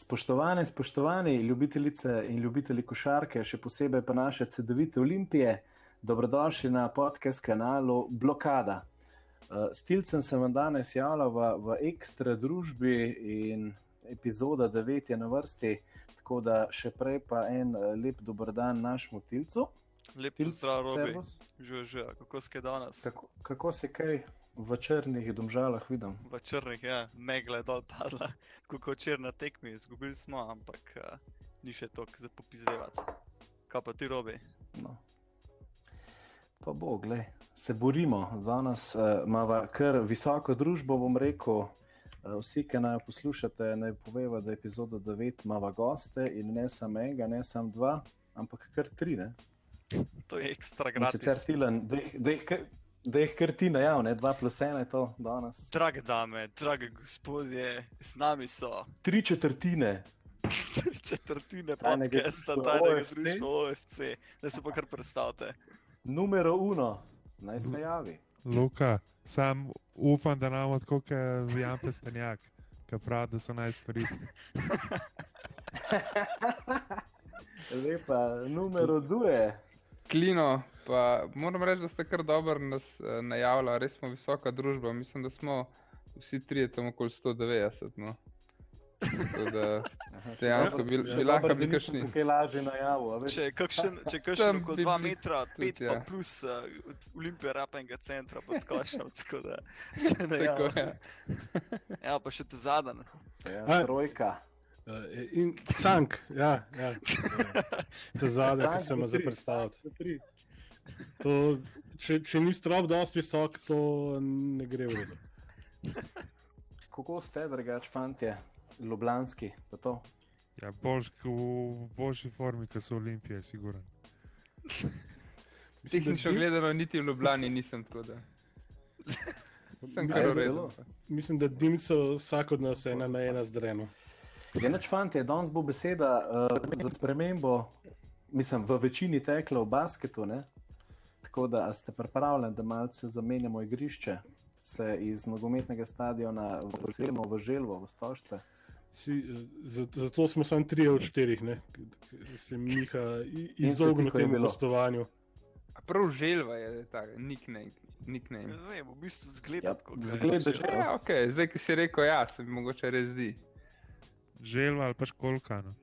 Spoštovane, spoštovani ljubitelice in ljubitelji košarke, še posebej pa naše CD-vite Olimpije, dobrodošli na podcast kanalu Blokada. Uh, Stilcem sem vam danes javljal v, v ekstra družbi in epizoda 9 je na vrsti, tako da še prej pa en uh, lep dober dan našemu tilcu. Lep pozdrav, Robi. Že, že, kako si danes? Kako, kako si kaj? V črnih domžalah vidim. V črnih, ja, megla je dol padla, kot črna tekmi, izgubili smo, ampak uh, ni še toliko za popizdevati. Kaj pa ti robi? No. Pa bo, gled, se borimo. Danes uh, imamo kar visoko družbo, bom rekel. Uh, vsi, ki naj poslušate, naj povejo, da je epizoda 9 imamo goste in ne samo enega, ne samo dva, ampak kar tri. Ne? To je ekstra gratis. Sicer filen, da jih kar. Da jih kar ti najavlja, dva plus ena je to danes. Drage dame, drage gospodje, z nami so. Tri četrtine. Tri četrtine podcasta, tajnega društva OFC, da se pa kar predstavite. Numero uno, naj se javi. Luka, sam upam, da nam tako kot Jan Pestanjak, ki pravi, da so najstarejši. Lepa, numero dve. Klino, pa moram reči, da ste kar dobro nas uh, najavljali, res smo visoka družba. Mislim, da smo vsi trije tam okoli 190. No. Dejansko bi ja, lahko bili kakšni. Tukaj lažje najavo. Če je kakšen, če kakšen kot 2 metra, 5 ja. plus uh, Olimpija rapenga centra pod košem, tako da se ne javi. Ja, pa še te zadnje. Ja, trojka. Uh, in sank, ja, ja. te zadnje, ki sem jih predstavil. Če, če ni strop dovolj visok, to ne gre v redu. Kako ste, drugač, fanti, ljubljanski? Ja, boljš, v boljši formi, kot so olimpije, siguren. Tehnično gledano, niti v Ljubljani nisem tako. Da. Sem kar uredil. Mislim, da dimco vsak od nas ena na ena zdreno. Je noč, fanti, danes bo beseda uh, za spremembo, mislim, v večini tekla v basketu. Ne? Tako da ste pripravljeni, da malce zamenjamo igrišče, se iz nogometnega stadiona vrnemo v Želvo, v Stožce. Si, zato smo samo tri od štirih, ki se mi jih izognili temu gostovanju. Prav želva je ta nickname. Ne vem, v bistvu zgleda ja, kot zgleda. Ja, okay. Zdaj, ki si rekel, ja, se mi mogoče res zdi želva ali pa školka. No.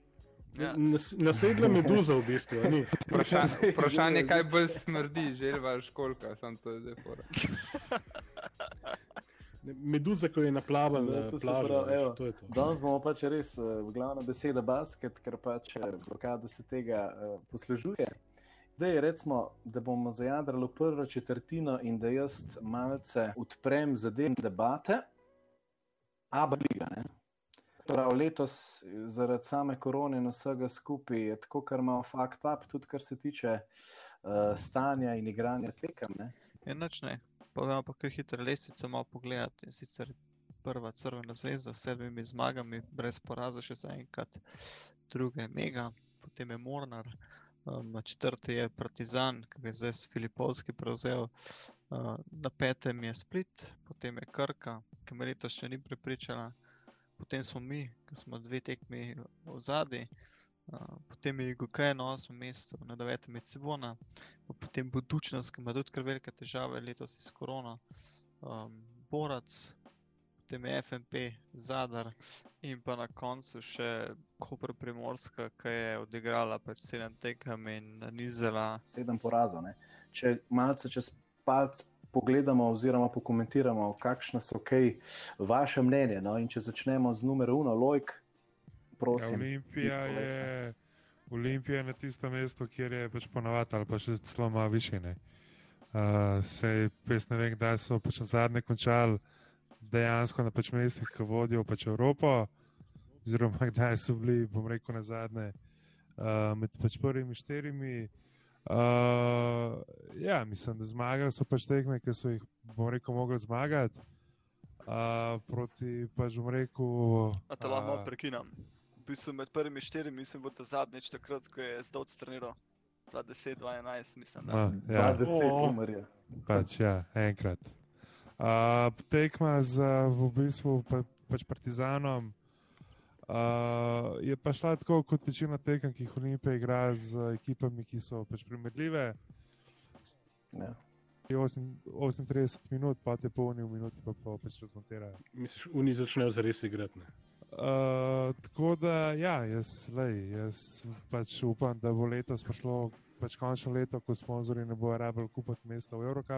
Ja. Nasedla meduza v bistvu. Vprašanje, vprašanje, kaj bolj smrdi, želva ali školka, sem to zdaj pora. Meduza, ko je naplavala na plaži. Danes bomo pač res uh, glavna beseda basket, ker pač blokada se tega uh, poslužuje. Zdaj, recimo, da bomo zajadrali prvo četrtino in da jaz malce odprem zadevne debate, a briga, ne? Prav letos, zaradi same korone in vsega skupaj, je tako, kar ima fakt up, tudi kar se tiče uh, stanja in igranja tekem. Enoč ne, povemo pa kar hitre lestvice malo pogledati. In sicer prva crvena zvezda s sedmimi zmagami, brez poraza, še za enkrat, druga je Mega, potem je Mornar, um, četrti je Partizan, ki je zdaj s Filipovski prevzel, uh, na petem je Split, potem je Krka, ki me letos še ni prepričala potem smo mi, ki smo dve tekmi v zadnji, uh, potem je Gokaj na osmem mestu, na devetem med Sibona, potem Budučnost, ki ima tudi kar velike težave letos s korona, um, Borac, potem je FNP, Zadar in pa na koncu še Koper Primorska, ki je odigrala pred sedem tekami in nizela. Sedem porazov. Ne? Če malce čez palce pogledamo oziroma pokomentiramo, kakšno so kaj vaše mnenje. No? In če začnemo z numero uno, Lojk, prosim. Ja, Olimpija, je, Olimpija je na tistem mestu, kjer je pač ponovadi ali pa še celo malo više. Uh, Sej, pes ne vem, kdaj so pač zadnje končali dejansko na pač mestih, ki vodijo pač Evropo, oziroma kdaj so bili, bom rekel, na zadnje uh, med pač prvimi štirimi. Uh, ja, mislim, da zmagali so pač tekme, ki so jih, bom rekel, mogli zmagati. Uh, proti, pač bom rekel. A te lahko uh, prekinam. Pisal med prvimi štirimi, mislim, bo to zadnjič takrat, ko je zdaj odstraniral. 20, 21, mislim. Da. Uh, ja, 20, umrje. Pač, ja, enkrat. Uh, tekma z v bistvu pa, pač Partizanom. Uh, je pa šla tako kot večina tekem, ki jih Olimpija igra z ekipami, ki so pač primerljive. Ja. 38 minut, pa te polni v minuti, pa pa pač razmontirajo. Misliš, oni začnejo zares igrati? Ne? Uh, tako da, ja, jaz, lej, jaz pač upam, da bo letos prišlo pač končno leto, ko sponzorji ne bojo rabili kupiti mesta v Evropi,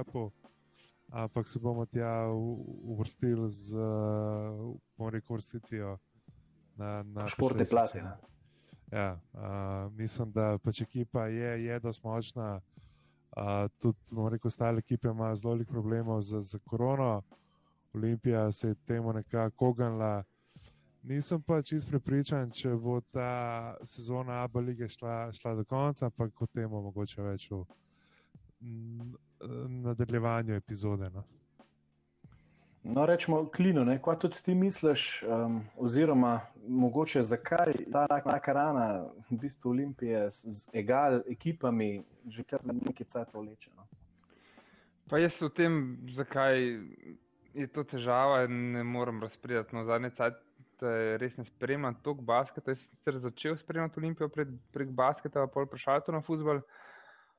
ampak se bomo tja uvrstili z, bomo rekel, vrstitvijo na, na športne plate. Ja, uh, mislim, da pač ekipa je, je dosti močna. Uh, tudi, bomo rekel, ostale ekipe imajo zelo veliko problemov z, z korono. Olimpija se je temu nekako ognila. Nisem pa čist prepričan, če bo ta sezona Abu lige šla, šla do konca, ampak o tem bomo mogoče več v nadaljevanju epizode. No, no rečemo, klino, kaj tudi ti misliš, um, oziroma mogoče zakaj ta taka rana, v bistvu Olimpije z egal ekipami, že kar nekaj cajt vleče. No? Pa jaz o tem, zakaj je to težava, ne morem razprijeti. No, zadnje cajt res ne spremljam toliko basketa. Jaz sem začel spremljati Olimpijo prek, prek basketa, pa pol prešal to na futbol.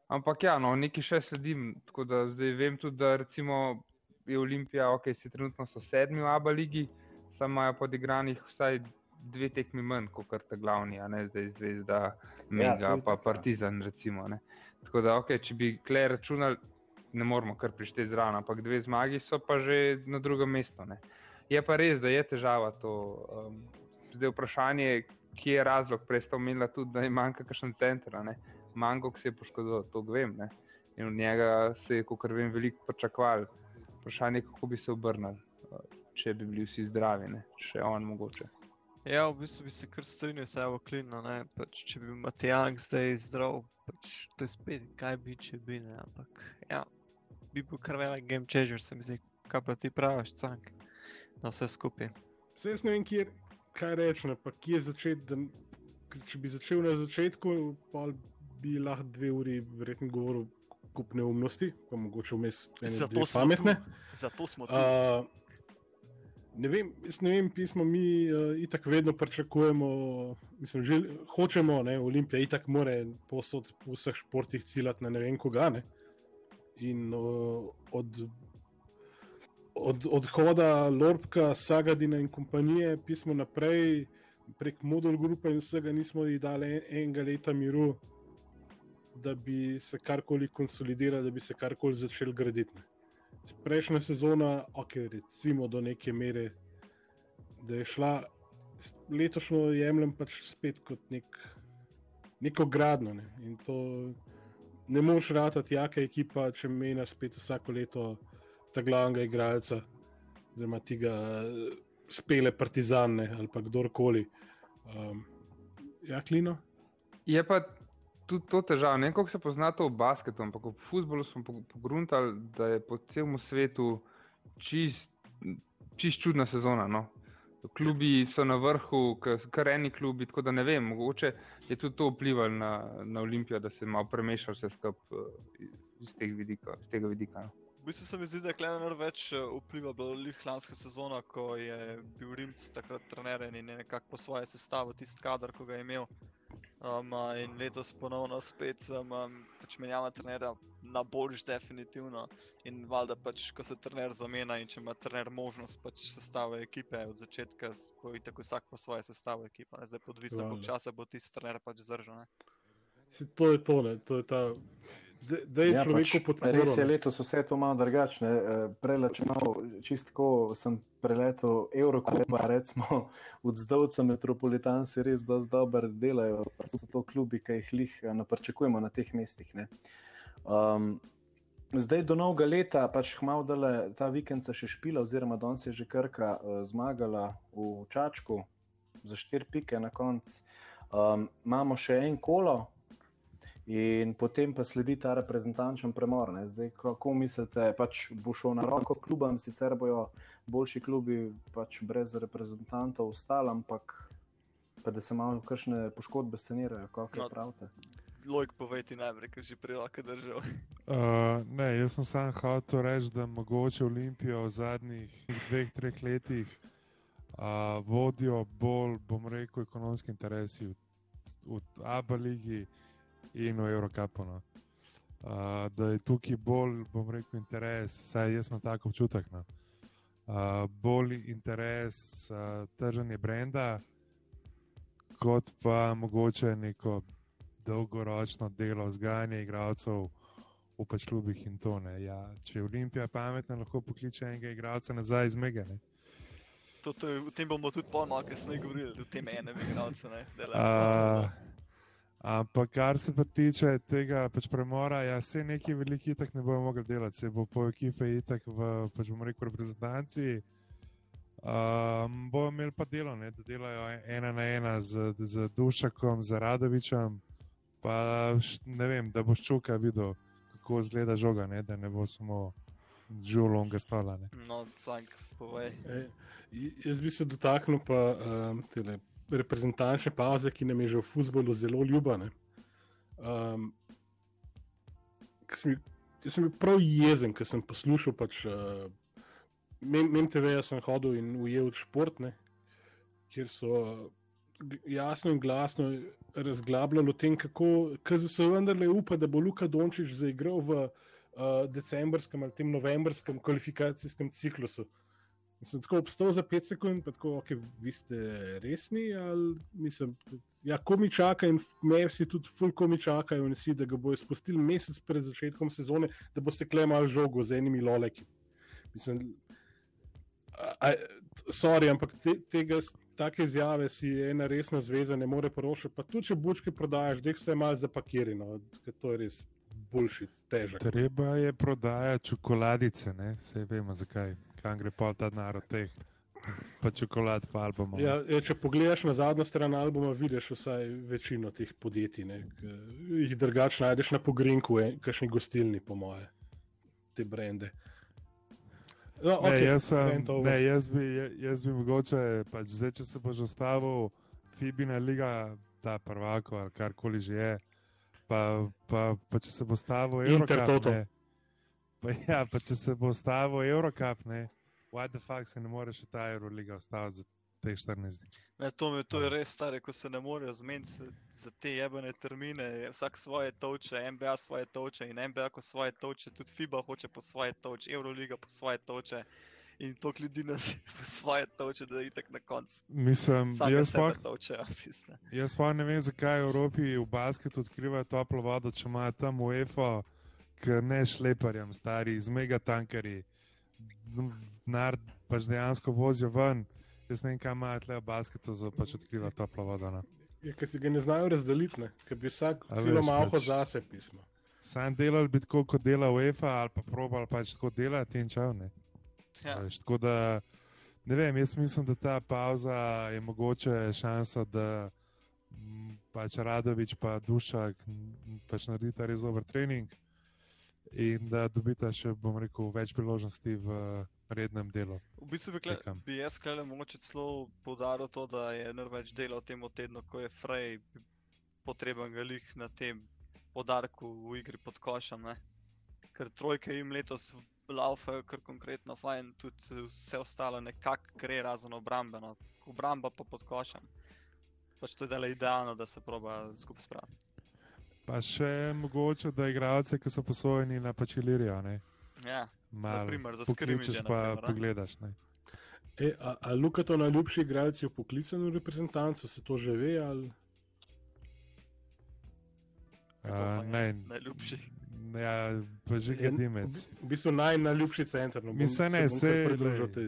Ampak ja, no, nekaj še sledim. Tako da zdaj vem tudi, da recimo je Olimpija, ok, si trenutno so sedmi v Abu Leiji, samo imajo podigranih vsaj dve tekmi manj kot ta glavni, a ne zdaj zvezda, Mega, ja, pa Partizan. Recimo, tako da, ok, če bi klej računali, ne moramo kar prišteti zraven, ampak dve zmagi so pa že na drugem mestu. Ne. Je pa res, da je težava to. Um, zdaj vprašanje, kje je razlog, prej ste omenili tudi, da je manjka kakšen center, manjko, se je poškodoval, to vem. Ne? In od njega se je, kot vem, veliko pričakovali. Vprašanje je, kako bi se obrnili, če bi bili vsi zdravi, ne? še on mogoče. Ja, v bistvu bi se kar strinjal, da je klino. Pač, če bi Matijang zdaj zdrav, pač, to je spet, kaj bi če bi. Ne? Ampak ja, bi bil kar velik game changer, se mi zdi, kaj pa ti praviš, cank na vse skupaj. Vse jaz ne vem, kje, kaj reči, pa kje začeti. Če bi začel na začetku, pa bi lahko dve uri verjetno govoril kup neumnosti, pa mogoče vmes ene pametne. Zato smo tu. Uh, ne vem, ne vem, pismo mi uh, itak vedno pričakujemo, mislim, že hočemo, ne, Olimpija itak more posod v vseh športih ciljati na ne vem koga, ne. In uh, od od odhoda Lorka, Sagadina in kompanije, pismo naprej, prek modul grupe in vsega nismo ji dali enega leta miru, da bi se karkoli konsolidirali, da bi se karkoli začel graditi. Prejšnja sezona, ok, recimo do neke mere, da je šla, letošnjo jemljem pač spet kot nek, neko gradno. Ne. In to ne moš ratati, jaka ekipa, če menja spet vsako leto ta glavnega igralca, oziroma tega spele partizane ali pa kdorkoli. Um, ja, klino. Je pa tudi to težava. Ne vem, kako se pozna to v basketu, ampak v futbolu smo pogruntali, da je po celem svetu čist, čist čudna sezona. No? Klubi so na vrhu, kar eni klubi, tako da ne vem, mogoče je tudi to vplivalo na, na Olimpijo, da se je malo premešal vse skupaj eh, iz, iz tega vidika. No? bistvu se mi zdi, da je Klenar več eh, vplival na lansko sezono, ko je bil Rimc takrat trener in je nekako po svoje sestavo tisti kader, ki ga je imel. Um, in letos ponovno spet um, pač menjava trenera na boljš, definitivno. In valjda pač, ko se trener zamenja in če ima trener možnost pač sestave ekipe od začetka, je tako vsak po svoje sestave ekipe. Zdaj, podvisno, koliko časa bo tisti trener pač zdržal. To je to, ne? to je ta da je ja, človeku pač, podporno. Res je letos vse to malo drugačne. Eh, Prele, če malo čistko sem preletel Eurokupa, recimo od zdovca Metropolitan se res dosti dobro delajo. So to klubi, ki jih lih eh, naprčakujemo na teh mestih. Um, zdaj do novega leta, pač malo dale ta vikend se še špila, oziroma danes je že krka uh, zmagala v Čačku za štiri pike na koncu. Um, imamo še en kolo, In potem pa sledi ta reprezentančen premor. Ne. Zdaj, kako mislite, pač bo šel na roko klubom, sicer bojo boljši klubi pač brez reprezentantov ostali, ampak pa da se malo kakšne poškodbe sanirajo, kako no, pravite. Lojk, povej ti najprej, ker si prej lahko držal. Uh, ne, jaz sem sam hotel reči, da mogoče Olimpijo v zadnjih dveh, treh letih uh, vodijo bolj, bom rekel, ekonomski interesi v, v ABA ligi in v Eurocapu. No. Uh, da je tukaj bolj, bom rekel, interes, saj jaz imam tako občutek. No. Uh, bolj interes uh, trženje brenda, kot pa mogoče neko dolgoročno delo zgajanja igralcev v pač klubih in to ne. Ja, če je Olimpija pametna, lahko pokliče enega igralca nazaj iz Mega. Ne. To, to, o tem bomo tudi polno kasneje govorili, o tem enem igralcu. Ampak kar se pa tiče tega pač premora, ja, se neki veliki itak ne bojo mogli delati, se bo po ekipe itak v, pač bomo rekel, reprezentanci. Um, bojo imeli pa delo, ne, da delajo ena na ena z, z Dušakom, z Radovičem, pa ne vem, da boš čuka videl, kako izgleda žoga, ne, da ne bo samo žulonga stola. Ne. No, cank, povej. E, jaz bi se dotaknil pa um, tele reprezentančne pauze, ki nam je že v futbolu zelo ljubane. Um, jaz sem bil prav jezen, ker sem poslušal. Pač, uh, Mem TV, jaz sem hodil in ujel športne, kjer so jasno in glasno razglabljali o tem, kako se vendarle upa, da bo Luka Dončić zaigral v uh, decembrskem ali tem novembrskem kvalifikacijskem ciklusu. Sem tako obstal za 5 sekund, pa tako, ok, vi ste resni. Ali, mislim, ja, ko mi čakajo, in me vsi tudi, fulko mi čakajo, in vsi, da ga bojo spustili mesec pred začetkom sezone, da bo se klemal žogo z enimi loleki. Mislim, a, sorry, ampak te, tega, take izjave si ena resna zveza ne more porošati. Pa tudi, če bučke prodajaš, da jih vse malo zapakirano, ker to je res boljši, težek. Treba je prodajati čokoladice, ne? Vse vemo zakaj kam gre pa ta narod teh. Pa čokolad, pa album. Ja, je, če pogledaš na zadnjo stran albuma, vidiš vsaj večino teh podjetij. Ne, jih drugače najdeš na pogrinku, kakšni gostilni, po moje, te brende. No, okay, ne, jaz, sem, ne, jaz, bi, jaz bi mogoče, pač zdaj, če se boš ostavil, Fibina liga, ta prvako ali karkoli že je, pa, pa, pa če se bo stavil Eurocap, ne, Pa, ja, pa če se bo stavil Eurocap, ne, why the fuck se ne more še ta Euroliga ostaviti za te 14 dni. Ne, to, me, to je res stare, ko se ne morejo zmeniti za te jebene termine. Vsak svoje toče, NBA svoje toče in NBA ko svoje toče, tudi FIBA hoče po svoje toče, Euroliga po svoje toče. In to ljudi na svoje toče, da je tako na koncu. Mislim, jaz pa, toče, jaz pa ne vem, zakaj v Evropi v basketu odkrivajo toplo vodo, če imajo tam UEFA ne šleparjem, stari, z megatankerji, nar pač dejansko vozijo ven. Jaz ne vem, kam imajo tle v basketu, za pač odkriva toplo vodo. No. Ja, ker si ga ne znajo razdeliti, ker bi vsak celo malo pač, zase pismo. Sam delal bi tako, kot dela UEFA, ali pa probal pač tako delati in čau. Ne. Ja. Veš, tako da, ne vem, jaz mislim, da ta pauza je mogoče šansa, da pač Radovič pa Dušak pač naredita res dober trening in da dobite še, bom rekel, več priložnosti v rednem delu. V bistvu bi, kle, bi jaz sklele mogoče celo poudaril to, da je največ dela v tem tednu, ko je Frey potreben galih na tem podarku v igri pod košem. Ne? Ker trojke jim letos laufajo kar konkretno, fajn, tudi vse ostalo nekako gre razen obrambeno, obramba pa pod košem. Pač to je delo idealno, da se proba skupaj spraviti. Pa še mogoče, da igralce, ki so posojeni na pačilirijo. Ja, naprimer, za skrivnice. Pa pogledaš. E, a, a Luka to najljubši igralci v poklicanu reprezentancu, se to že ve? Ali... A, ne, najljubši. Ja, pa že je Dimec. V bistvu naj, najljubši center. No, Mislim, ne, se,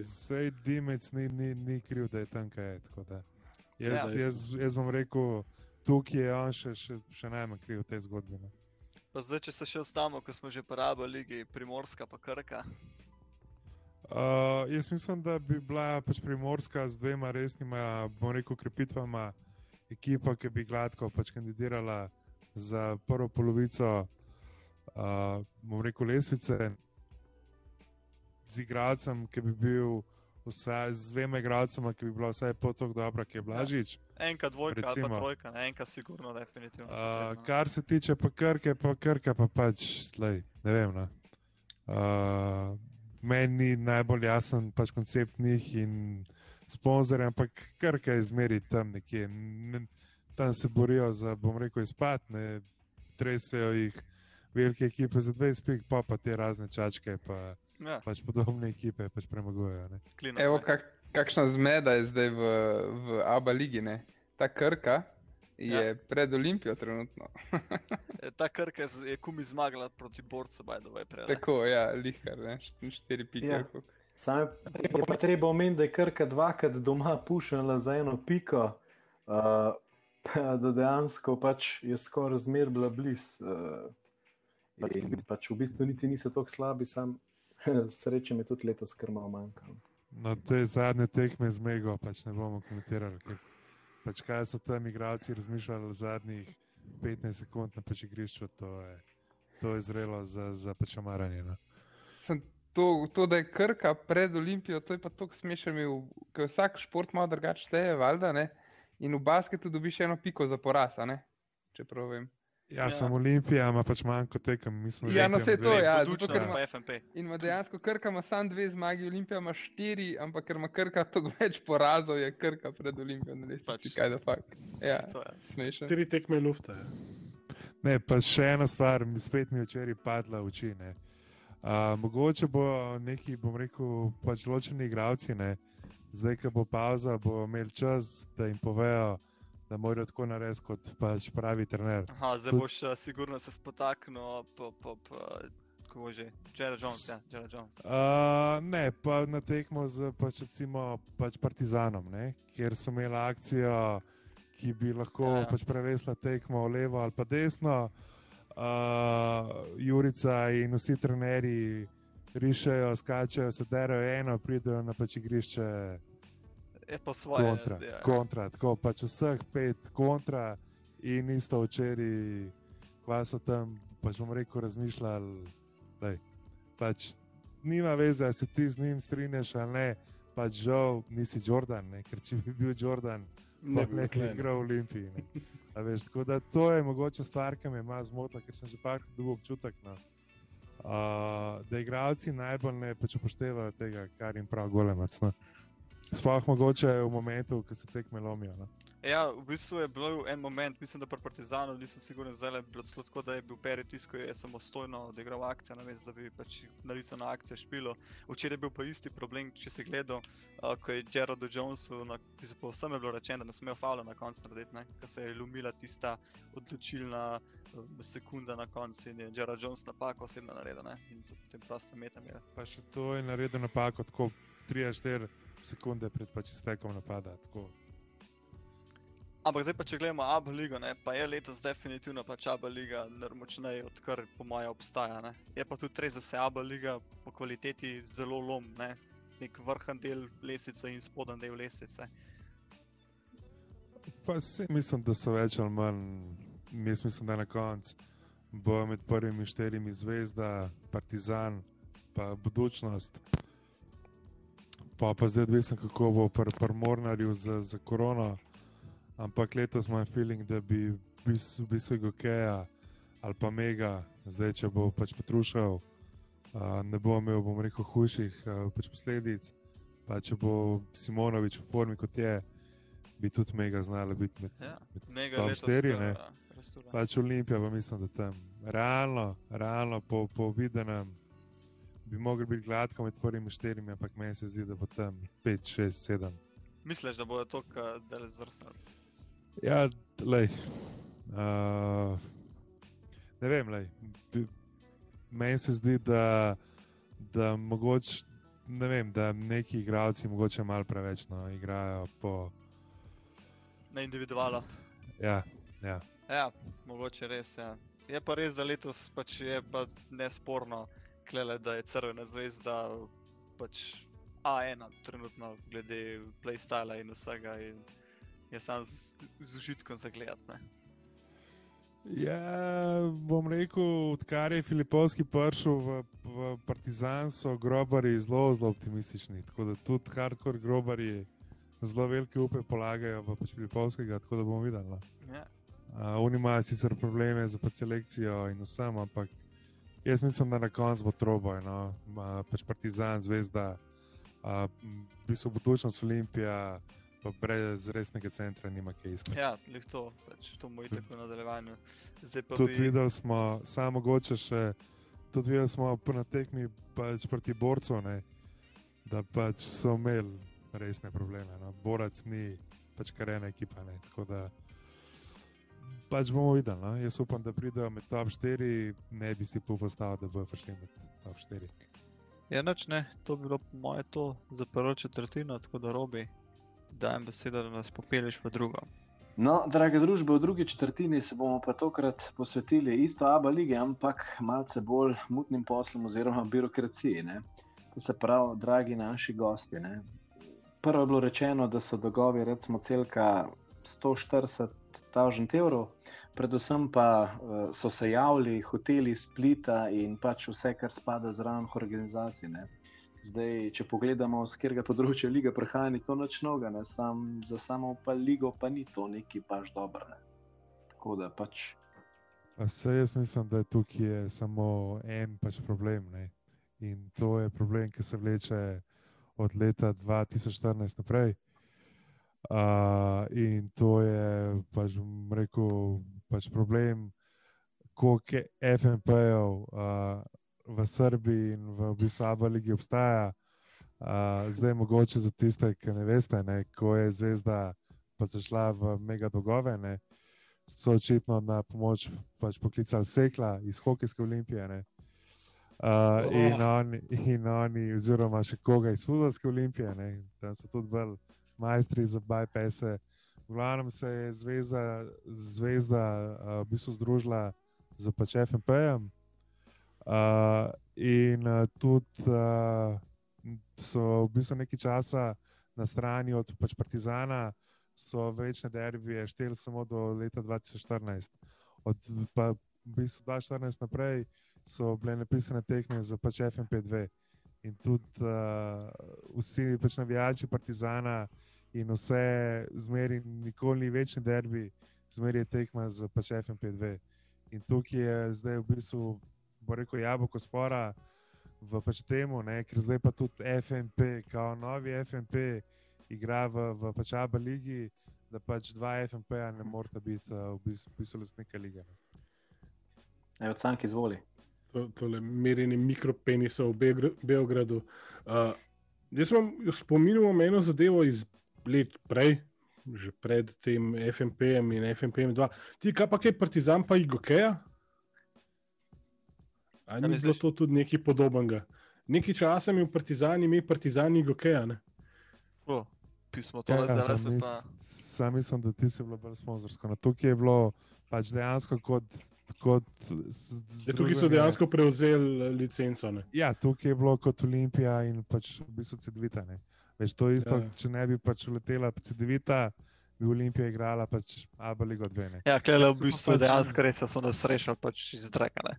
se Dimec ni, ni, ni kriv, da je tam kaj. Jaz, ja, jaz, jaz bom rekel tukaj je on še, še, še najmanj kriv v tej zgodbi. Ne. Pa zdaj, če se še ostamo, ko smo že porabili lige Primorska, pa Krka. Uh, jaz mislim, da bi bila pač Primorska z dvema resnima, bom rekel, krepitvama ekipa, ki bi gladko pač kandidirala za prvo polovico, uh, bom rekel, lesvice, z igralcem, ki bi bil vsaj z dvema igralcema, ki bi bila vsaj pol tako dobra, ki je Blažič. Ja. Enka, dvojka, recimo, ali pa trojka, ne? enka, sigurno, definitivno. Uh, kar se tiče pa krke, pa krka pa pač, lej, ne vem. No. Uh, meni ni najbolj jasen pač koncept njih in sponzorje, ampak krka je zmeri tam nekje. Ne, tam se borijo za, bom rekel, izpad, ne tresajo jih velike ekipe za 20 pik, pa pa te razne čačke, pa Ja, pač podobne ekipe pač premagujejo. ne. Evo, ne. kak, kakšna zmeda je zdaj v, v Abu Leigi. Ne? Ta krka je Ja. pred Olimpijo trenutno. E, Ta krka je kumi zmagala proti borcu, by the way, prej. ne. Tako, ja, lihkar, ne? Št- štiri pike. Ja. Sam je pa treba omeniti, da je Krka dvakrat doma pušila za eno piko, uh, da dejansko pač je skoraj zmer bila blizu. Uh, in pač v bistvu niti niso tako slabi, sam sreče mi tudi letos krmo manjkalo. No, te zadnje tekme z Mego pač ne bomo komentirali. Ker, pač kaj so tam igralci razmišljali zadnjih 15 sekund na pač igrišču, to je, to je zrelo za, za pač omaranje. No. To, to, da je krka pred Olimpijo, to je pa tako smešno, v- ker vsak šport malo drugače šteje, valjda, ne? In v basketu dobiš eno piko za poraz, a ne? Če prav vem. Ja, Ja. ja. sem Olimpija, ima pač manj kot tekem. Mislim, Ja, no, Olimpija saj ima to, ja. ker ima- pa FNP. In ima dejansko krka ima samo dve zmagi, Olimpija ima štiri, ampak ker ima krka toliko več porazov, je krka pred Olimpijo na lestvici. Pač- Kaj da fakt. Ja, je. smešno. Štiri tekme lufta. Ja. Ne, pa še ena stvar, mi spet mi je včeraj padla v oči. ne. Uh, mogoče bo neki, bom rekel, pač ločeni igravci, ne, zdaj, ko bo pauza, bo imel čas, da jim povejo, da morajo tako narediti, kot pač pravi trener. Aha, zdaj boš uh, sigurno se spotaknil po, po, po kako že, Jared Jones, ja, Jared Jones. Uh, ne, pa na tekmo z pač, recimo, pač Partizanom, ne, kjer so imeli akcijo, ki bi lahko Ja, ja, pač prevesla tekmo levo ali pa desno. Uh, Jurica in vsi trenerji rišejo, skačejo, se derajo eno, pridejo na pač igrišče Je pa svoje. kontra. ja. kontra tako pač vseh pet kontra in isto včeraj, kva so tam, pač bom rekel, razmišljali. Lej, pač nima veze, ali se ti z njim strinjaš ali ne. Pač žal nisi Jordan, ne? ker če bi bil Jordan, Ne bi tule, igral v Olimpiji. Veš, tako da to je mogoče stvar, ki me ima zmotila, ker sem že parkrat dobil občutek, no, uh, da igralci najbolj ne pač upoštevajo tega, kar jim pravi golemac. No. Sploh mogoče v momentu, ko se tekme lomijo. No. Ja, v bistvu je bil en moment, mislim, da pri Partizanu, nisem siguren, zdaj je bilo celo tako, da je bil Peri tisto, ko je samostojno odigral akcijo, namesto da bi pač narisana akcija špilo. Včeraj je bil pa isti problem, če si gledal, uh, ko je Gerardu Jonesu, na, mislim, povsem je bilo rečeno, da ne smejo faula na koncu narediti, ne? ker se je lumila tista odločilna uh, sekunda na koncu in je Gerard Jones napako osebno naredil ne? in so potem prosto meta imeli. Pa še to je naredil napako, tako 3-4 sekunde pred pač iztekom napada. Tako. Ampak zdaj pa če gledamo Abu ligo, ne, pa je letos definitivno pač Abu liga najmočnejša, odkar po mojem obstaja. Ne. Je pa tudi res, da se Abu liga po kvaliteti zelo lom, ne. nek vrhen del lestvice in spodnji del lestvice. Pa se, mislim, da so več ali manj, jaz mislim, da na koncu bo med prvimi štirimi zvezda, Partizan, pa budučnost. Pa, pa zdaj odvisen, kako bo pri pr Mornarju za, za korono. Ampak letos imam feeling, da bi v bistvu Gokeja ali pa Mega, zdaj če bo pač potrušal, uh, ne bo imel, bom rekel, hujših uh, pač posledic. Pa če bo Simonovič v formi kot je, bi tudi Mega znala biti med, Ja, med Mega top letos. štiri, kar, ne. ja, raztura. Pač Olimpija, pa mislim, da tam realno, realno po, po videnem bi mogli biti gladko med prvimi štirimi, ampak meni se zdi, da bo tam 5, 6, 7. Misliš, da bodo to zdaj zvrstali? Ja, lej. Uh, ne vem, lej. Meni se zdi, da, da mogoče. Ne vem, da neki igralci mogoče malo preveč no, igrajo po. Na individualo. Ja, ja. Ja, mogoče res. Ja. Je pa res, da letos pač je pa nesporno, klele, da je Crvena zvezda pač A1 trenutno, glede playstyla in vsega. In je sam z, z užitkom za gledati. Ja, bom rekel, odkar je Filipovski prišel v, v Partizan, so grobari zelo, zelo optimistični. Tako da tudi hardcore grobari zelo velike upe polagajo v pač Filipovskega, tako da bomo videli. no. Ja. Uh, oni imajo sicer probleme pač selekcijo in vsem, ampak jaz mislim, da na koncu bo troboj. No? Pač Partizan, zvezda, Uh, v bistvu budučnost Olimpija, pa brez resnega centra, nima kaj iskati. Ja, lih to, pač, to mu je tako pa Tudi vi, videli smo, samo mogoče še, tudi videli smo na tekmi pač proti borcu, ne, da pač so imeli resne probleme. No. Borac ni pač kar ena ekipa. Ne, tako da pač bomo videli. No. Jaz upam, da pridejo med top 4, ne bi si postavil, da bojo prišli med top 4. ja, nič ne, to bi bilo po moje to za prvo četrtino, tako da robi, dajem besedo, da nas popelješ v drugo. No, drage družbe, v drugi četrtini se bomo pa tokrat posvetili isto Abu lige, ampak malce bolj mutnim poslom oziroma birokraciji. Ne? To se pravi, dragi naši gosti. Ne? Prvo je bilo rečeno, da so dolgovi recimo celka 140 tisoč evrov, predvsem pa uh, so se javili hoteli Splita in pač vse, kar spada zraven organizacij. Ne? Zdaj, če pogledamo, z katerega področja liga prihaja, ni to nič novega, ne? Sam, za samo pa ligo pa ni to neki baš dobro. Ne? Tako da pač. Vse jaz mislim, da tukaj je samo en pač problem. Ne? In to je problem, ki se vleče od leta 2014 naprej. Uh, in to je pač, bom rekel, pač problem, koliko je FNP-jev uh, v Srbiji in v bistvu Abu Leiji obstaja. Uh, zdaj, mogoče za tiste, ki ne veste, ne, ko je zvezda pa zašla v mega dolgove, ne, so očitno na pomoč pač poklicali Sekla iz Hokejske olimpije. Ne. Uh, in, oni, in oni, oziroma še koga iz Futbolske olimpije, ne, tam so tudi bolj majstri za bypasse. V glavnem se je zveza, zvezda uh, v bistvu združila z pač FNP-jem. Uh, in uh, tudi uh, so v bistvu nekaj časa na strani od pač Partizana, so večne derbije šteli samo do leta 2014. Od pa, v bistvu 2014 naprej so bile napisane tekme za pač FNP2. In tudi uh, vsi pač navijači Partizana in vse zmeri, nikoli ni večni derbi, zmeri je tekma za pač FNP2. In tukaj je zdaj v bistvu, bo rekel, jabolko spora v pač temu, ne, ker zdaj pa tudi FNP, kao novi FNP, igra v, v pač Abu Leiji, da pač dva FNP-ja ne morata biti uh, v bistvu, v bistvu lastnika lige. Ne. Evo, cank izvoli. to, tole merjenje mikropenisov v Beogr- Beogradu. Uh, jaz imam spominjal eno zadevo iz let prej, že pred tem FMP-jem in FMP-jem 2. Ti, kaj pa kaj Partizan, pa Igokeja? A Kaj ni bilo to tudi nekaj podobnega? Nekaj časa mi v Partizani ime Partizan Igokeja. ne? Fu, pismo to Ja, zdaj sam, se mis, pa. sam mislim, da ti si bila bolj sponzorska. Na tukaj je bilo pač dejansko kot. kot Ja, tukaj so dejansko prevzeli licenco. Ne? Ja, tukaj je bilo kot Olimpija in pač v bistvu CD-vita. ne. Veš, to je isto, Ja. če ne bi pač uletela CD-vita, bi Olimpija igrala pač Abu Leigo 2. Ne. Ja, klele v bistvu pač- dejansko res so nas rešili pač iz dreka.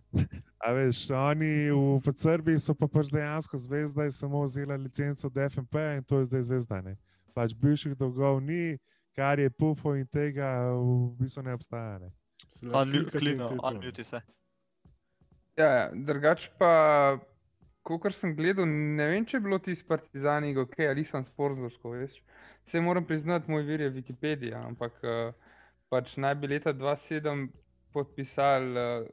A veš, oni v Srbiji so pa pač dejansko zvezda in samo vzela licenco od FNP in to je zdaj zvezda. Ne. Pač bivših dolgov ni, kar je pufo in tega v bistvu ne obstaja. Ne. Unmute se. Ja, ja, drugače pa, kot sem gledal, ne vem, če je bilo ti iz Partizani, ok, ali sem sporozorsko, veš. Se moram priznati, moj vir je Wikipedija, ampak uh, pač naj bi leta 2007 podpisali uh,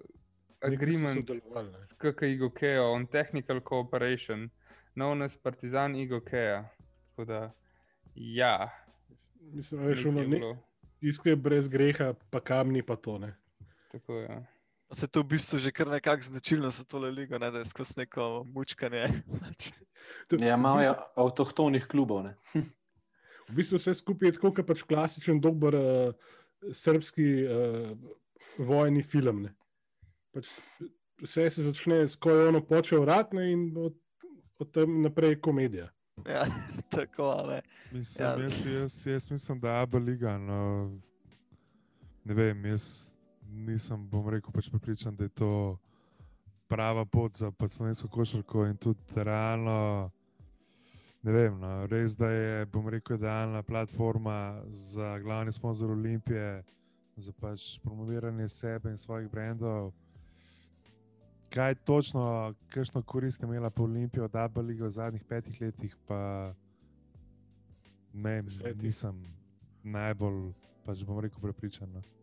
agreement s KKIGOK on technical cooperation, known as Partizan IGOK. Tako da, ja, Mislim, ono, je ne, bilo, iskaj brez greha, pa kamni pa to. Ne. tako je. Se to v bistvu že kar nekako značilno za tole ligo, ne, da je skozi neko mučkanje. Pač, Ja, malo je avtohtonih klubov. Ne? V bistvu vse skupaj je tako, kot pač klasičen, dober uh, srpski uh, vojni film. Ne. Pač s- vse se začne s ko je ono počel ratne in od, od tam naprej je komedija. ja, tako, ne. Mislim, Ja. ja. jaz, jaz, jaz mislim, da Abu Leiga. No, ne vem, jaz nisem, bom rekel, pač pripričan, da je to prava pot za pač slovensko košarko in tudi realno. Ne vem, no, res da je, bom rekel, idealna platforma za glavni sponzor Olimpije, za pač promoviranje sebe in svojih brendov. kaj točno, kakšno korist je imela po Olimpiji od Abu Leibe v zadnjih petih letih, pa ne, Desetih. nisem najbolj, pač bom rekel, prepričan. No.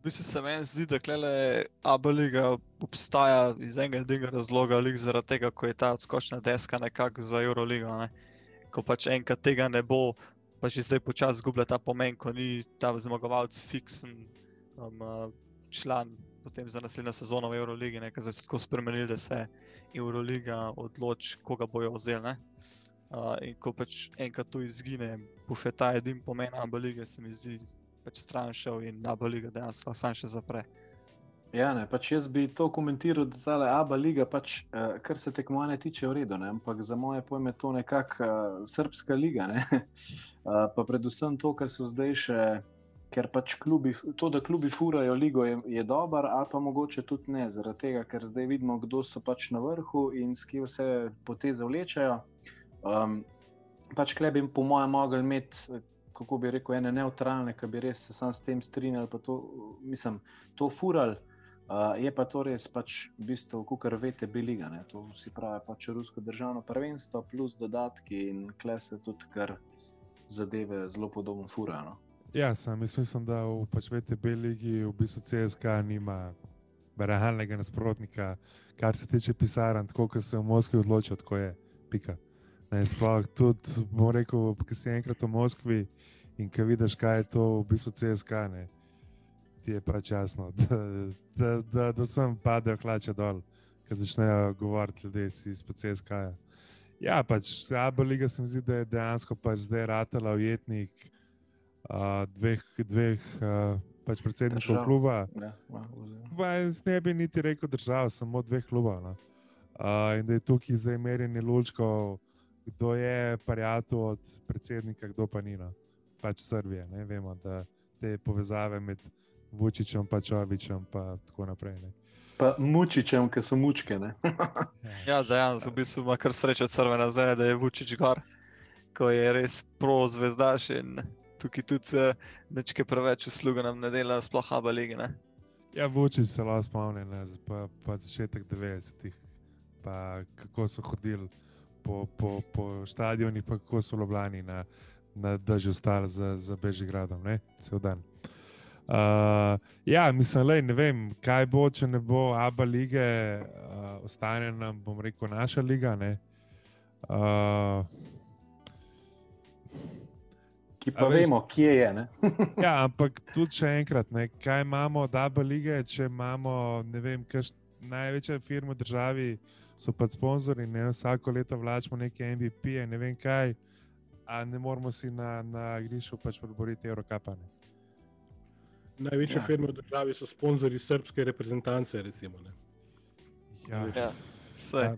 V bistvu se meni zdi, da klele ABA liga obstaja iz enega edinega razloga, lik zaradi tega, ko je ta odskočna deska nekako za Euroligo. Ne? Ko pač enkrat tega ne bo, pa že zdaj počasi zgublja ta pomen, ko ni ta zmagovalec fiksen um, uh, član potem za naslednjo sezono v Euroligi, ker zdaj so tako spremenili, da se Euroliga odloči, koga bojo vzeli. ne. Uh, in ko pač enkrat to izgine, bufe ta edin pomen ABA lige, se mi zdi pač stran šel in ABA liga dejansko sam še zapre. Ja, ne, pač jaz bi to komentiral, da ta ABA liga, pač, uh, kar se tekmovanja tiče, je v redu, ne, ampak za moje pojme to nekakšna uh, srpska liga. Ne, uh, pa predvsem to, kar so zdaj še, ker pač klubi, to, da klubi furajo ligo, je, je dobro, ali pa mogoče tudi ne, zaradi tega, ker zdaj vidimo, kdo so pač na vrhu in s kim vse poteze vlečajo. Um, pač kleb bi, po mojem, mogli imeti. Kako bi rekel, ene neutralne, ki bi res se sam s tem strinjali, pa to, mislim, to fural. Uh, je pa to res, pač v bistvu, kot veste, biliga. Ne? To si pravi, pač rusko državno prvenstvo, plus dodatki in klese tudi, kar zadeve zelo podobno furajo. No? Ja, sam mislim, da v pač VTB ligi v bistvu CSK nima realnega nasprotnika, kar se tiče pisarn, tako kot se v Moskvi odločijo, tako je. Pika. Ne, sploh tudi, bom rekel, ki si enkrat v Moskvi in ki vidiš, kaj je to v bistvu CSK, ne, ti je pač jasno, da, da, da, da sem padejo hlače dol, ki začnejo govoriti ljudje iz CSK. -ja. Ja, pač Abu Leiba se mi zdi, da je dejansko pač zdaj ratala ujetnik uh, dveh, dveh uh, pač predsednikov Držav. kluba. Ja, ja, Pa jaz ne bi niti rekel država, samo dveh klubov. No. Uh, in da je tukaj zdaj merjenje lučkov, kdo je parijatu od predsednika, kdo pa ni. No. Pač Srbije. Ne vemo, da te povezave med Vučićem in Čovičem in tako naprej. Ne. Pa mučičem, ki so mučke. Ne? Ja, dejansko, v bistvu ima kar srečo crvena zemlja, da je Vučić gor, ko je res pro-zvezdaš in tukaj tudi uh, nečke preveč usluga nam ne dela, sploh ABA lige. Ne? Ja, Vučić se lahko spomni, pa, pa začetek 90-ih, pa kako so hodili po, po, po stadionih, pa kako so Ljubljani na, na držu stali za, za Bežigradom, ne, cel dan. Uh, ja, mislim, lej, ne vem, kaj bo, če ne bo Abu lige, uh, ostane nam, bom rekel, naša liga. Ne? Uh, Ki pa veš- vemo, kje je. Ja, ampak tudi še enkrat, ne, kaj imamo od Abu lige, če imamo, ne vem, kaš, največje firme v državi so pa sponzorji, ne vsako leto vlačimo neke MVP, ne vem kaj, a ne moramo si na, na igrišču pač priboriti Eurocapane. Največje Ja. ja. firme v državi so sponzorji srpske reprezentance. Recimo, ne. Ja, Ja, vse. Ja.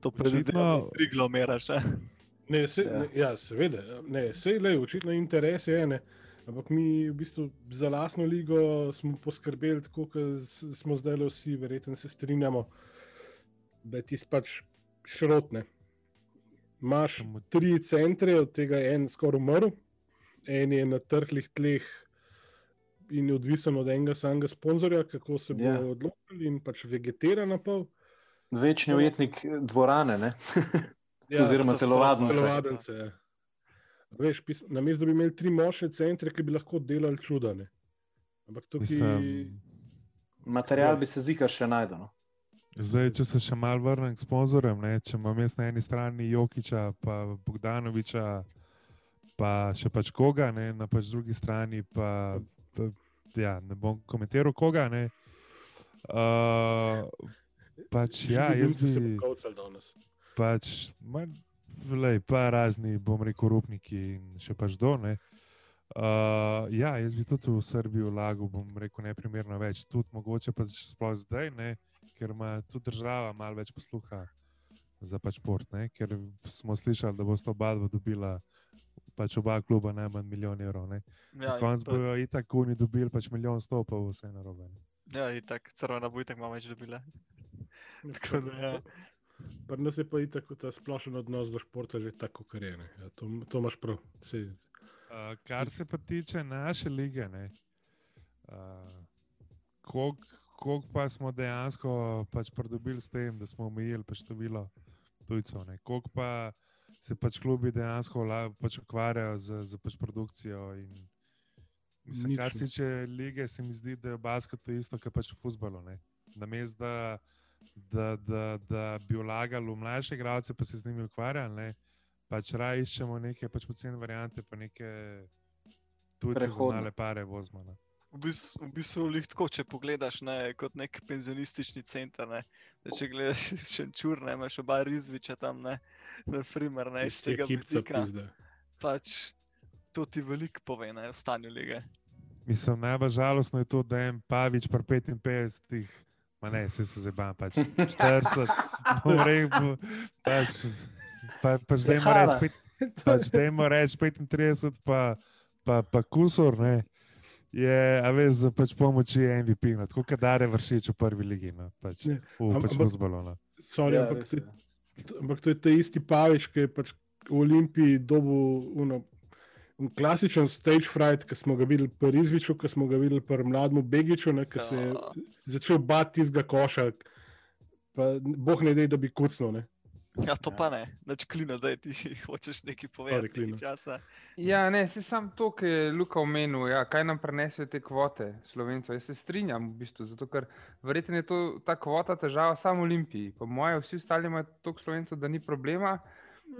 To Očitno- predvidevamo, priglomeraš. eh. Ne, se, Ja. ja. Ne, ja, seveda, ne, sej, lej, očitno interes je ene. Ampak mi v bistvu za lastno ligo smo poskrbeli tako, kot smo zdaj vsi, verjetno se strinjamo, da ti pač šrotne. Samo- tri centre, od tega je en skoraj umrl, en je na trhlih tleh in je odvisen od enega samega sponzorja, kako se bo Ja. yeah. odločili in pač vegetira na pol. Večni ujetnik dvorane. Ne? Ja, Oziroma telovadnice. telovadnice. ja. Veš, pis- namesto da bi imeli tri močne centre, ki bi lahko delali čuda. Ne? Ampak tukaj Mislim, Material bi se zikar še najdel. No? Zdaj, če se še malo vrnem k sponzorjem, ne, če imam jaz na eni strani Jokiča, pa Bogdanoviča, pa še pač koga, ne, na pač drugi strani pa, pa ja, ne bom komentiral koga. Ne. Uh, pač, ja, jaz se bi pokovcali danes. pač, manj, vlej, pa razni, bom rekel, rupniki in še pač do. Ne. Uh, ja, jaz bi tudi v Srbiji vlagal, bom rekel, neprimerno več, tudi mogoče pa sploh zdaj, ne, ker ima tudi država malo več posluha za pač šport. Ne, ker smo slišali, da bosta oba dva dobila, pač oba kluba najmanj milijon evrov. Ne. Ja, Ja, Konc bojo itak oni dobili pač milijon sto, pa bo vse narobe. ne. ja, in tako crvena bojtek ima več dobila. Tako da, ja. Pri nas je pa itak ta splošen odnos do športa že tako, kar je. ne. Ja, to, to imaš prav. Sej, Uh, kar se pa tiče naše lige, ne, uh, kog, koliko pa smo dejansko pač pridobili s tem, da smo omejili pač število tujcev. ne. Koliko pa se pač klubi dejansko pač ukvarjajo z, z pač produkcijo. In, mislim, Nič kar se tiče lige, se mi zdi, da je v basketu isto, kot pač v futbalu. Namesto da, da, da, da bi vlagali v mlajše igralce, pa se z njimi ukvarjali, ne, pač raje iščemo neke pač poceni variante, pa neke tujce za Prehodne. male pare vozimo. V bistvu, v bistvu lih tako, če pogledaš ne, kot nek penzionistični center. Ne, da če gledaš še čur, ne, imaš oba Rizviča tam, ne, na primer, ne, iz tega vidika. Pač to ti veliko pove ne, o stanju lige. Mislim, najbolj žalostno je to, da je en Pavič pri 55, ma ne, se se zabam, pač 40, bom rekel, pač, pa, pač dajmo reči, pač reči 35, pa, pa, pa kusor, ne, je, a veš, za pač pomoči je MVP, no, tako kot Dare vršič v prvi ligi, no, pač, v pač ampak- fuzbalu, no. Sorry, Ja, ampak, res je- ampak to je ta isti Pavič, ki je pač v Olimpiji dobil uno, un klasičen stage fright, ki smo ga videli pri Izviču, ki smo ga videli pri mlademu Begiču, ne, ki se je Ja. začel bati tistega koša. Pa, boh ne dej, da bi kucnil. Ne. Ja, to pa ne, nič klino, da ti hočeš nekaj povedati. Nekaj časa. Ja, ne, se sam to, ki je Luka omenil, ja, kaj nam prenesejo te kvote slovencov. Jaz se strinjam v bistvu, zato ker verjetno je to, ta kvota težava samo Olimpiji. Po mojem, vsi ostali imajo toliko slovencev, da ni problema.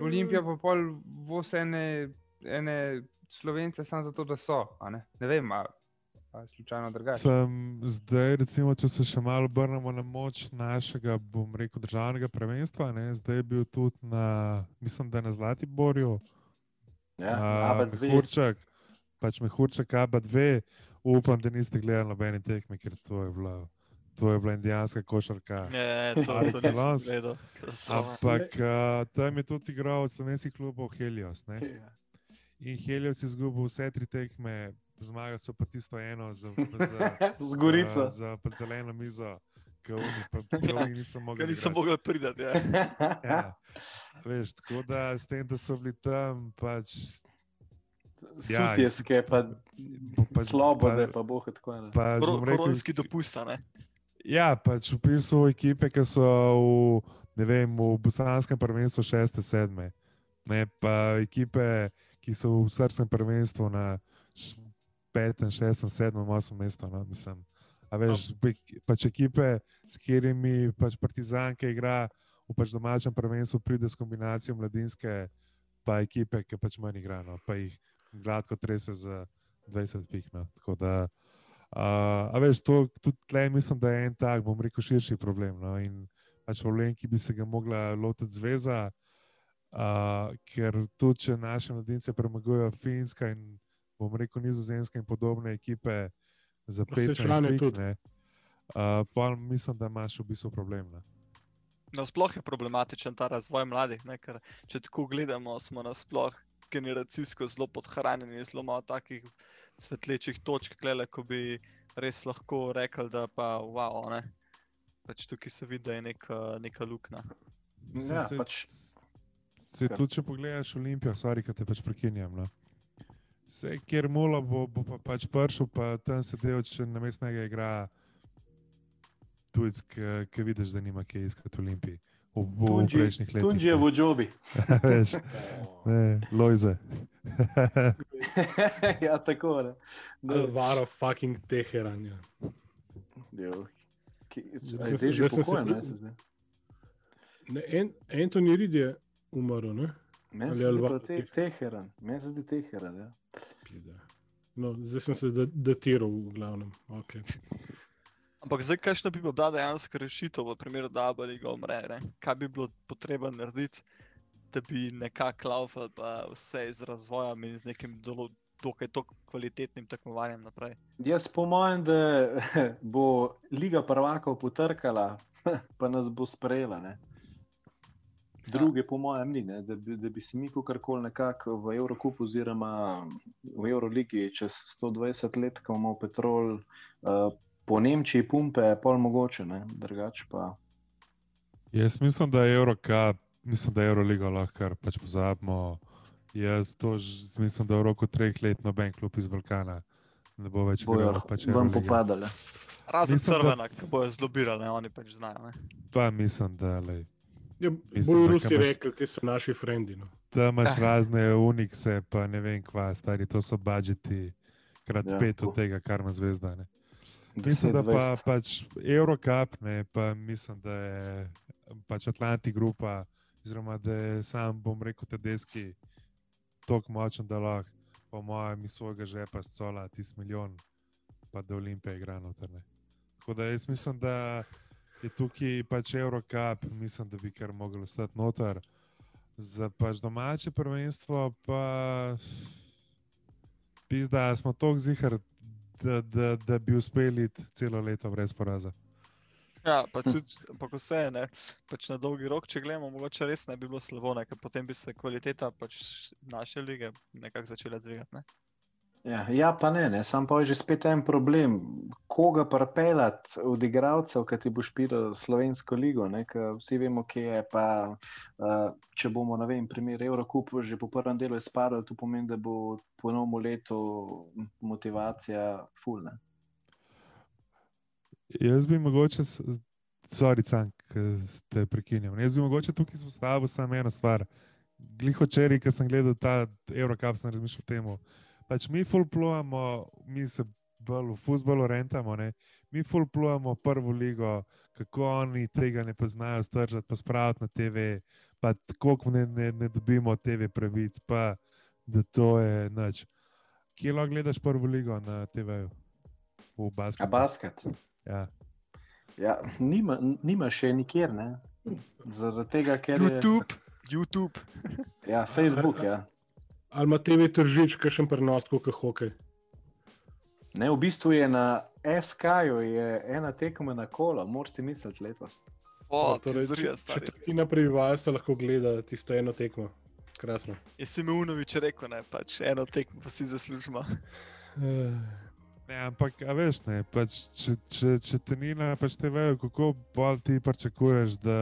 Olimpija pa pol voz ene, ene slovence samo zato, da so. a Ne, ne vem, a, a je slučajno drugače. Sem zdaj, recimo, če se še malo obrnemo na moč našega, bom rekel, državnega prvenstva, ne, zdaj je bil tudi na, mislim, da na Zlatiborju, Ja, a, Aba dve. Mehurček, pač Mehurček, Aba 2. Upam, da niste gledali nobene tekme, ker to je bila, to je bila indijanska košarka. Ne, to, nisem excellence. gledal. Katastrofa. Ampak a, tam je tudi igral od slovenskih klubov Helios. Ne? Ja. In Helios je izgubil vse tri tekme, zmagali so pa tisto eno za, za, Z Gorico. za, za pa zeleno mizo, ki oni pa ki oni niso mogli. Ker nisem igrati. mogel priti. Ja. Ja. Veš, tako da s tem, da so bili tam, pač, Ja, Sutjeske, pa pa- slobode, pa- pa boh tako rekel, Koronski dopust, a ne. Ja, pač v bistvu ekipe, ki so v, ne vem, v Bosanskem prvenstvu šeste, sedme. Ne, pa ekipe, ki so v srčnem prvenstvu na petem, šestem, sedmem, osmem mestu. No, mislim. A veš, pač ekipe, s katerimi pač Partizanke igra v pač domačem prvenstvu, pride s kombinacijo mladinske, pa ekipe, ki pač manj igra, no, pa jih gladko trese za 20 pik. No. Tako da, Uh, a veš, to tudi tle mislim, da je en tak, bom rekel, širši problem. No? In pač problem, ki bi se ga mogla lotiti zveza, uh, ker tudi če naše mladince premagujejo Finska in bom rekel Nizozemska in podobne ekipe za Pa se 15 člane pik, tudi. ne, uh, pa mislim, da imaš v bistvu problem. Ne? No, sploh je problematičen ta razvoj mladih, ne? ker če tako gledamo, smo nasploh generacijsko zelo podhranjeni, zelo malo takih svetlečih točk, klele, ko bi res lahko rekli, da pa wow, ne. Pač tukaj se vidi, da je neka, neka luknja. Ja, se- pač Se Kar- tudi, če pogledaš Olimpijo, sorry, ki te pač prekinjam. No. Vse, kjer mulo bo, bo pa pač prišel, pa tam sedel, če na mestnega igra tujec, ki- vidiš, da nima kaj iskati v Olimpiji. V, v, v Tunji- prejšnjih letih. Tunji je v džobi. Veš, ne, Lojze. ja, tako ne. Da, Alvaro fucking Teheran. Ja. Zdaj je Zdaj že zdaj pokojen, ne, se zdi. Ne, en, Anthony Reid je umrl, ne? Meni Ali se zdi pa te, Teheran. Meni se zdi Teheran, ja. Pizda. No, zdaj sem se da- datiral v glavnem. Okay. Ampak zdaj, kakšna bi bila dejansko rešitev v primeru, da bi liga umre? Ne? Kaj bi bilo potrebno narediti, da bi nekako laufal pa vse z razvojem in z nekim dolo, dokaj tok kvalitetnim tekmovanjem naprej? Jaz po mojem, da bo Liga prvakov potrkala, pa nas bo sprejela. Ne? Druge, po mojem, ni, ne? da bi, da bi se mi kakorkoli nekako v Evropi oziroma v Euroligi čez 120 let, ko imamo petrol, uh, po Nemčiji pumpe, pol mogoče, ne? drugače pa. Jaz mislim, da je Eurocup, mislim, da je Euroliga lahko kar pač pozabimo. Jaz to ž- mislim, da v roku treh let noben klub iz Balkana ne bo več bojo igral. Pač vam popadale. Razen Mislim, da- crvena, ki bojo zlobirali, oni pač znajo. Ne? Pa mislim, da lej, Ja, Mislim, bolj da Rusi rekli, ti so naši frendi. No. da imaš Ja. razne unikse, pa ne vem kva, stari, to so budžeti, krat Ja, ja, pet od tega, kar ima zvezda. Ne. 10, Mislim, da pa 20. pač Eurocup, ne, pa mislim, da je pač Atlanti grupa, oziroma da je sam, bom rekel, Tedeski tako močen, da lahko, po mojem, iz svojega žepa scola tisti milijon, pa da Olimpija igra noter. ne. Tako da jaz mislim, da je tukaj pač Eurocup, mislim, da bi kar mogel ostati noter. Za pač domače prvenstvo pa pizda, smo tako zihar, da, da, da bi uspeli celo leto brez poraza. Ja, pa tudi, ampak vse je, pač na dolgi rok, če gledamo, mogoče res ne bi bilo slabo, ne, ker potem bi se kvaliteta pač naše lige nekako začela dvigati. Ne. Ja, ja, pa ne, ne. sam pa je že spet en problem. Koga pripeljati od igralcev, ki ti bo špil slovensko ligo, ker vsi vemo, kje je. Pa, uh, če bomo, ne vem, primer Eurocupu že po prvem delu izpadli, to pomeni, da bo po novem letu motivacija fulna. Jaz bi mogoče, s- sorry, Cank, ki ste prekinjali. Jaz bi mogoče tukaj izpostavil samo eno stvar. Gliho čeri, ki sem gledal ta Eurocup, sem razmišljal o tem. Pač mi fulplujemo, mi se bolj v futbalu rentamo, ne? mi fulplujemo prvo ligo, kako oni tega ne poznajo stržati, pa spraviti na TV, pa tako ne, ne, ne dobimo TV pravic, pa da to je nič. Kje lahko gledaš prvo ligo na TV-ju? V basketu. basket? Ja. Ja, nima, nima še nikjer, ne. Zaradi tega, ker je YouTube, YouTube. ja, Facebook. Ja. Ali ima TV tržič, kakšen prenos, kot hokej. Ne, v bistvu je na SK-ju ena tekma na kolo, moraš si misliti letos. O, torej, torej, stari. četrtina prebivalstva lahko gleda tisto eno tekmo. Krasno. Jaz sem Unovič rekel, ne, pač eno tekmo pa si zaslužimo. Uh, Ne, ampak, a veš, ne, pač, če, če, če te ni na pač te vejo, kako bolj ti pričakuješ, da,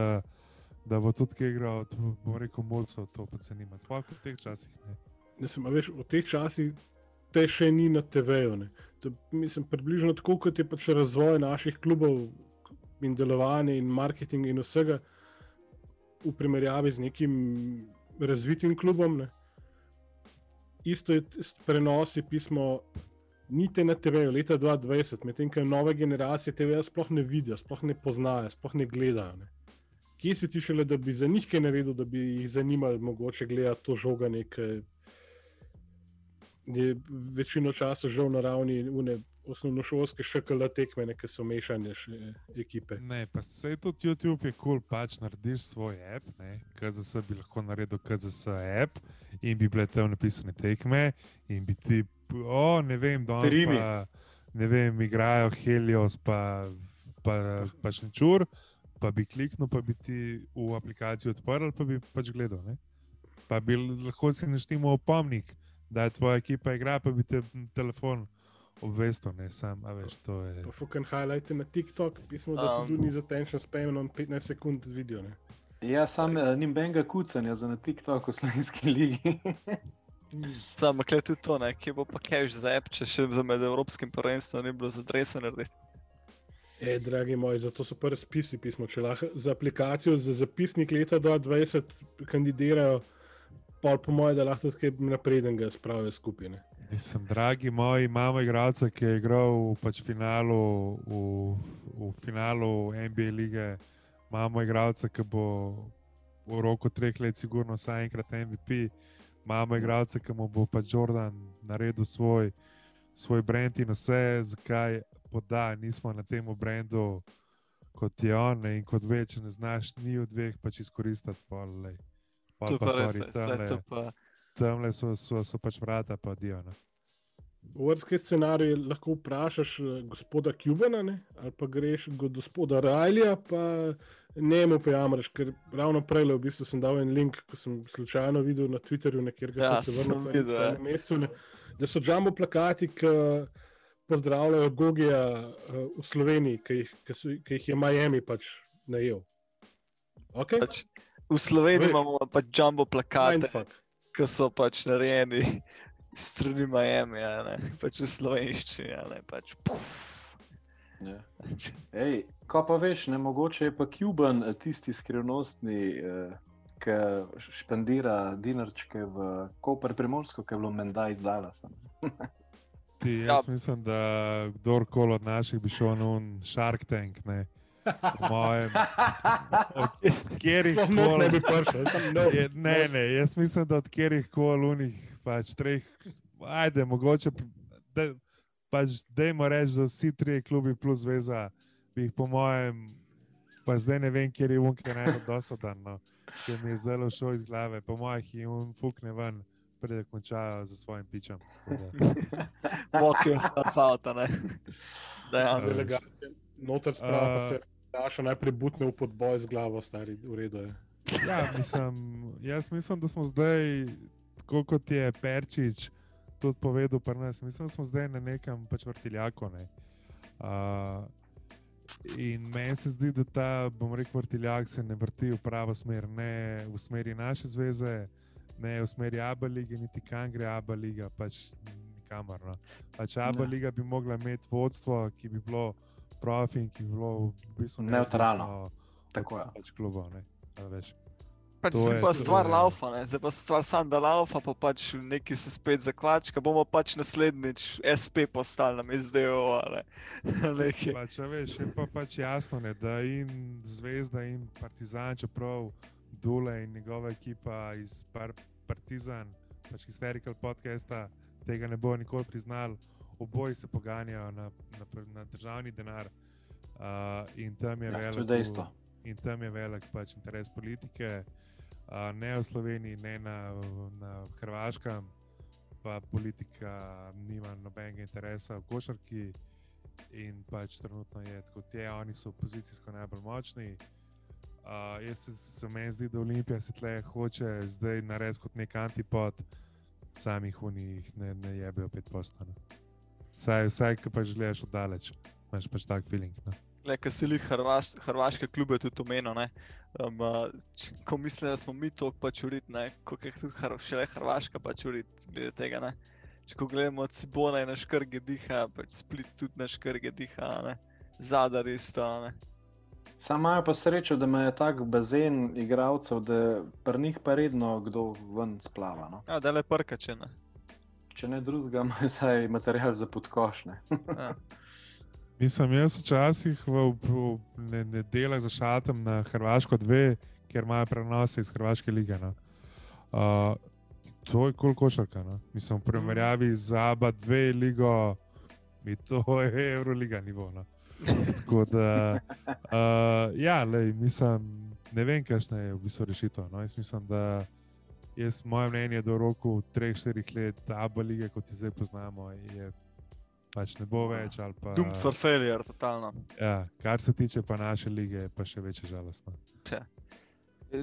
da bo tudi kaj igral, to bom rekel, mulcev to pa se nima. Sploh v teh časih. Ne. Mislim, veš, v teh časih te še ni na TV-ju. približno tako, kot je pač razvoj naših klubov in delovanje in marketing in vsega v primerjavi z nekim razvitim klubom. Ne. Isto je s prenosi pismo. Nite na TV-ju leta 2020, medtem ko nove generacije TV-ja sploh ne vidijo, sploh ne poznajo, sploh ne gledajo. Ne. Kje si ti šele, da bi za njih kaj naredil, da bi jih zanimalo, mogoče gledati to žoganje, ki je večino časa žal na ravni une, osnovnošolske šakala tekme, ki so mešane še ekipe. ne, pa se tudi YouTube je kul, cool, pač narediš svoj app, ne, KZS bi lahko naredil KZS app in bi bile tam napisane tekme in bi ti, o, ne vem, danes Trimi. pa, ne vem, igrajo Helios, pa, pa pač nečur, pa bi kliknil, pa bi ti v aplikacijo odprl, pa bi pač gledal. Ne? Pa bi lahko si naštimo opomnik, da je tvoja ekipa igra, pa bi te telefon obvestil, ne sam, a veš, to je. Pa fucking highlight na TikTok, pismo, da Um. tudi za tension span, on 15 sekund video. Ne. Ja, sam uh, nim benga kucanja za na TikToku v slovenski ligi. Sam kle tudi to, ne, kje bo pa cash za app, če še za med evropskim prvenstvom ni bilo za drese narediti. E, dragi moji, zato so pa razpisi pismo. Če lahko za aplikacijo za zapisnik leta 2020 kandidirajo, pa po mojem, da lahko tudi kaj naprednega spravijo skupaj. ne. Mislim, dragi moji, imamo igralca, ki je igral v pač finalu, v, v finalu NBA lige. Imamo igralca, ki bo v roku treh let, sigurno vsaj enkrat MVP. Imamo igralca, ki mu bo pač Jordan naredil svoj, svoj brand in vse, zakaj poda, nismo na tem brendu kot je on ne, in kot ve, če ne znaš, ni od dveh pač izkoristiti. Pol, Pol To pa res, sorry, je, vse tamle- to pa. Tamle so, so, so pač vrata, pa dio. Ne. V vrstke scenarije lahko vprašaš eh, gospoda Kubana ne? ali pa greš do gospoda Rajlja, pa njemu pojamraš, ker ravno prej v bistvu sem dal en link, ko sem slučajno videl na Twitterju, nekjer ga Ja, se vrnil, videl, ja. na mestu, ne? da so jumbo plakati, ki pozdravljajo Gogija eh, v Sloveniji, ki jih, ki so, ki jih je Miami pač najel. Okay? Pač, v Sloveniji imamo pač jumbo plakate, ki so pač narejeni strani Miami, a ne, pač v slovenščini, a ne, pač puf. Ja. Pač, Ej, ko pa veš, ne mogoče je pa Cuban eh, tisti skrivnostni, eh, ki špendira dinarčke v Koper Primorsko, ki je bilo menda izdala. Ti, Ja. jaz mislim, da kdorkoli od naših bi šel na un Shark Tank. Ne. Po mojem, ne koli. bi prišel. Je, ne, ne, jaz mislim, da od katerih koli unih, pač treh, ajde, mogoče, da, pač dajmo reči, da vsi trije klubi plus zveza, bi jih po mojem, pa zdaj ne vem, kjer je un, ki je najbolj dosadan, no, ki mi je zdaj šel iz glave, po mojih je un fukne ven, preden končajo za svojim pičem. Tako da, Mokijo se avta, ne. Dejansko. delegacija. Noter sprava pa A. se Daša najprej butne v podboj z glavo, stari, v redu je. Ja, mislim, jaz mislim, da smo zdaj, tako kot je Perčič tudi povedal, pri nas, mislim, da smo zdaj na nekem pač vrtiljaku. Ne. Uh, in meni se zdi, da ta, bom rekel, vrtiljak se ne vrti v pravo smer, ne v smeri naše zveze, ne v smeri Abu lige, niti kam gre Abu liga, pač nikamor. No. Pač Abu liga bi mogla imeti vodstvo, ki bi bilo profi in ki bi bilo v bistvu neodvisno Tako je. pač klubov. ne, a veš. Pač je- pa stvar je- laufa, ne? zdaj pa stvar sam da laufa, pa pač neki se spet zakvačka, bomo pač naslednjič SP postali nam nekaj. Pač, veš, je pa pač jasno, ne, da in Zvezda in Partizan, čeprav Dule in njegova ekipa iz par, Partizan, pač Hysterical podcasta, tega ne bo nikoli priznali, oboji se poganjajo na, na, na državni denar. Uh, in tam je Ja, velik, dejstvo. in tam je velik pač interes politike, uh, ne v Sloveniji, ne na, na Hrvaškem, pa politika nima nobenega interesa v košarki. In pač trenutno je tako, te oni so pozicijsko najbolj močni. Uh, jaz se, se meni zdi, da Olimpija se tle hoče zdaj narediti kot nek antipod, samih unih ne, ne jebejo pet postov. Vsaj, vsaj ki pač gledaš oddaleč, imaš pač tak feeling. No. Le, ki se jih Hrvaš, hrvaške klube tudi omenil, ne. Um, uh, č- ko mislim, da smo mi to pač urit, ne, kot je tudi Hr šele Hrvaška pač urit, glede tega, ne. Če ko gledamo Cibona je na škrge diha, pač Split tudi na škrge diha, ne. Zadar isto, a ne. Sam imajo pa srečo, da imajo tak bazen igralcev, da pri njih pa redno kdo ven splava. No? Ja, da le prkače, ne. Če ne drugega, imajo vsaj material za podkošne. Ja. Mislim, jaz včasih v, v ne, nedeljah zašatem na Hrvaško dve, ker imajo prenose iz Hrvaške lige. No. Uh, to je kol košarka. No. Mislim, v primerjavi z ABA dve ligo, mi to je Euroliga nivo. No. Tako da, uh, ja, lej, mislim, ne vem, kakšna je v bistvu rešitev. No. Jaz mislim, da jaz, moje mnenje do roku 3-4 let, ABA lige, kot jo zdaj poznamo, je pač ne bo več. ali Pa, Doomed for failure, totalno. Ja, kar se tiče pa naše lige, je pa še večje žalostno. E,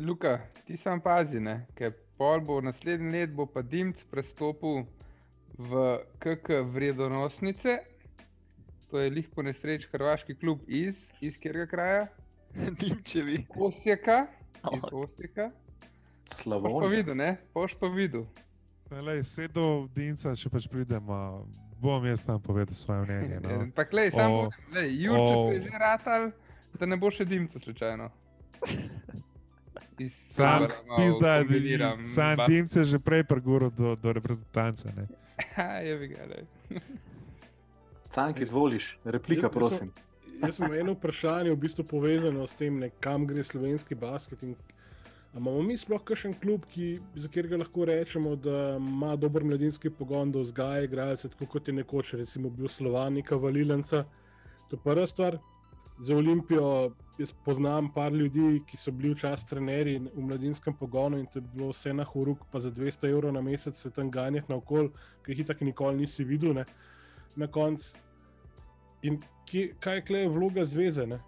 Luka, ti sam pazi, ne? ker pol bo naslednji let bo pa Dimc prestopil v KK vrednosnice. To je lih po nesreči hrvaški klub iz, iz katerega kraja? Dimčevi. Osijeka. Iz Osijeka. Boš pa Slavonija. videl, ne? Boš pa videl. Vse do Dinca, če pač pridemo, bom jaz tam povedal svoje mnenje. No. Pa klej, samo O- Jurček o- je že ratal, da ne bo še Dimca slučajno. Iz Sam, pizda, kombiniram, sam Dimce že prej preguril do, do reprezentance. Ne. Ha, je bi ga, lej. Cank, izvoliš, replika, Jaz- prosim. Jaz imam eno vprašanje, v bistvu povezano s tem, ne, kam gre slovenski basket. In, imamo mi sploh kakšen klub, ki, za katerega lahko rečemo, da ima dober mladinski pogon, da vzgaja igralce, tako kot je nekoč, recimo, bil Slovanika Valilenca. To je prva stvar. Za Olimpijo jaz poznam par ljudi, ki so bili včasih trenerji v mladinskem pogonu in to je bilo vse na horuk, pa za 200 evrov na mesec se tam ganjati naokol, ki jih tako nikoli nisi videl. Ne? Na koncu. In kje, kaj je klej vloga zveze? Ne?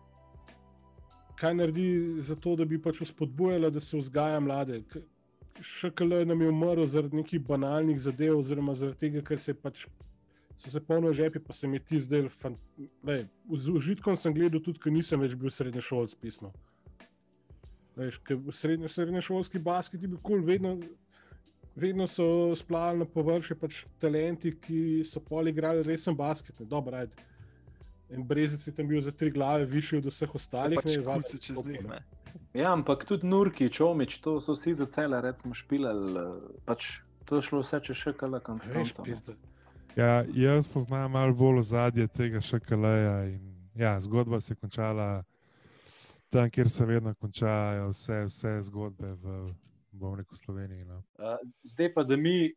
Kaj naredi za to, da bi pač spodbujala, da se vzgaja mlade? K- ŠKL nam je umrl zaradi nekih banalnih zadev, oziroma zaradi tega, ker se pač. So se polno žepi, pa se mi ti zdaj. Z užitkom sem gledal tudi, ker nisem več bil srednješolc pismo. Srednje, srednješolski basket je bil kul, cool, vedno vedno so splavili na površje pač talenti, ki so pol igrali resen basket. Dobro, ajde. En brezec je tam bil za tri glave višji od vseh ostalih. Pač ne, je čez njih. ne. Ja, ampak tudi Nurki, Čomič, to so vsi za cele, recimo, špilali. eh, Pač to je šlo vse čez še kala konc Veš, koncev. no. pizda. Ja, jaz poznam malo bolj ozadje tega šakaleja. in Ja, zgodba se je končala tam, kjer se vedno končajo vse, vse zgodbe v, bom rekel, Sloveniji. No. Uh, zdaj pa, da mi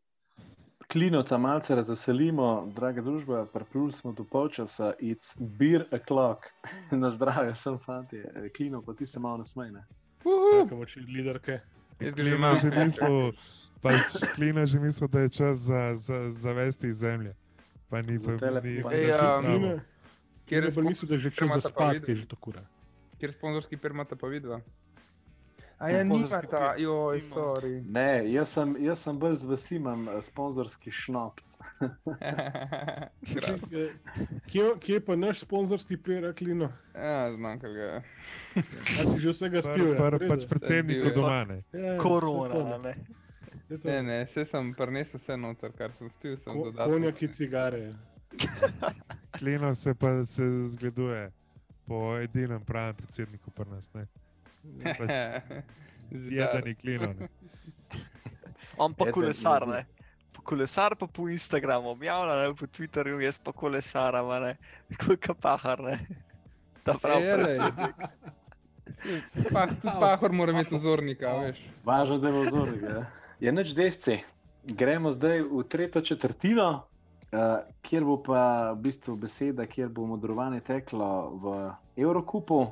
klinota malce razveselimo, draga družba, pripluli smo do polčasa, it's beer o'clock. Na zdravje, sem fanti, klino pa ti se malo nasmejne. Čakamo, če liderke. ga že Klina imam. že mislil, pač, Klina že mislil, da je čas za, za, zavesti iz zemlje. Pa ni pa ni. Ej, um, Kjer je pa mislim, da je že čas za pa spat, videa? ki je že to kura. Kjer sponzorski per imata pa vidva? A Ja, nimata, pir joj, nimamo. sorry. Ne, jaz sem, jaz sem bolj z vesimem sponzorski šnop. Eh, Kje, kje je pa naš sponzorski pir, Klino? Ja, zmanjkal ga je. A si že vsega spil? ja? pr, redu? pač predsedniku Bil je. doma. Ne. Ja, ja, Korona, ne. to. Ne, ne, vse sem prinesel vse noter, kar sem spil, sem Ko- dodatno. Konjaki, cigare. Klino se pa se zgleduje po edinem pravem predsedniku pri nas. ne. Pač Zidar. Jedani klino. Ne. On pa kolesar, ne. Po kolesar pa po Instagramu objavlja, ne, po Twitterju, jaz pa kolesaram, a ne. Kot pahar, ne. Ta prav Ej, elej. predsednik. Pa, tudi pahor mora imeti vzornika, veš. Važno, da je vzornik. Ja. Je nič desci. Gremo zdaj v tretjo četrtino, uh, kjer bo pa v bistvu beseda, kjer bo modrovanje teklo v Evrokupu.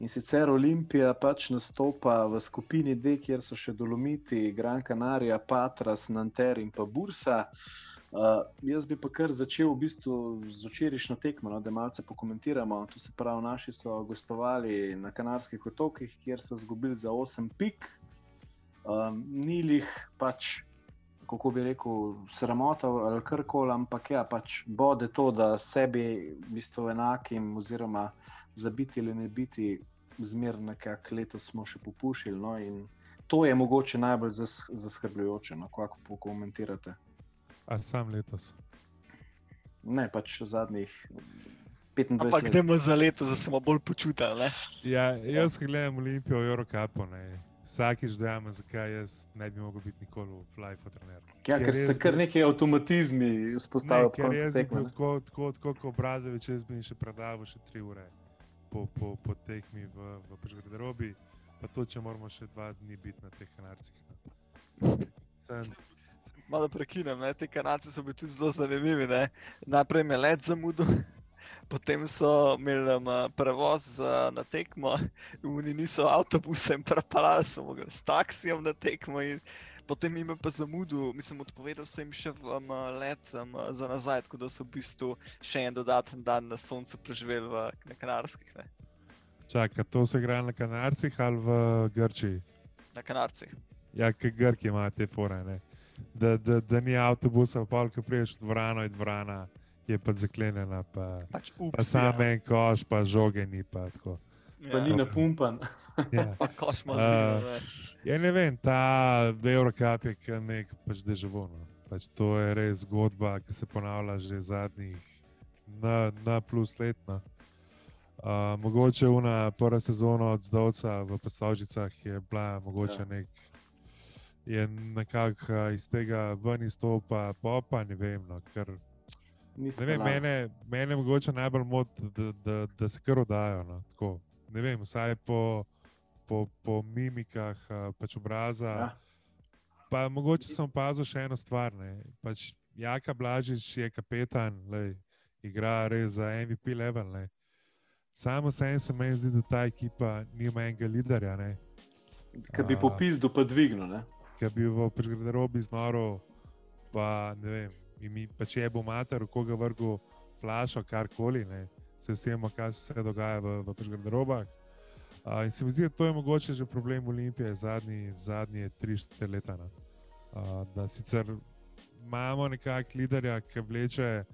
In sicer Olimpija pač nastopa v skupini D, kjer so še Dolomiti, Gran Canaria, Patras, Nanter in pa Bursa. Uh, jaz bi pa kar začel v bistvu z včerajšnjo tekmo, no, da malce pokomentiramo. To se pravi, naši so gostovali na Kanarskih otokih, kjer so izgubili za 8 pik. Um, ni jih pač, kako bi rekel, sramota ali karkoli, ampak ja, pač bode to, da sebi v bistvu enakim, oziroma za biti ali ne biti, zmer nekako letos smo še popušili. No, in to je mogoče najbolj zas, zaskrbljujoče, no, kako pokomentirate. A sam letos. Ne, pač zadnjih 25 Ampak let. gremo za leto, da se bomo bolj počutili, ne. Ja, jaz gledam Olimpijo ne. Vsakič dojamem, zakaj jaz ne bi mogel biti nikoli v Flyfo trener. Ja, ker se kar neki avtomatizmi Ne, vzpostavijo. ker jaz bi tekme, bil ne. tako, tako, tako kot Obradovič, jaz bi še predaval še tri ure po, po, po tekmi v, v garderobi, pa to, če moramo še dva dni biti na teh kanarcih. no. Sem- Malo prekinem, ne? te kanalce so bili tudi zelo zanimivi. Ne? Najprej me let zamudil, potem so imeli um, prevoz uh, na tekmo, oni niso avtobusem prepeljali, so mogli s taksijem na tekmo. In potem jim je pa zamudil, mislim, odpovedal sem jim še um, let um, za nazaj, tako da so v bistvu še en dodaten dan na soncu preživeli v, na Kanarskih, ne? Čaka, to se igra na kanarcih ali v Grčiji? na Kanarcih. Ja, ker Grki imajo te fore. Ne? Da, da, da ni avtobusa, pa ko priješ v dvorano, je dvorana, je pa zaklenjena, pa, Pač pa ups, sam en koš, pa žoge ni. Pa, tako. Pa ni Ja. napumpan. ja. Pa koš ima A, zelo, ne. Ja, ne vem, ta Eurocup je kar nek pač deževno. Pač to je res zgodba, ki se ponavlja že zadnjih na, na plus letno. Uh, mogoče una prva sezona od Zdovca v Poslovžicah je bila mogoče Ja. nek. Je nekako iz tega ven izstopa, pa pa ne vem. No, ker, Ni ne vem speljal. mene, mene mogoče najbolj moti, da, da, da se kar oddajo. No, tako. ne vem, vsaj po, po, po mimikah pač obraza. Ja. Pa mogoče sem opazil še eno stvar. Ne. Pač Jaka Blažič je kapetan, lej, igra res za MVP level. Ne. Samo sem se meni zdi, da ta ekipa nima enega liderja, ne, Ki bi A. popizdu pa dvignil. Ki bi v garderobi znoro, pa ne vem, in mi pač je bo mater, koga vrgu flašo, karkoli. ne. Se vsemo, kaj se dogaja v, v garderobah. Uh, in se mi zdi, da to je mogoče že problem Olimpije zadnji, zadnje 3-4 leta. no. Uh, da sicer imamo nekakšnega liderja, ki vleče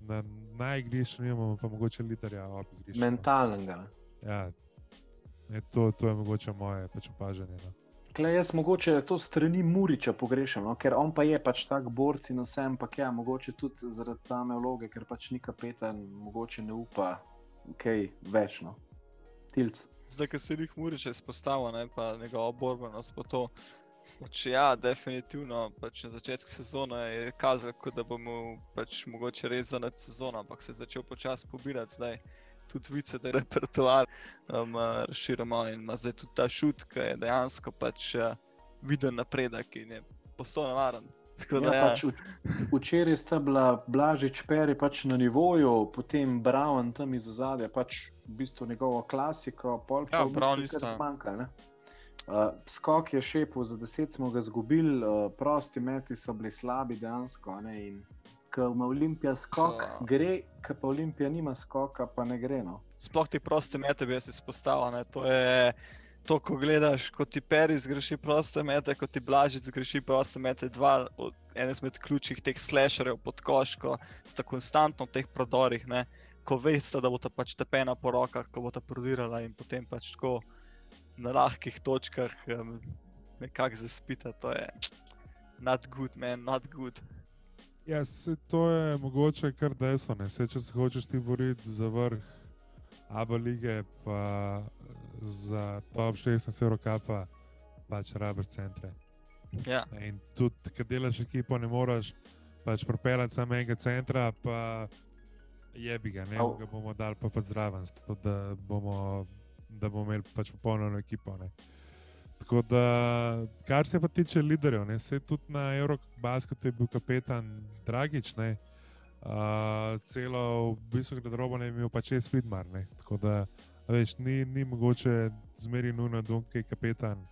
na, na igrišču, nimamo pa mogoče liderja ob igrišču. Mentalnega. ne. Ja, ne, to, to je mogoče moje pač opažanje. No. Klej, jaz mogoče to strani Muriča pogrešam, no? ker on pa je pač tak borc in vsem, pa ja, mogoče tudi zaradi same vloge, ker pač ni kapetan, mogoče ne upa kaj več. No? Tilc. Zdaj, ko se jih Murič izpostavlja, ne pa njegova borbenost, pa. Pač ja, definitivno. Pač na začetku sezone je kazalo, da bomo pač mogoče res za nad sezono, ampak se je začel počasi pobirati zdaj. Tudi vice, da je repertoar um, razširjamo in ima zdaj tudi ta šut, ki je dejansko pač uh, viden napredek in je postal navaren. Tako da, Ja, ja, pač včeraj sta bila Blažič Peri pač na nivoju, potem Brown tam iz ozadja, pač v bistvu njegovo klasiko, pol pa Ja, v bistvu kar zmanjka. ne. Uh, skok je šepil, za deset smo ga izgubili, uh, prosti meti so bili slabi dejansko. a Ne, in ko ima Olimpija skok, So- gre, ko pa Olimpija nima skoka, pa ne gre. No. sploh ti proste mete bi jaz izpostavil. ne, To je to, ko gledaš, ko ti Peri zgreši proste mete, ko ti Blažič zgreši proste mete. Dva od ene izmed ključnih teh slasherjev pod koško, sta konstantno v teh prodorih. Ne, ko veste, da bo ta pač tepena po rokah, ko bo ta prodirala in potem pač tako na lahkih točkah um, nekako zaspita. To je not good, man, not good. Ja, se, to je mogoče kar desno. ne. Saj, če se hočeš ti boriti za vrh Abu lige, pa za top 16 Eurocapa, pač rabiš centre. Ja, In tudi, ker delaš ekipo, ne moreš pač propeljati samo enega centra, pa je bi ga, ne Au. ga bomo dali pa pač zraven, tako da bomo, da bomo imeli pač popolno ekipo. Ne. Tako da, kar se pa tiče liderjev, ne, se tudi na Eurobasketu je bil kapetan Dragič, ne, uh, celo v bistvu garderobo ne je imel pač šest vidmar, ne, tako da, veš, ni, ni mogoče zmeri nujno, da je kapetan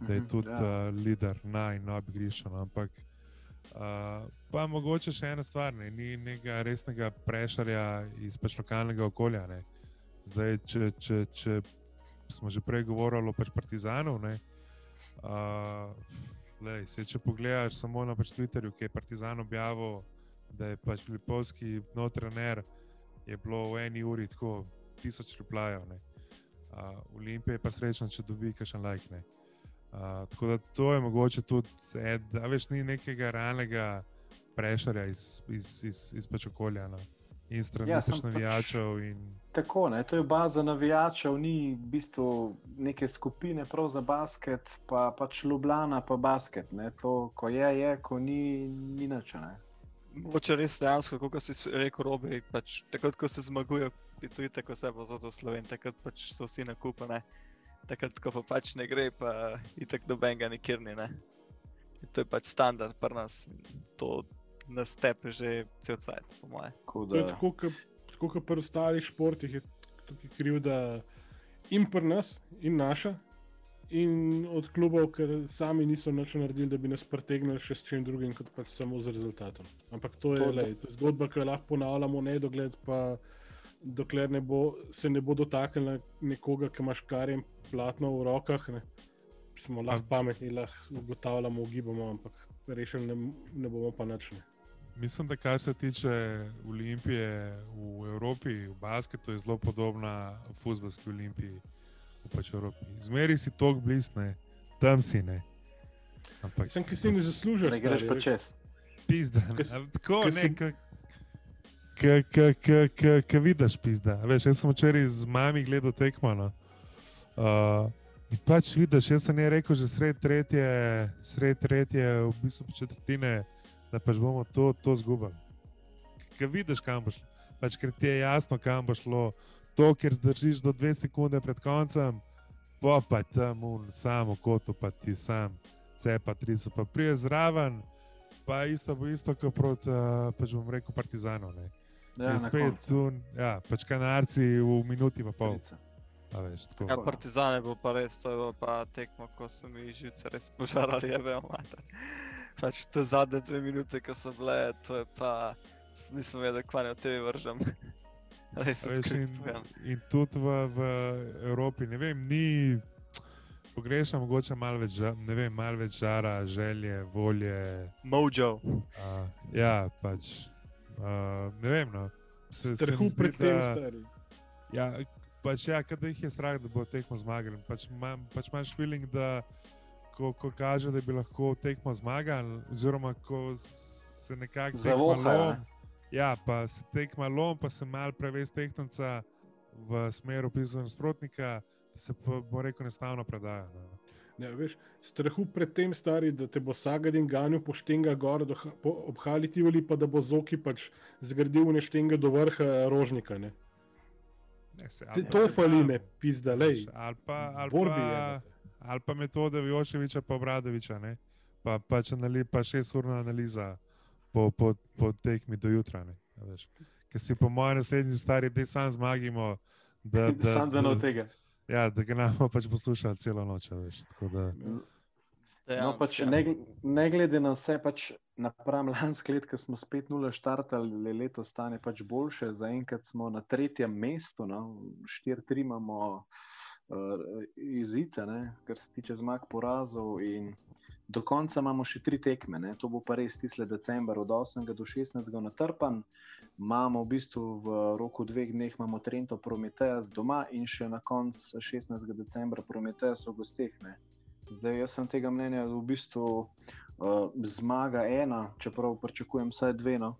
da je Mhm, tudi ja. uh, lider na in na igrišču. No, ampak uh, pa mogoče še ena stvar, ne, ni nekega resnega prešarja iz pač lokalnega okolja. Ne. Zdaj, če, če, če smo že prej govorili o pač Partizanu, ne, uh, lej, se, če pogledaš samo na pač Twitterju, ki je Partizan objavil, da je pač Filipovski notrener, je bilo v eni uri tako tisoč replajev. Uh, Olimpija je pa srečna, če dobi kakšen like. Ne. Uh, tako da to je mogoče tudi, ed, a veš, ni nekega realnega prešarja iz, iz, iz, iz pač okolja. No. In strani Ja, pač- navijačev. In, Tako, ne, to je baza navijačev, ni v bistvu neke skupine prav za basket, pa pač Ljubljana, pa basket. Ne. To, ko je, je, ko ni, ni nič. Ne. Mogoče res dejansko, kot si rekel, robi, pač, takrat, ko se zmaguje, je to tako vse bo zato sloven, takrat pač so vsi nakupane. Takrat, ko pa pač ne gre, pa itek nobenega nikjer ni. Ne? In to je pač standard pri nas. in To nas tepe že cel cajt, po moje. Tako tako, tako kot pri ostalih športih, je tukaj krivda in pri nas, in naša, in od klubov, ker sami niso nič naredili, da bi nas pretegnili še s čim drugim, kot pač samo z rezultatom. Ampak to je, To- lej, to je zgodba, ki jo lahko ponavljamo, ne dogled pa. Dokler ne bo, se ne bo dotaknila nekoga, ki ima škarje in platno v rokah, ne. smo lahko pametni, lahko ugotavljamo, ugibamo, ampak rešili ne, ne bomo pa nič. Mislim, da kar se tiče Olimpije v Evropi, v basketu, je zelo podobna futbalski Olimpiji v pač Evropi. Zmeri si tok blistne, tam si ne. Ampak Sem, ki si ne zaslužiš. Ne greš pa čez. pizda. Tako ne. Ke vidiš, pizda. Veš, jaz sem včeraj z mami gledal tekmo. No. Uh, in pač vidiš, jaz sem je rekel, že sred tretje, sred tretje, v bistvu četrtine, da pač bomo to, to zgubili. Ker vidiš, kam bo šlo. Pač, ker ti je jasno, kam bo šlo. To, ker zdržiš do dve sekunde pred koncem, pa pa tam un, samo kotu, pa ti sam, cepa, tri so pa prije zraven. Pa isto bo isto kot proti, uh, pač bom rekel, Partizanu. Ne. Ja, In spet tu, ja, pač kanarci v minuti pa pol. Palica. A veš, tako. Ja, Partizan je bil pa res, to je bilo pa tekmo, ko so mi živce res požarali, je bil mater. Pač te zadnje dve minute, ko so bile, to je pa, nisem vedel, kva ne v tebi vržem. Res Veš, in, in tudi v, v Evropi, ne vem, ni. Pogrešam mogoče malo več, ne vem, malo več žara, želje, volje. Mojo. Uh, ja, pač. Uh, ne vem. No. Se, se Strahu zdi, pred tem, da- stari. Ja, pač ja, kad jih je strah, da bo tekmo zmagali. Pač, ma, pač imaš feeling, da ko, ko kaže, da bi lahko tekmo zmagali, oziroma ko se nekako lom, ne? Ja, pa se tekma lom, pa se mal prevez tehtnica v smer opisov nasprotnika, da se pa, bo rekel, enostavno predaja. No. Ne, veš, strahu pred tem stari, da te bo Sagadin ganil po štenga gor, do, po, ob Halitivali, pa da bo Zoki pač zgradil neštenge do vrha rožnika. Ne. Ne, se, Te- pa To fali me, pizda, lej. Ali pa, ali Borbi pa, ali pa metode Vjoševiča, pa Bradoviča, ne? pa pač anali, pa šest urna analiza po, po, po tekmi do jutra. ne. Ker si po mojem naslednji stari, da sam zmagimo. Da, da, Sam da ne od tega. Ja, da ga bomo pač poslušali celo noč. a Veš, tako da, No, pač ne, ne glede na vse, pač napram lansko leto, ko smo spet nula štartali, je letos stanje pač boljše. Zaenkrat smo na tretjem mestu, no, 4-3 imamo uh, izite, ne, kar se tiče zmag, porazov. In do konca imamo še tri tekme, ne. to bo pa res tisle december, od 8. do 16. natrpan. Imamo v bistvu v roku dveh dneh imamo Trento Prometeus doma in še na koncu 16. decembra Prometeus v gosteh. Ne. Zdaj, jaz sem tega mnenja, da v bistvu uh, zmaga ena, čeprav pričakujem vsaj dve, no,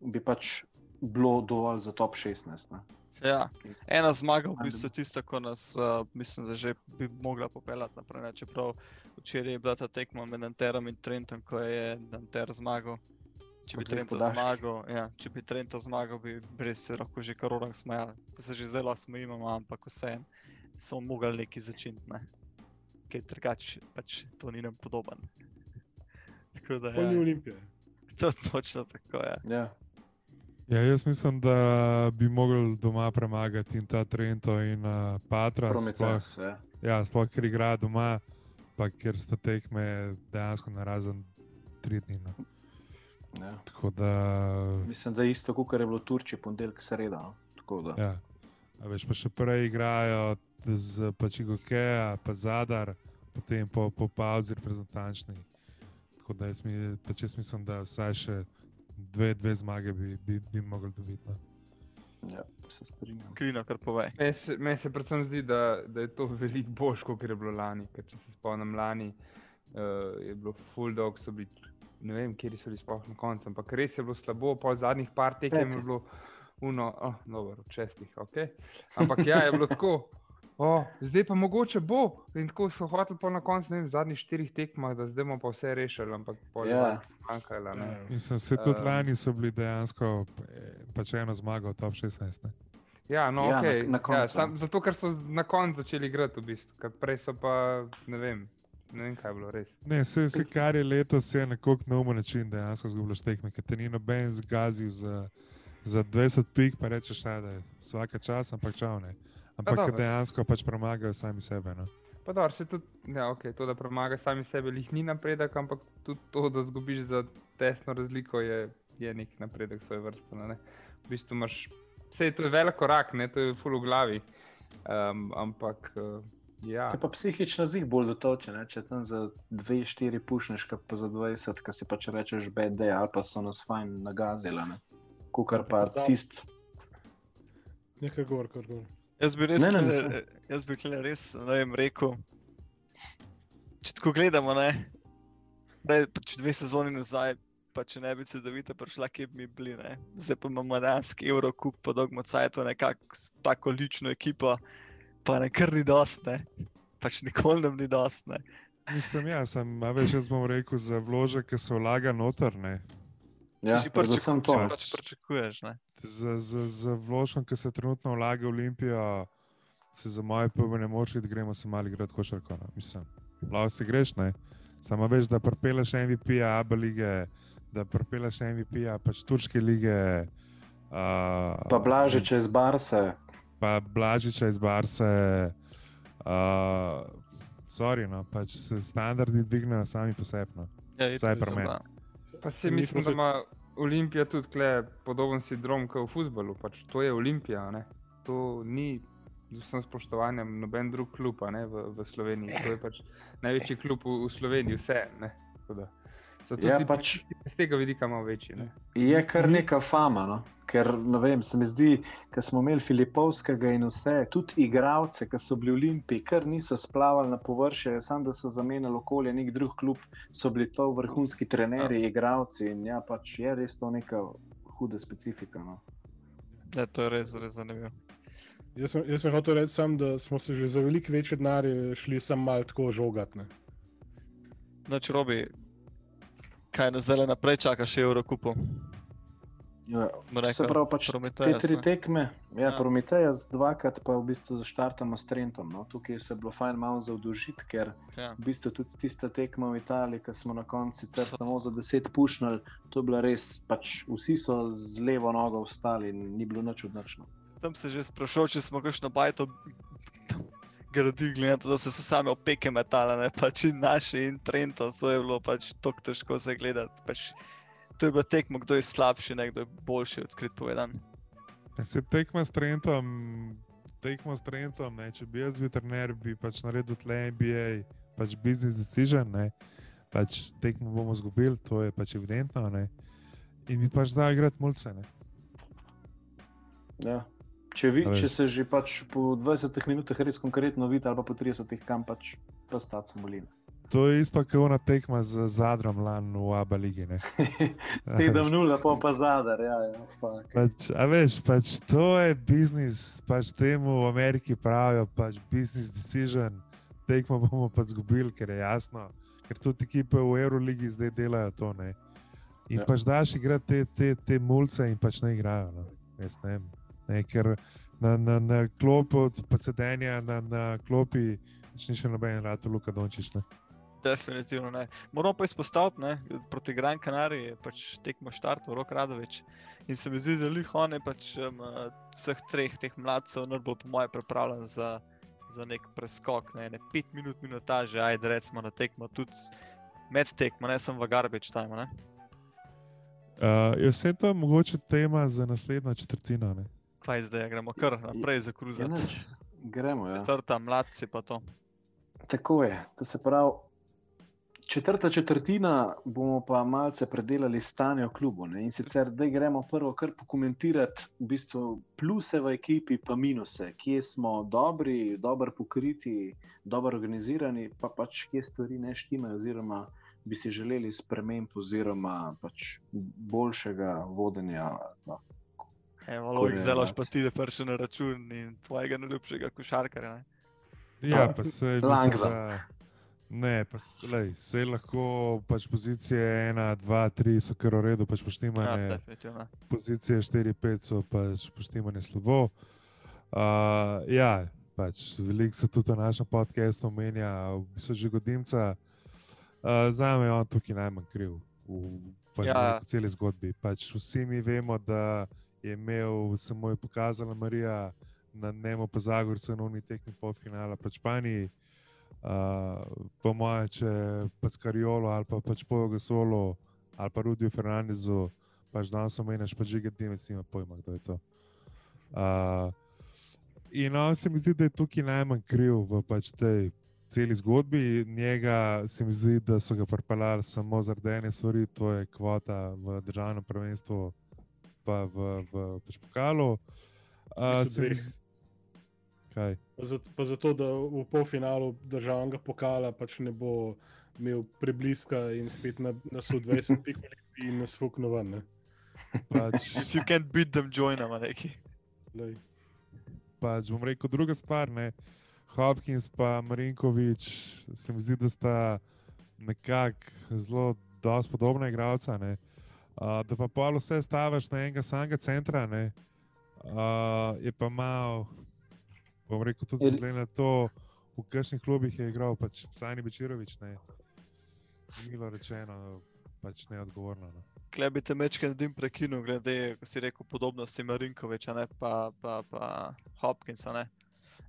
bi pač bilo dovolj za top 16. Ne. Ja, ena zmaga v bistvu tista, ko nas, uh, mislim, da že bi mogla popeljati naprej. Ne? Čeprav včeraj je bila ta tekma med Nanterom in Trentom, ko je Nanter zmagal. Če bi podaljških. zmagal, ja, če bi Trento zmagal, bi res se lahko že kar orang smejali. Zdaj se že zelo smejimo, ampak vseeno smo mogli nekaj začeti, ne? ker drugače pač to ni nam podoben. Tako da Polni ja, olimpije. to točno tako je. Ja. ja, jaz mislim, da bi mogli doma premagati in ta Trento in uh, Patra. Sploh, Prometeus, ja. ja, sploh ker igra doma, pa ker sta tekme dejansko na razen tri dni. No. Ja. Tako da. Mislim, da je isto, kot je bilo v Turčiji, ponedeljek, sreda. no. Da. Ja. A veš, pa še prej igrajo z Pačigokeja, pa Zadar, potem po, po pauzi reprezentančni. Tako da jaz, mi, jaz mislim, da vsaj še dve, dve zmage bi, bi, bi mogli dobiti. No. Ja, se strinjam. Krino, kar povej. Meni se, meni se predvsem zdi, da, da je to veliko boljš, kot je bilo lani. Ker če se spomnim, lani uh, je bilo full dog, so bili, ne vem, kje so bili sploh na koncu, ampak res je bilo slabo, po zadnjih par tekem je bilo uno, oh, dobro, od šestih, ok. Ampak ja, je bilo tako. Oh, zdaj pa mogoče bo. In tako so hoteli po na koncu, ne vem, zadnjih štirih tekmah, da zdaj bomo pa vse rešili, ampak pol je Ja. manjkalo. ne. Mislim, se tudi Um, lani so bili dejansko eh, pač eno zmago v top 16. Ne? Ja, no, Ja, na- okay. na ja, koncu. sam, zato, ker so na koncu začeli igrati, v bistvu, ker prej so pa ne vem, ne vem kaj je bilo res. Ne, vse, vse kar je letos, je nekako na umen način dejansko zgubljaš tekme, ker te ni noben zgazil za, za 20 pik, pa rečeš, "Aj, da je vsaka čas, ampak čau ne. Ampak ker dejansko pač premagajo sami sebe. No. Pa dobro, se tudi, ja, okay, to, da premaga sami sebe, jih ni napredek, ampak tudi to, da zgubiš za tesno razliko, je, je nek napredek svoje vrste. ne. V bistvu imaš, vse to je velik korak, ne, to je full v glavi. Um, ampak uh, ja, Te pa psihično zih bolj dotoče, ne? če tam za 2-4 pušneš, pa za 20, ki si pač rečeš day ali pa so nas fajn nagazili. Kukar pa Pozab- tist, Nekaj gor, kar gor. Jaz bi res, Ne, ne, ne, tule- jaz bi res ne vem, rekel. Če tako gledamo, ne, prej, pač dve sezoni nazaj, pa če ne bi se Davida prišla, kje bi mi bili. Ne. Zdaj pa imamo danski Eurocup, po dolgmo cajtu, nekako s tako lično ekipo, pa ne kar ni dost, ne. Pač nikoli nam ni dost, ne. Mislim, ja, sem, a veš, jaz bom rekel za vložek, ki se vlaga noter. Ne. ja, Če si predvsem to. pričakuješ, pač pričakuješ, ne. Z, z, z vložkom, ki se trenutno vlaga v Olimpijo, se za moje pojme ne moreš, da gremo se mali igrati košarko. No. Mislim, lahko se greš, ne. Samo veš, da prepeleš MVP-ja, ABA lige, da prepeleš MVP-ja, pač turške lige. Uh, Pa Blažiče iz Barse, pa Blažiča iz Barse. Uh, sorry, no, pač se standardi dvignejo sami po sebi. No. Ja, Vsaj itak, pri meni. pa se Mi mislim, da ima Olimpija tudi tle podoben sindrom kot v futbalu. Pač to je Olimpija, ne. to ni z vsem spoštovanjem noben drug klub ne, v, v Sloveniji. To je pač največji klub v, v Sloveniji, vse. Ne. Tako da, Ja, ti pač- z tega vidika malo večji. Ne? Je kar neka fama, no? ker ne vem, se mi zdi, da smo imeli Filipovskega in vse, tudi igravce, ki so bili v Olimpiji, kar niso splavali na površje, samo da so zamenjali okolje, nek drug klub, so bili to vrhunski trenerji, ja. igravci in ja, pač je res to neka huda specifika. No? Ja, to je res, res zanimivo. Jaz sem, jaz sem hotel reči, sam, da smo se že za veliko večje denarje šli samo malo tako žogat. Ne. Noč robi, kaj nas zdaj naprej čaka, še Eurokupo. Ja, se pravi, pač te Prometheus, tri ne? tekme, ja, Ja. ja. Prometejas dvakrat, pa v bistvu zaštartamo s Trentom. No? Tukaj se je bilo fajn malo zaudožiti, ker Ja. v bistvu tudi tista tekma v Italiji, ki smo na koncu sicer samo za deset pušnili, to je bila res, pač vsi so z levo nogo vstali in ni bilo nič odnačno. Tam se že sprašal, če smo kakšno bajto gradili, glede na to, da so se same opeke metale, ne pač in naši in Trento, to je bilo pač tako težko se gledati. Pač, to je bilo tekmo, kdo je slabši, ne kdo je boljši, odkrit povedan. Se tekma s Trentom, tekma s Trentom, ne, če bi jaz bil trener, bi pač naredil tle NBA, pač business decision, ne, pač tekmo bomo izgubili, to je pač evidentno, ne, in bi pač dal igrati mulce, ne. Ja. Če, vi, če se že pač po 20 minutah res konkretno vidi, ali pa po 30, kam pač pa stati bolina. To je isto, kot ona tekma z Zadrom lani v Abu Leiji, ne. 7-0, pa pa zadar, ja, ja, fuck. Pač, a veš, pač to je biznis, pač temu v Ameriki pravijo, pač business decision, tekmo bomo pač izgubili, ker je jasno, ker tudi ekipe v Euroligi zdaj delajo to. Ne. In. Ja. pač daš igrati te, te, te mulce in pač ne igrajo. No. Jaz ne vem. Ne, ker na, na, na klopu, pa sedenja na, na klopi, ni še noben rad, Luka Dončić. Ne. Definitivno ne. Moramo pa izpostaviti, ne, proti Gran Canariji je pač tekmo štartov, Rok Radovič. In se mi zdi, da lih on je pač um, vseh treh teh mladcev najbolj po moje pripravljen za, za nek preskok, ne, ne pet minut minutaže, ajde recimo na tekmo, tudi med tekmo, ne samo v time. Ne. Uh, je vse to mogoče tema za naslednjo četrtino? Ne? Kaj zdaj, gremo kar naprej za Ja, kruzati. nič. Gremo, ja. Četrta, mladci pa to. Tako je. To se pravi, četrta četrtina bomo pa malce predelali stanje v klubu. Ne? In sicer, da gremo prvo kar pokomentirati v bistvu pluse v ekipi, pa minuse, kje smo dobri, dobro pokriti, dobro organizirani, pa pač kje stvari ne štimajo, oziroma bi si želeli sprememb, oziroma pač boljšega vodenja. No. Evo, je zelo mlad. pa ti, da prši na račun in tvojega najljubšega košarkarja. Ne? Ja, Pa- se Langza. Da, ne, pa s- lej, se lahko pač pozicije 1, 2, 3 so kar v redu, pač Ja, poštimane. definitivno. pozicije 4, 5 so pač poštimane slabo. Uh, ja, pač veliko se tudi v našem podkastu omenja, v bistvu že godimca. Uh, za me je on tukaj najmanj kriv v, pač Ja. ja. v celi zgodbi. Pač vsi mi vemo, da je imel, se mu je pokazala Marija na Nemo pa Zagorcu na uniji tekmi polfinala pač Španiji. Uh, po mojem, če pač Kariolo ali pa pač Pojo Gasolo ali pa Rudijo Fernandezu, pač danes omenjaš pač že Dimec, nima pojma, kdo je to. Uh, in on se mi zdi, da je tukaj najmanj kriv v pač tej celi zgodbi. Njega se mi zdi, da so ga pripeljali samo zaradi ene stvari, to je kvota v državnem prvenstvu, pa v, v pač pokalu. Uh, z- Kaj? Pa zato, pa zato, da v polfinalu državnega pokala pač ne bo imel prebliska in spet na, na 120 pik in nas fukno ven. ne. Pač, If you can't beat them, join them, neki. Pač bom rekel, druga stvar. Ne? Hopkins in Marinkovič, se mi zdi, da sta nekako zelo dosti podobna igralca. ne. Uh, da pa pol vse staviš na enega samega centra, ne, uh, je pa malo, bom rekel, tudi glede na to, v kakšnih klubih je igral, pač Sani Bečirovič, ne. Milo rečeno, pač neodgovorno. No. Klej bi te mečke nadim prekinil, glede, ko si rekel, podobnosti Marinkoviča, ne pa, pa, pa Hopkinsa. Ne.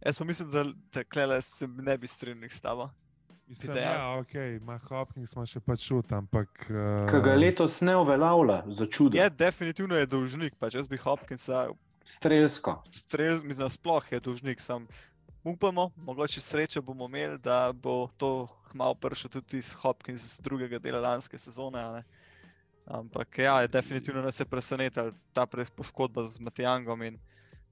Jaz pa mislim, da te klele se ne bi strinjal s tabo. Mislim, dejal- ja, ok, ima Hopkins, ima še pač šut, ampak. Uh, Ki ga letos ne uveljavlja, za čudo. Je, definitivno je dolžnik, pač jaz bi Hopkinsa Strelsko. strel, mislim, sploh je dolžnik. Sam upamo, mogoče srečo bomo imeli, da bo to malo prišel tudi iz Hopkins z drugega dela lanske sezone. a ne. Ampak ja, je definitivno nas je presenetil ta poškodba z Matijangom in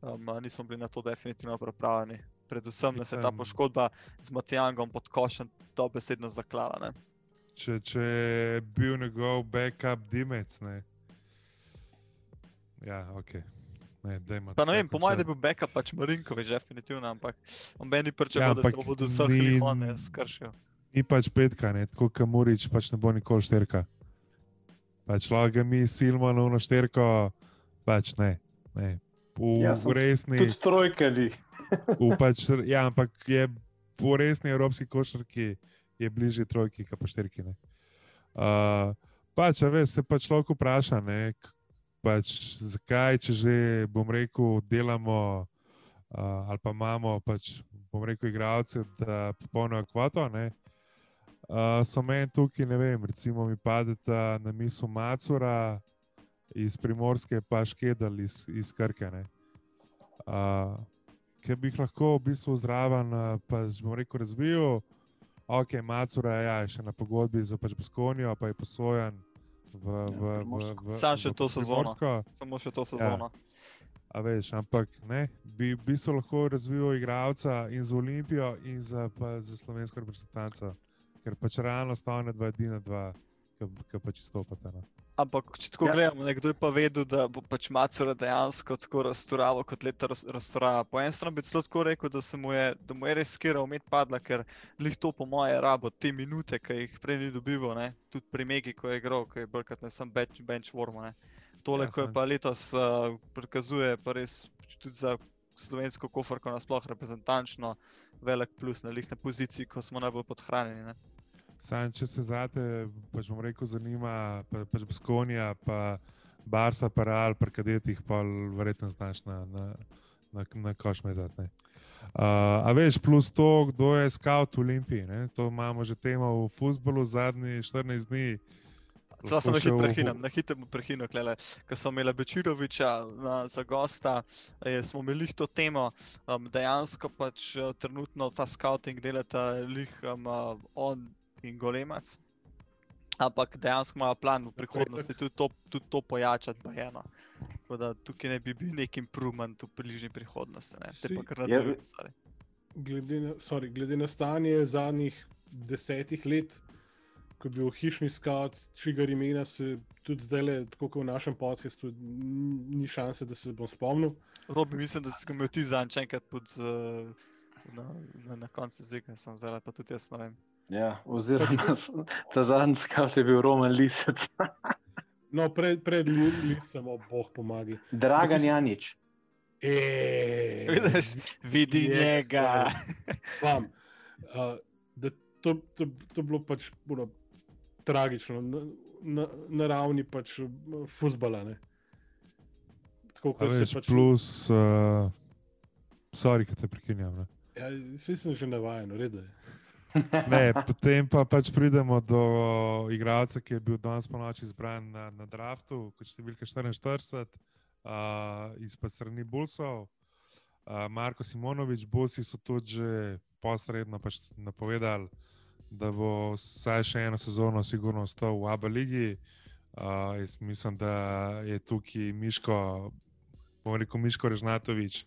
um, nismo bili na to definitivno pripravljeni. Predvsem nas je ta poškodba z Matijangom pod košem dobesedno zaklala. Ne? Če, če je bil njegov backup Dimec. Ne. Ja, ok. Ne, Pa ne vem, po mojem, da je bil backup pač Marinkovič, definitivno, ampak on meni Ja, pričakoval, da se bo do vseh Lihone skršil. Ni pač petka, ne, tako kot Murič, pač ne bo nikoli šterka. Pač lahko mi silimo na uno šterko, pač ne. ne. V, Ja, v resni, Tudi v pač, ja, ampak je v resni evropski košarki je bližje trojki, kot pa šterki. Ne. Uh, pač, veš, se pač lahko vpraša, ne, pač, zakaj, če že bom rekel, delamo uh, ali pa imamo, pač, bom rekel, igralce, da popolnijo kvoto. Ne, uh, so meni tukaj, ne vem, recimo mi padeta na misel Macura iz Primorske, pa Škedal iz, iz Krke. ne. Uh, Ker bi jih lahko v bistvu zraven, pa bom rekel, razvijal. Ok, Macura ja, je še na pogodbi za pač Baskonijo, pa je posojen v, Ja, v, v, v, Samo še v to sezono. Primorsko. Samo še to sezono. A veš, ampak ne, bi v bistvu lahko razvijal igralca in za Olimpijo, in za, pa, za slovensko reprezentanco, ker pač realno stavne dva edina, dva, ki pač izstopata. No. Ampak, če tako Ja. gledamo, nekdo je pa vedel, da bo pač Macura dejansko tako razturalo, kot leta razturava. Po eni strani bi celo tako rekel, da, se mu je, da mu je res skira umet padla, ker lih to po moje rabo, te minute, ki jih prej ni dobival, ne? tudi pri Megi, ko je igral, ki je brkat ne sem bench, bench warm. Ne? Tole, Ja, ko je pa letos uh, prikazuje, pa res tudi za slovensko kofarko nasploh reprezentančno velik plus na lih na poziciji, ko smo najbolj podhranjeni. Ne? Sam, če se zate, pač bom rekel, zanima pa, pač Baskonija, pa Barsa, pa Real, pa kadetih, pa verjetno znaš na, na, na, na koš medati. Uh, a veš, plus to, kdo je scout v Olimpiji. Ne? To imamo že temo v futbolu zadnji 14 dni. Zdaj sem na hitro prehinem, na hitro prehinem, ko smo imeli Bečiroviča na, za gosta, je, smo imeli to temo. Um, dejansko pač trenutno ta scouting delata lih um, on in Golemac. Ampak dejansko imajo plan v prihodnosti tudi to, tudi to pojačati, bajeno. Tako da tukaj ne bi bil neki improvement v bližnji prihodnosti. Ne? Te pa kar Je- nadaljujem. sorry. glede na, sorry, glede na stanje zadnjih desetih let, ko je bil hišni scout, čigar imena se tudi zdaj, le, tako kot v našem podkastu, ni šanse, da se bom spomnil. Robi, mislim, da si ga imel ti zanj enkrat pod, uh, na, na, na koncu jezika, sem zdaj pa tudi jaz ne vem. Ja, oziroma ta zadnji scout je bil Roman Lisec. No, pred, pred Lisom, oh, bog pomagi. Dragan Ampak Janič. Eee, Vidiš, Vidi je, njega. Vam, uh, da to, to, to bilo pač bilo tragično, na, na, na ravni pač fusbala. Ne? Tako kot se pač. plus, uh, sorry, ki te prekinjam. Ne. Ja, vsi sem že navaden, redo je. Ne, potem pa pač pridemo do igralca, ki je bil danes po noči izbran na, na draftu, kot številka 44, uh, iz pa strani Bulsov. Uh, Marko Simonovič, Bulsi so tudi že posredno pač napovedali, da bo vsaj še eno sezono sigurno ostal v Abu Leiji. Uh, jaz mislim, da je tukaj Miško, bomo rekel Miško Režnatovič,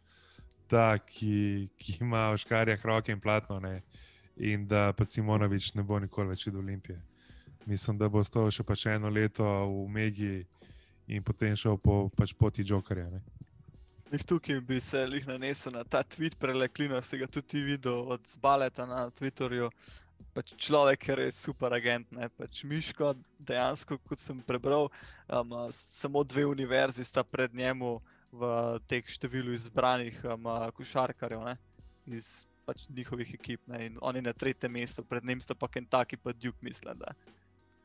ta, ki, ki ima v škarjah roke in platno. Ne in da pa Simonovič ne bo nikoli več videl Olimpije. Mislim, da bo ostal še pač eno leto v Megi in potem šel po pač poti Jokerja. Ne? Nih tukaj bi se jih nanesel na ta tweet preleklino, si ga tudi videl od Zbaleta na Twitterju. Pač človek je res super agent, ne pač Miško, dejansko, kot sem prebral, um, samo dve univerzi sta pred njemu v teh številu izbranih um, košarkarjev, ne, iz pač njihovih ekip. Ne, in oni na tretjem mestu, pred njim sta pa Kentucky, pa Duke, mislim. Da.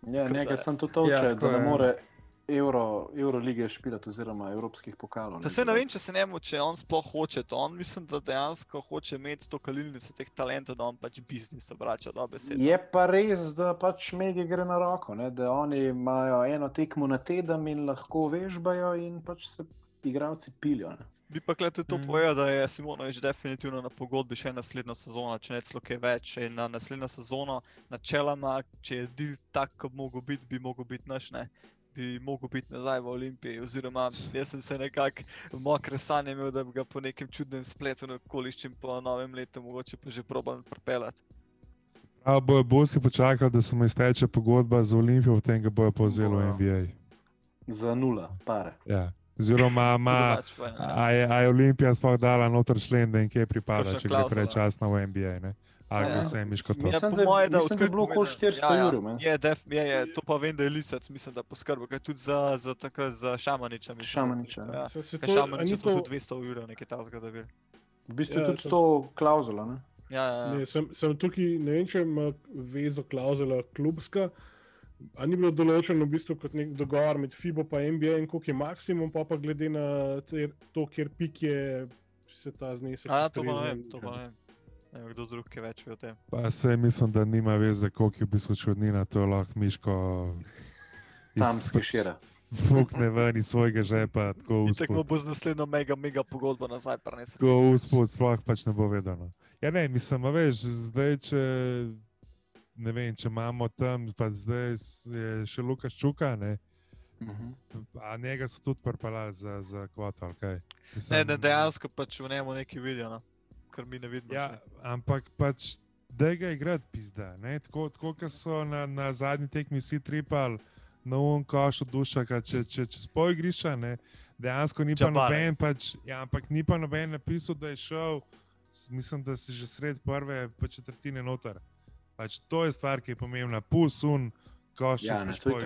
Ja, Tako nekaj da- sem tudi toče, Ja, da ne je. more Euro, Eurolige špilati oziroma evropskih pokalov. Da se ne vem, če se njemu, če on sploh hoče to. On mislim, da dejansko hoče imeti to kalilnico teh talentov, da on pač biznis obrača do besede. Je pa res, da pač Megi gre na roko, ne? da oni imajo eno tekmo na teden in lahko vežbajo, in pač se igravci pilijo. Ne? Bi pa kle tudi to Mhm. povedal, da je Simonovič definitivno na pogodbi še naslednjo sezono, če ne celo kaj več. In na naslednjo sezono, načeloma, če je deal tak, kot mogo biti, bi mogel biti naš, ne. Bi mogel biti nazaj v Olimpiji, oziroma jaz sem se nekako mokre sanje imel, da bi ga po nekem čudnem spletu na okoliščin po novem letu mogoče pa že probal pripeljati. Prav bojo bosi počakali, da se mu izteče pogodba z Olimpijo, potem ga bojo povzeli v. NBA. Za nula, pare. Ja. Oziroma, ima, a, je, a je Olimpija sploh dala noter člen, da jim kje pripada, če gre prečasno v NBA. Ne? Ali Ja. ja. vse miško to. Mislim, Ja, po da je- moje, da mislim, da je bilo okoli povedano. 400 ja, ja. jurov, meni. Je, def, je, je, to pa vem, da je Lisec, mislim, da poskrbel, ker tudi za, za takrat za Šamaniča. Mislim, Šamaniča, da ja. Ja. Se, se Kaj to, Šamaniča ni smo to, tudi 200 ur, nekaj tasga dobil. V bistvu Ja, ja, tudi sem- to klauzulo. Ne? Ja, ja, ja. ne, sem, sem tukaj, ne vem, če ima vezo klauzula klubska. A ni bilo določeno v bistvu kot nek dogovor med FIBO in NBA in koliko je maksimum, pa pa glede na to, kjer pik je, se ta znesek. A, ja, to pa ne vem, to pa ne vem. Ne vem, kdo drug je več ve o tem. Pa se mislim, da nima veze, koliko je v bistvu čudnina, to je lahko miško. Tam skišira. Fukne ven iz svojega žepa, tako In tako bo z naslednjo mega, mega pogodbo nazaj prenesel. Tako uspod, sploh pač ne bo vedeno. Ja, ne, mislim, a veš, zdaj, če ne vem, če imamo tam, pa zdaj je še Lukaš Čuka, ne, Mhm. a njega so tudi prpalali za, za kvoto, ali kaj. Ne, Mislim, ne, dejansko pač v njemu nekaj vidijo, no. kar mi ne vidimo. Ja, še. ampak pač, da ga igrati pizda. Ne? Tako, tako kot so na, na zadnji tekmi vsi tripali na um košu dušaka, če, če, če spoj igrišča, ne? dejansko ni pa Džabare. noben, pač, ja, ampak ni pa noben napisal, da je šel, mislim, da si že sred prve pa četrtine noter. Pač to je stvar, ki je pomembna. Pusun, koš, Ja, ne, to.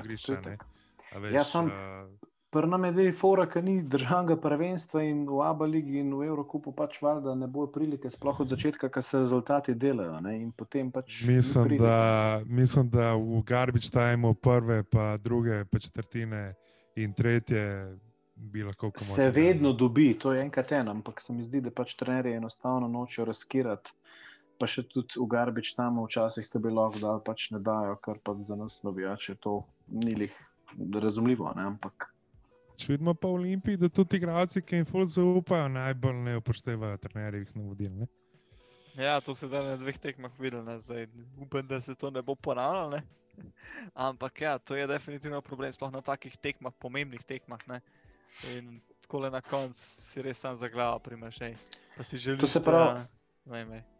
A Veš, Ja, sam- uh, Prvo nam je dej fora, ker ni državnega prvenstva in v Abu Leiji in v Evropi pač valjda ne bo prilike, sploh od začetka, ker se rezultati delajo. Pač. Mislim da, mislim, da v Garbage timeu prve, pa druge, pa četrtine in tretje lahko. Se vedno dobi, to je enkrat eno, ampak se mi zdi, da pač trenerji enostavno nočejo raskirati. Pa še tudi v Garbič tam včasih, ki bi lahko dal, pač ne dajo, kar pa za nas novijače to ni lih razumljivo. Ne? Ampak Če vidimo pa v Olimpiji, da tudi igralci, ki jim ful zaupajo, najbolj ne upoštevajo trenerjevih navodil. Ne? Ja, to se zdaj na dveh tekmah videl, ne? zdaj upam, da se to ne bo ponavljalo. ne. Ampak ja, to je definitivno problem, sploh na takih tekmah, pomembnih tekmah. Ne? In tako le na koncu si res sam za glavo primašej. Pa si želiš, se pravi- da...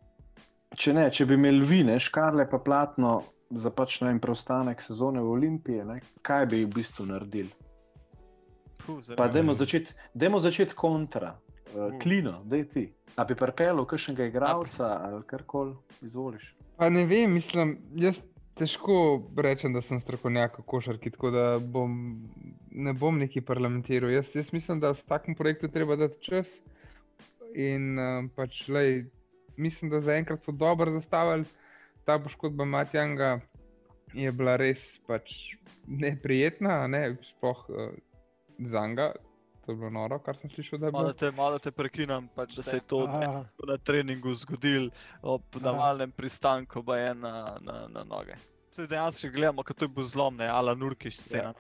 Ne, ne. če ne, če bi imeli vine, škarle pa platno za pač ne vem, preostanek sezone v Olimpiji, ne? kaj bi v bistvu naredili? Pa ne dajmo začeti dajmo začet kontra, uh, Uh. klino, da je ti. A bi pripeljal kakšnega igralca ali karkoli, izvoliš. Pa ne vem, mislim, jaz težko rečem, da sem strokovnjak v košarki, tako da bom, ne bom neki parlamentiral. Jaz, jaz mislim, da s takim projektom treba dati čas. In uh, pač, lej, mislim, da zaenkrat so dobro zastavili. Ta poškodba Matjanga je bila res pač neprijetna, a ne sploh uh, za njega. To je bilo noro, kar sem slišal. da je bilo. Malo te, malo te prekinem, pač, da se je to Aha, na treningu zgodil ob navalnem pristanku, pa je na, na, na noge. Zdaj dejansko, če gledamo, kako to je bil zlom, ne, ala Nurkiš scena.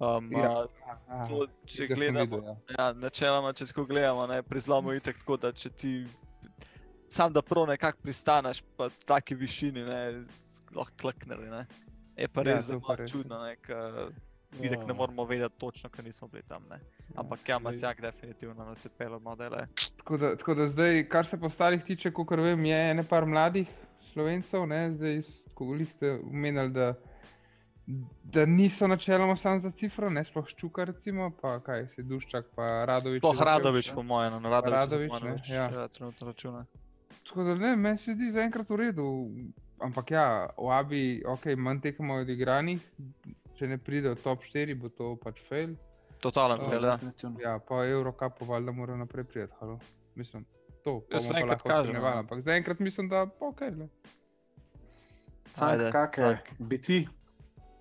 Um, Ja. a, to, če gledamo, videl, ja. ja, načeloma, če tako gledamo, ne, pri zlomu je tako, da če ti sam da prav nekako pristaneš, pa v taki višini, ne, lahko klakneri, ne. Je pa Ja, res, je res, čudno, ne, ker videk ne Ja. moramo vedeti točno, ker nismo bili tam, ne. Ampak ja, Glej. Matjak definitivno nas je pel modele. Tako da, tako da zdaj, kar se pa ostalih tiče, kot vem, je ene par mladih slovencev, ne, zdaj, ko ste omenjali, da, da niso načeloma samo za cifro, ne sploh ščuka, recimo, pa kaj se Duščak, pa Radovič. Sploh Radovič, ne. po mojem, no, Radovič, Radovič, Radovič, ne, več, ja. ja. trenutno računa. Tako da ne, meni se zdi zaenkrat v redu. Ampak ja, v Abi, ok, manj tekmo odigranih, če ne pride v top 4, bo to pač fail. Totalen Ja, fail, ja. Ja, pa Eurocup pa valjda mora naprej priti, halo. Mislim, to. pa Jaz pa enkrat kažem, ocenjevali, ja. Ampak zaenkrat mislim, da pa ok. Le. Ajde, Sank. bi ti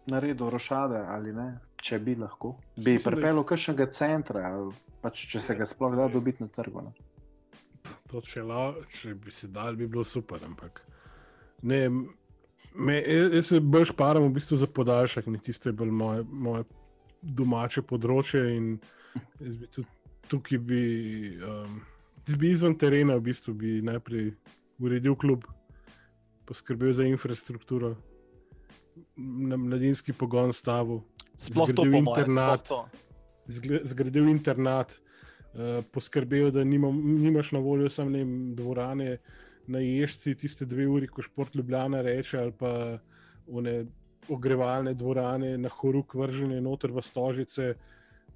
naredil rošade ali ne, če bi lahko? Bi pripeljal kakšnega centra, pač, če se ga sploh da dobiti na trgu. Ne? To, če, la, če bi se dal, bi bilo super. Ampak ne, me, jaz se bolj šparam v bistvu za podaljšek, ne tiste bolj moje, moje domače področje. In jaz bi tudi tukaj bi, um, bi izven terena v bistvu bi najprej uredil klub, poskrbel za infrastrukturo, na mladinski pogon stavu, Sploh to Zgradil po mojem, internat. sploh to. zgradil internat, poskrbel, da nimam, nimaš na voljo samo ne vem, dvorane na ježci, tiste dve uri, ko šport Ljubljana reče, ali pa one ogrevalne dvorane na horuk vržene noter v stožice.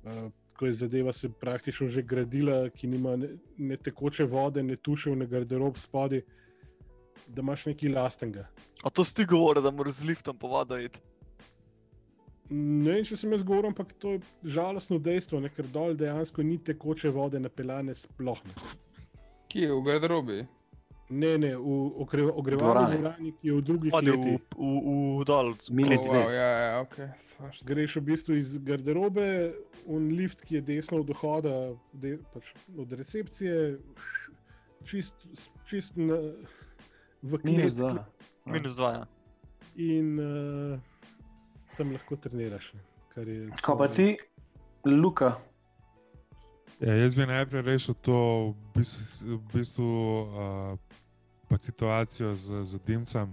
Uh, ko je zadeva se praktično že gradila, ki nima ne, ne tekoče vode, ne tušev, ne garderob spodaj, da imaš nekaj lastnega. A to si ti govoril, da moraš z liftom po vodo iti. Ne vem, če sem jaz govoril, ampak to je žalostno dejstvo, ne, ker dol dejansko ni tekoče vode napeljane sploh ne. Ki je v garderobi. Ne, ne, v ogre, ogrevalni Dvorani. ki je v drugi Odi v, v, v dol, kleti Oh, wow, des. ja, ja, ok. svašta. Greš v bistvu iz garderobe, un lift, ki je desno od vhoda, de, pač od recepcije, čist, čist na, v Minus klet. dva. Minus dva. Ja. In uh, tam lahko treniraš. je- Kaj pa ti, Luka? Ja, jaz bi najprej rešil to, v bistvu, v bistvu uh, pa situacijo z, z dimcem.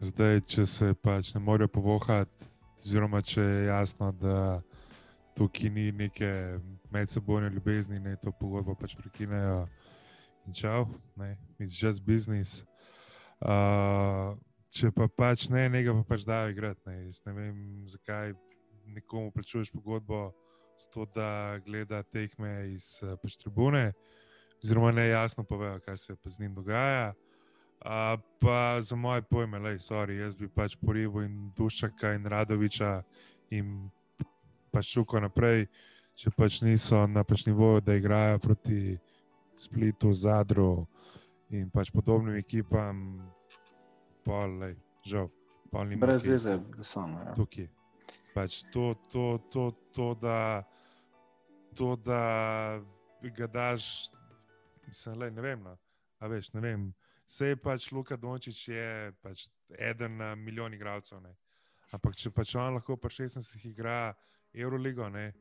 Zdaj, če se pač ne morejo povohati, oziroma če je jasno, da tukaj ni neke medsebojne ljubezni, ne to pogodbo pač prekinejo in čau, ne, it's just business. Uh, če pa pač ne, nekaj pa pač dajo igrati. Ne. Jaz ne vem, zakaj nekomu plačuješ pogodbo s to, da gleda tekme iz eh, pač tribune, oziroma ne jasno povejo, kaj se pa z njim dogaja. A, pa za moje pojme, le, sorry, jaz bi pač porival in Dušaka in Radoviča in pač šuko naprej, če pač niso na pač nivoju, da igrajo proti Splitu, Zadru in pač podobnim ekipam, pol, lej, žal, pol ni Brez veze, da so. no, Ja. tukaj. Pač to, to, to, to, da, to, da ga daš, mislim, lej, ne vem. No. A veš, ne vem. Sej pač Luka Dončić je pač eden na milijon igralcev. Ne. Ampak če pač on lahko pa 16 igra Euroligo, ne,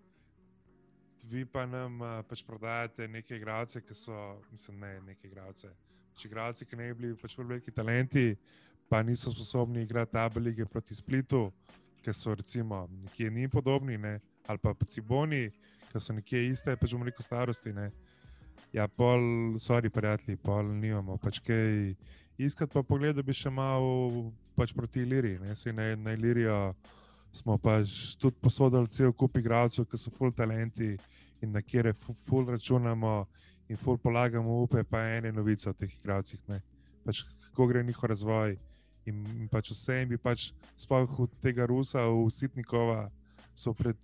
vi pa nam uh, pač prodajate neke igralce, ki so, mislim, ne neke igralce. Če igralci, ki ne bi bili pač veliki talenti, pa niso sposobni igrati tabe lige proti Splitu, ki so recimo nekje ni podobni, ne? ali pa Ciboni, ki so nekje iste, pač bomo rekel starosti. Ne? Ja, pol, sorry, prijatelji, pol nimamo. Pač kaj iskati, pa pogled, da bi še malo pač proti Iliriji. Ne? Saj na, na Ilirijo smo pač tudi posodili cel kup igralcev, ki so full talenti in na kere fu- full računamo in full polagamo upe, pa ene novice o teh igralcih. Pač kako gre njihov razvoj. In, in pač vse jim bi pač sploh od tega Rusa, v Sitnikova, so pred,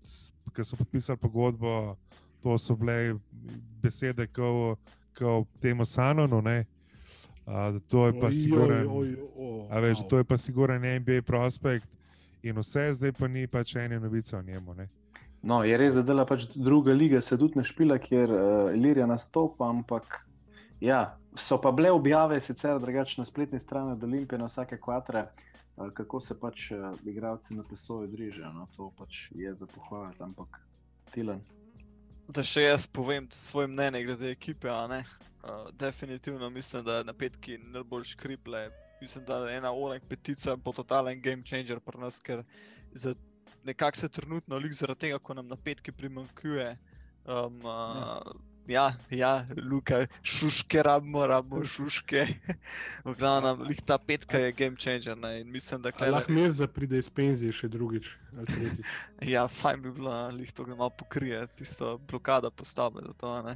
ki so podpisali pogodbo, to so bile besede, kot temu Sanonu. ne. A, to je pa siguren, a veš, to je pa siguren NBA prospekt in vse, zdaj pa ni pač ene novice o njemu. Ne. No, je res, da dela pač druga liga, se tudi ne špila, kjer uh, Ilirija nastopa, ampak ja, so pa bile objave, sicer drugače na spletni strani od Olimpije, na vsake kvatre, uh, kako se pač uh, igralci na pesoju drižijo. No, to pač je za pohvaliti, ampak Tilan. Da še jaz povem svoje mnenje glede ekipe. Uh, definitivno mislim, da je na petki najbolj škriple. Mislim, da je ena ura in petica bo totalen game changer pri nas, ker nekako se trenutno, lik zaradi tega, ko nam na petki primankuje. Um, uh, ja, ja, Luka, šuške rabimo, rabimo šuške. v glavnem, lik ta petka je game changer. Ne, mislim, da klele- Lahko Mirza pride iz penzije še drugič ali. Ja, fajn bi bilo, da jih to malo pokrije, tisto blokado postave za to.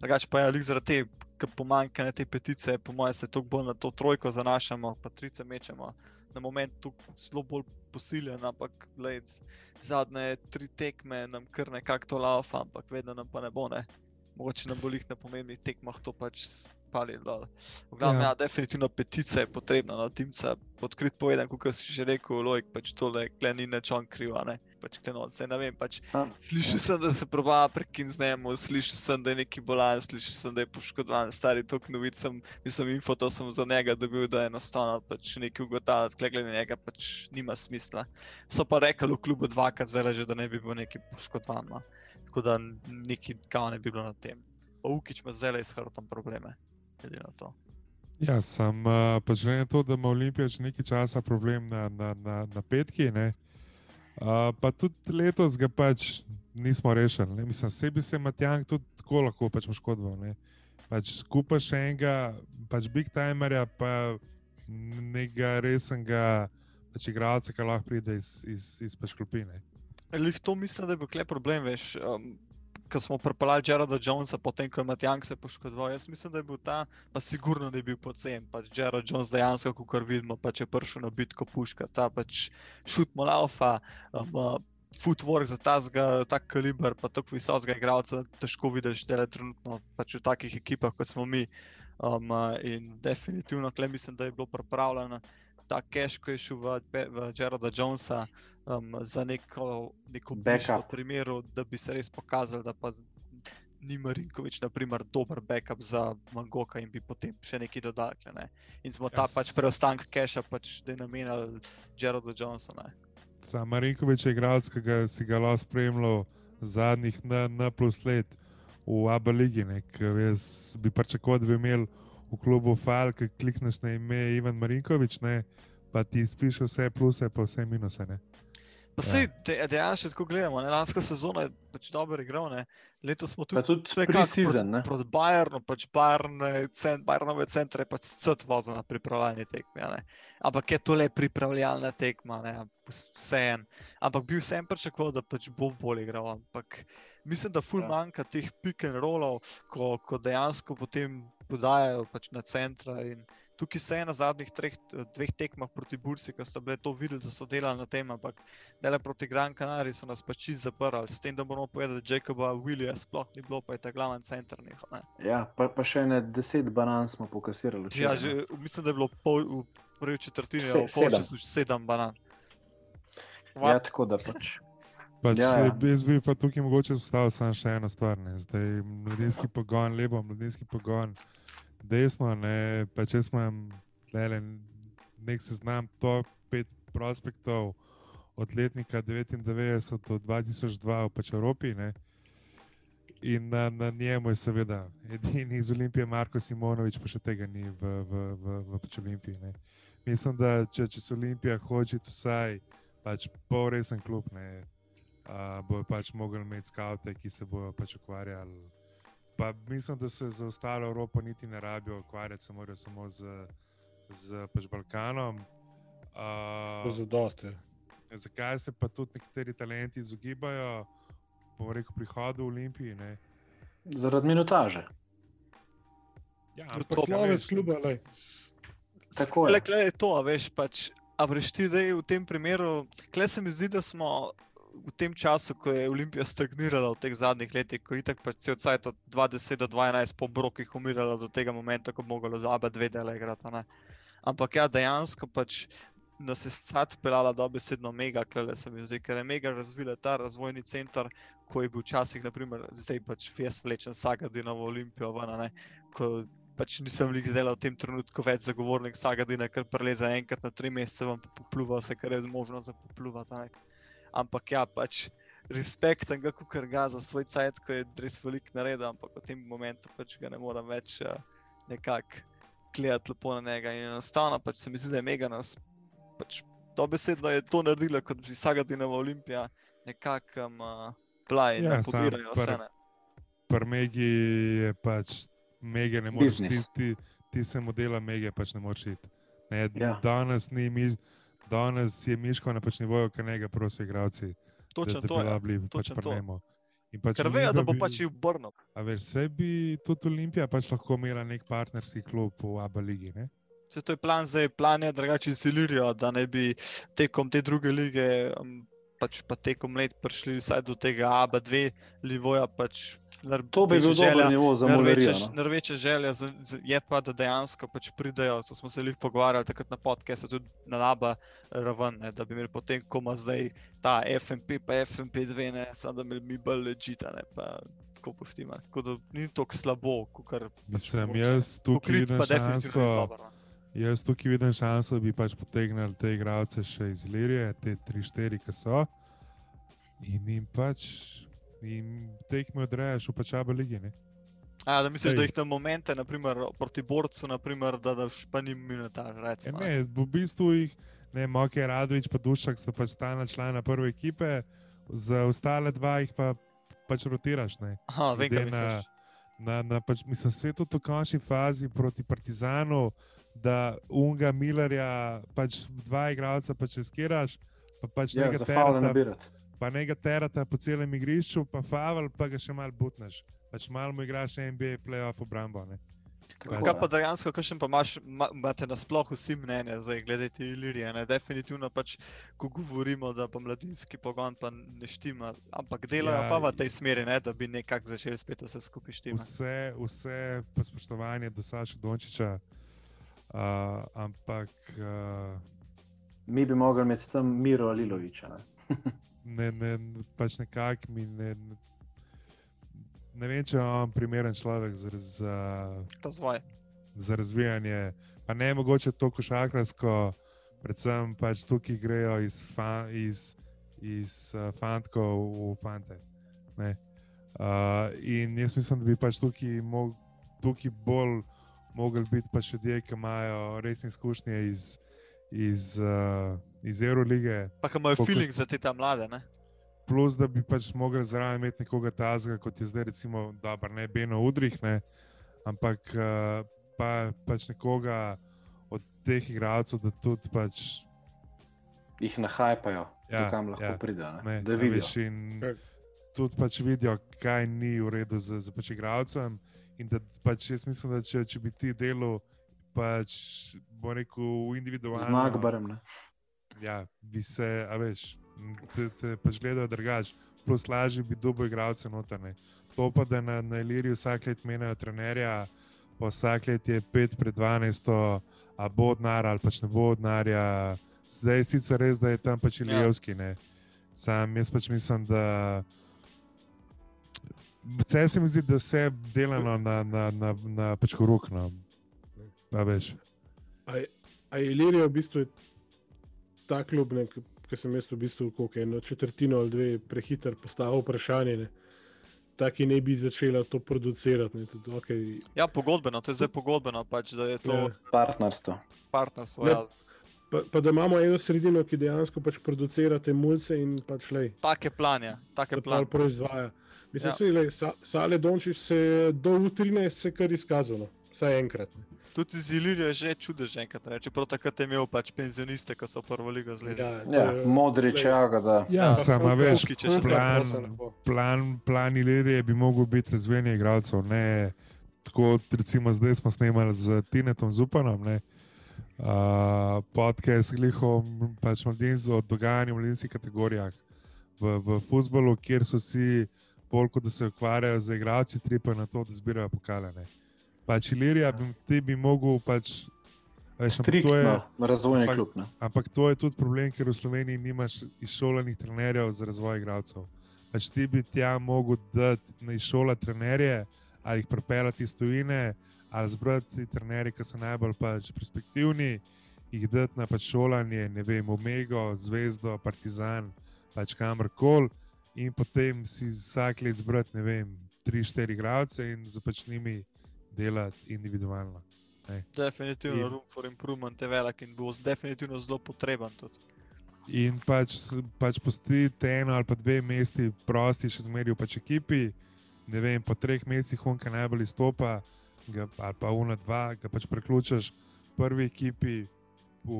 Drugače pa je lik zaradi te pomankanja te petice, po mojem, se toliko bolj na to trojko zanašamo, pa trice mečemo. Na moment tu zelo bolj posiljen, ampak lejc, zadnje tri tekme nam kar nekako to laufa, ampak vedno nam pa ne bo ne. Mogoče nam bo jih na pomembnih tekmah to pač spali dol. V glavnem, Ja. ja, definitivno petica je potrebna, no, timca, odkrit povedan, kot si že rekel, lojk, pač tole, kle ni nič on kriv, a ne, pač klenot, zdaj ne vem, pač Sam, Slišal sem, da se proba prekin z njemu, slišal sem, da je neki bolan, slišal sem, da je poškodovan, stari tok novic sem, mislim, info to sem za njega dobil, da je enostavno pač nekaj ugotavljati, kle glede njega pač nima smisla. So pa rekli v klubu dvakrat zdaj že, da ne bi bil neki poškodovan. No. Tako da neki kao ne bi bilo na tem. Ukič ima zdaj le s hrbtom probleme. glede na to. Ja, sem uh, pač glede na to, da ima Olimpija že nekaj časa problem na, na, na, na petki. Ne? Uh, pa tudi letos ga pač nismo rešili. Ne? Mislim, sebi se Matjank tudi tako lahko pač poškodoval. Pač skupaj še enega, pač big timerja, pa nekega resnega pač igralca, ki lahko pride iz, iz, iz pač klopine. Lih to mislim, da je bil klep problem, veš. Um, Ko smo pripeljali Jareda Jonesa, potem ko je Matjank se poškodoval, jaz mislim, da je bil ta, pa sigurno ne bil pocen. Pač Jared Jones dejansko, kot vidimo, pač je prišel na bitko puška, ta pač šut molaufa, um, uh, footwork za tazga, tak kaliber, pa tako visokega igralca, težko vidiš, da je trenutno pač v takih ekipah, kot smo mi. Um, uh, in definitivno, klem mislim, da je bilo pripravljeno ta cash, ko je šel v, v Jareda Jonesa um, za neko, neko Backup. primeru, da bi se res pokazal, da pa ni Marinkovič, naprimer, dober backup za Mangoka in bi potem še nekaj dodali. Ne? In smo ta Ja, pač preostanek cache pač da je namenili Jaredu Johnsonu. Sam Marinkovič je igralec, ki ga si ga lahko spremljal zadnjih na, na plus let v Abu Leiji. Jaz bi pričakoval, da bi imel v klubu Fal, ki klikneš na ime Ivan Marinkovič, ne, pa ti spiš vse pluse, pa vse minuse. Ne. Pa Ja. sej, de, dejansko tako gledamo, ne? lanska sezona je pač dobro igral, ne? letos smo Pa tudi tudi pre-season, ne? proti Bayernu, pač Bayern, je cent, Bayernove centre je pač crt vozil na pripravljalni tekmi. a ne. Ampak je to le pripravljalna tekma, ne? vseeno. Ampak bil sem pričakoval, da pač bo bolj igral. Ampak mislim, da ful Ja. manjka teh pick and rollov, ko, ko dejansko potem podajajo pač na centra. Tukaj se je na zadnjih treh, dveh tekmah proti Bursi, ki sta bile to videli, da so delali na tem, ampak ne le proti Gran Canariji so nas pač zaprli, s tem, da moramo povedati, da Jacoba Willija sploh ni bilo, pa je ta glaven center njihov. ne. Ja, pa, pa še ne deset banan smo pokasirali. Ja, včeraj, že, mislim, da je bilo pol, v prvi četrtini, Se- ali v polčasu sedem banan. Ja, tako da pač. Pač, Ja, ja. ja. Jaz bi pa tukaj mogoče vstavil samo še eno stvar. Ne. Zdaj, mladinski pogon, levo, mladinski pogon, desno. Ne, pa če smo le nek seznam top 5 prospektov od letnika 99 do 2002 v pač Evropi. Ne. In na, na njemu je seveda edini iz Olimpije, Marko Simonovič, pa še tega ni v, v, v, v pač Olimpiji. Ne. Mislim, da če, če se Olimpija hoče vsaj pač pol resen klub, ne, uh, bojo pač mogli imeti skavte, ki se bojo pač ukvarjali. Pa mislim, da se za ostalo Evropo niti ne rabijo ukvarjati, se morajo samo z, z pač Balkanom. Uh, Zadosti. zakaj se pa tudi nekateri talenti izogibajo, bomo rekel, prihodu v Olimpiji? Ne? Zaradi minutaže. Ja, ampak to Slovec kluba, le. Tako je. Le, le je to, a veš, pač, a veš ti, da je v tem primeru, kle se mi zdi, da smo v tem času, ko je Olimpija stagnirala v teh zadnjih letih, ko je tako pač cel cajt od 20 do 12 po brokih umirala do tega momenta, ko mogla do ABA dve dele igrati. a ne. Ampak ja, dejansko pač nas je sad pelala dobesedno mega, klele se mi zdi, ker je mega razvila ta razvojni center, ko je bil včasih, naprimer, zdaj pač Fies vlečen Sagadina v Olimpijo, ven, a ne, ko pač nisem lik zdaj v tem trenutku več zagovornik Sagadina, ker preleze enkrat na tri mesece, vam pa popluva vse, kar je možno za popluvati. Ampak ja, pač respektam ga, kar ga za svoj cajt, ko je res velik naredil, ampak v tem momentu pač ga ne morem več uh, nekako gledati lepo na njega. In enostavno pač se mi zdi, da je mega nas, pač dobesedno je to naredila, kot bi Sagadinova Olimpija nekako um, uh, bila in Ja, pobirajo vse. pri Megi je pač, Mege ne moreš, ti, ti, ti se modela Mege pač ne moreš iti. Ne, Ja. danes, ni, mi, danes je Miško na pač nivoju, kar njega prosijo igravci. Točno da, da to je. bili pač točno to. prnemo. In pač Ker vejo, da bo pač jih obrnil. A veš, vse bi tudi Olimpija pač lahko imela nek partnerski klub v Abu Leiji. ne? Vse to je plan, zdaj plan je drugače iz Ilirija, da ne bi tekom te druge lige, pač pa tekom let prišli vsaj do tega ABA2 nivoja. Pač, nar- To bi bil želja, dober nivo za Največja, Molerijo. No? največja želja za, za, je pa, da dejansko pač pridejo, to smo se jih pogovarjali takrat na podkastu, tudi na naba raven, ne, da bi imeli potem, ko ima zdaj ta FMP, pa FMP2, ne, samo da bi mi bolj ležita, ne pa tako poštima. Tako da ni tako slabo, kot Mislim, jaz tukaj vidim šanso. no. Jaz tukaj vidim šanso, da bi pač potegnili te igralce še iz Ilirije, te 3-4, ki so. In jim pač In tekme odrejaš v pačabi ligi. Ne? A, da misliš, Ej. da jih na momente, naprimer, proti borcu, naprimer, da daš pa ni minutaž, recimo. ne, v bistvu jih, ne, Moke Radovič pa Dušak sta pač stalna člana prve ekipe, za ostale dva jih pa pač rotiraš. Ne. Aha, vem, kaj na- misliš. Na, na pač, mislim, se tudi v končni fazi proti Partizanu, da Unga Millerja, pač dva igralca pač riskiraš, pa pač Ja, nekaj faule terata, pa nekaj terata po celem igrišču, pa favel, pa ga še malo butneš. Pač malo mu igraš NBA playoff obrambo. Ne. Tako, Kaj pa dejansko, kakšen pa imaš, ma- imate nasploh vsi mnenje zdaj glede te Ilirije? Ne? Definitivno pač, ko govorimo, da pa mladinski pogon pa ne štima, ampak delajo Ja, ja, pa v tej smeri, ne? da bi nekako začeli spet vse skupaj štimati. Vse, vse pa spoštovanje do Saša Dončiča, uh, ampak uh, Mi bi mogli imeti tam Miro Aliloviča. Ne? ne, ne, pač nekako mi ne, ne vem, če on primeren človek za, za, Razvoj. za razvijanje. Pa ne mogoče to košarkarsko, predvsem pač tukaj grejo iz, fa, iz, iz uh, fantkov v fante. Ne. Uh, in jaz mislim, da bi pač tukaj, mog, tukaj bolj mogli biti pač ljudje, ki imajo resne izkušnje iz, iz, uh, iz Eurolige. Pa imajo feeling za te ta mlade, ne? Plus, da bi pač mogli zraven imeti nekoga tazga, kot je zdaj, recimo, dobro, ne Beno Udrih, ne, ampak uh, pa, pač nekoga od teh igralcev, da tudi pač, Jih nahajpajo, Ja, kam lahko ja. pridejo. Ne? ne, Da a vidijo. veš, in tudi pač vidijo, kaj ni v redu z, z pač igralcem. In da pač jaz mislim, da če, če bi ti delal, pač bo rekel individualno. Znak barem. Ne? ja, bi se, a veš, te, te pač gledajo drugače, plus lažje bi dobil igralce notrne. To pa, da na, na Iliriji vsak let menjajo trenerja, pa vsak let je 5 pred 12, a bo denar ali pač ne bo denarja. Zdaj je sicer res, da je tam pač Ilijevski, ne. Sam jaz pač mislim, da. Vse se mi zdi, da vse je delano na, na, na, na pač horukno. A veš. A je- a je Ilirija v bistvu ta klub, ki sem jaz v bistvu koliko, eno četrtino ali dve prehiter postavil vprašanje. Ne? Taki ne bi začela to producirati. Ne? Tudi, okay, Ja, pogodbeno, to je zdaj pogodbeno, pač, da je to Ja. ja. Partnerstvo. partnerstvo. Ne, Ja. pa, pa da imamo eno sredino, ki dejansko pač producira te mulce in pač lej, Take planje, take da planje. proizvaja. Mislim, Ja. da ja. se Sale Dončić se je do U13 se kar izkazal, no. Vsaj enkrat. ne. Tudi z Ilirijo je že čudež enkrat, ne. čeprav takrat je imel pač penzioniste, ko so prvo ligo zlezli. Ja, to Ja, je- modrič, glej, ja, ga da. Ja, Ja, samo veš, je še plan, plan, plan Ilirije bi mogel biti razvijanje igralcev. Ne, tako recimo zdaj smo snemali z Tinetom Zupanom, ne, uh, podcast Gliho, pač mladinstvo o dogajanju v mladinskih kategorijah v, v futbolu, kjer so vsi bolj kot da se ukvarjajo z igralci, tripajo na to, da zbirajo pokale. Ne. Pač Ilirija, bi, ti bi mogel pač. veš, to je- Striktno, razvojni ampak- klub. Ne? Ampak to je tudi problem, ker v Sloveniji nimaš izšolanih trenerjev za razvoj igralcev. Pač ti bi tja mogel dati na izšola trenerje ali jih pripeljati iz tujine, ali zbrati trenerje, ki so najbolj pač perspektivni, jih dati na pač šolanje, ne vem, Omega, Zvezdo, Partizan, pač kamorkoli, in potem si vsak let zbrati, ne vem, tri, štiri igralce in za pač njimi delati individualno. Definitivno In- room for improvement je velik in bo z- definitivno zelo potreben tudi. In pač, pač pustiti eno ali pa dve mesti prosti, še zmeraj v pač ekipi. Ne vem, po treh mesecih unka najbolj izstopa, ga, ali pa una dva, ga pač preključaš v prvi ekipi, v,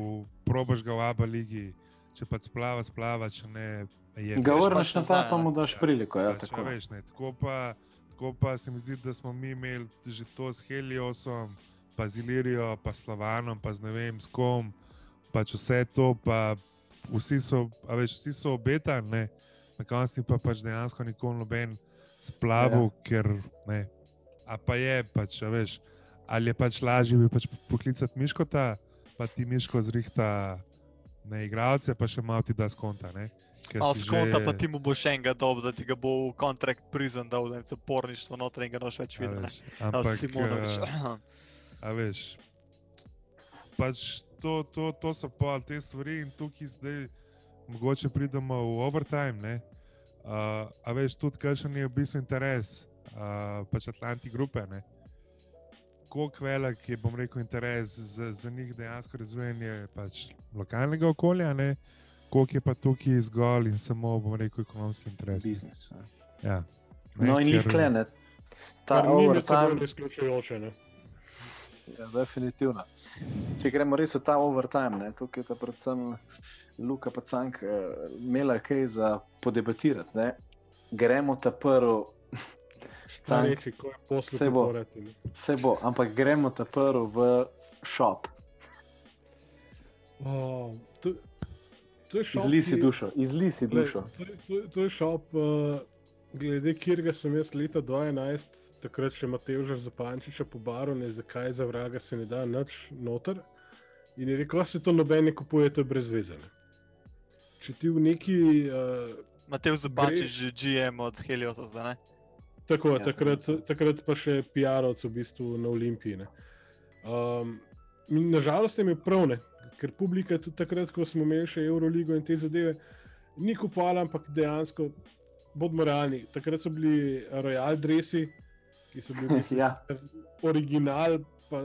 probaš ga v Abu ligi, če pač splava, splava, če ne. Je Ga vrneš pač nazaj, pa ne. mu daš priliko. Ja, pač, tako. veš, ne, tako, pa, tako pa se mi zdi, da smo mi imeli že to s Heliosom, pa z Ilirijo, pa s Slavanom, pa z ne vem s kom, pač vse to, pa vsi so, a veš, vsi so obetani, na koncu pa pač dejansko nikoli noben splavil, ja. ker ne. A pa je, pač, a veš, ali je pač lažje bi pač poklicati Miškota, pa ti Miško zrihta na igralce, pa še malo ti da skonta. Ne. Malo si skonta, že- pa ti mu boš enega dob, da ti ga bo v kontrakt prizem dal, da je zaporništvo noter in ga noš več a videl. A Ampak, Simonovič. eh, A veš, pač to, to, to so pa te stvari, in tukaj zdaj mogoče pridemo v overtime. Ne? Uh, a veš, tudi kakšen je v bistvu interes uh, pač Atlanti grupe. Ne? Koliko velik je, bom rekel, interes za, za njih dejansko razvijanje pač lokalnega okolja, ne? Koliko je pa tukaj zgolj in samo, bom rekel, ekonomski interes. ne. Biznis. ne. Ja. No, in jih klene. Ta overtime, izključujoče. ne. ja, definitivno. Če gremo res v ta overtime, ne, tukaj je ta predvsem Luka Pacank uh, imela kaj za podebatirati. Ne. Gremo ta prvi, reči, je Saj bo. ne. vse bo, ampak gremo ta prvi v šop. O, to, to šop, Izli si dušo, izli si dušo. To, je- to, je- to je šop, uh, glede katerega sem jaz leta 2011, takrat še Mateoža Zapančiča pobaril, zakaj za vraga se ne da nič noter. In je rekel, "A se to noben ne kupuje, to je brezvezane. Če ti v neki, uh, Matej Zupančič, že GM od Heliosa zdaj, ne? tako, Ja. takrat, takrat pa še PR-ovc v bistvu na Olimpiji. ne. Um, nažalost je imel prav, ne, ker publika tudi takrat, ko smo imeli še Euroligo in te zadeve, ni kupovala, ampak dejansko, bodimo realni, takrat so bili Royal Dresi, ki so bili mislim, Ja. original, pa,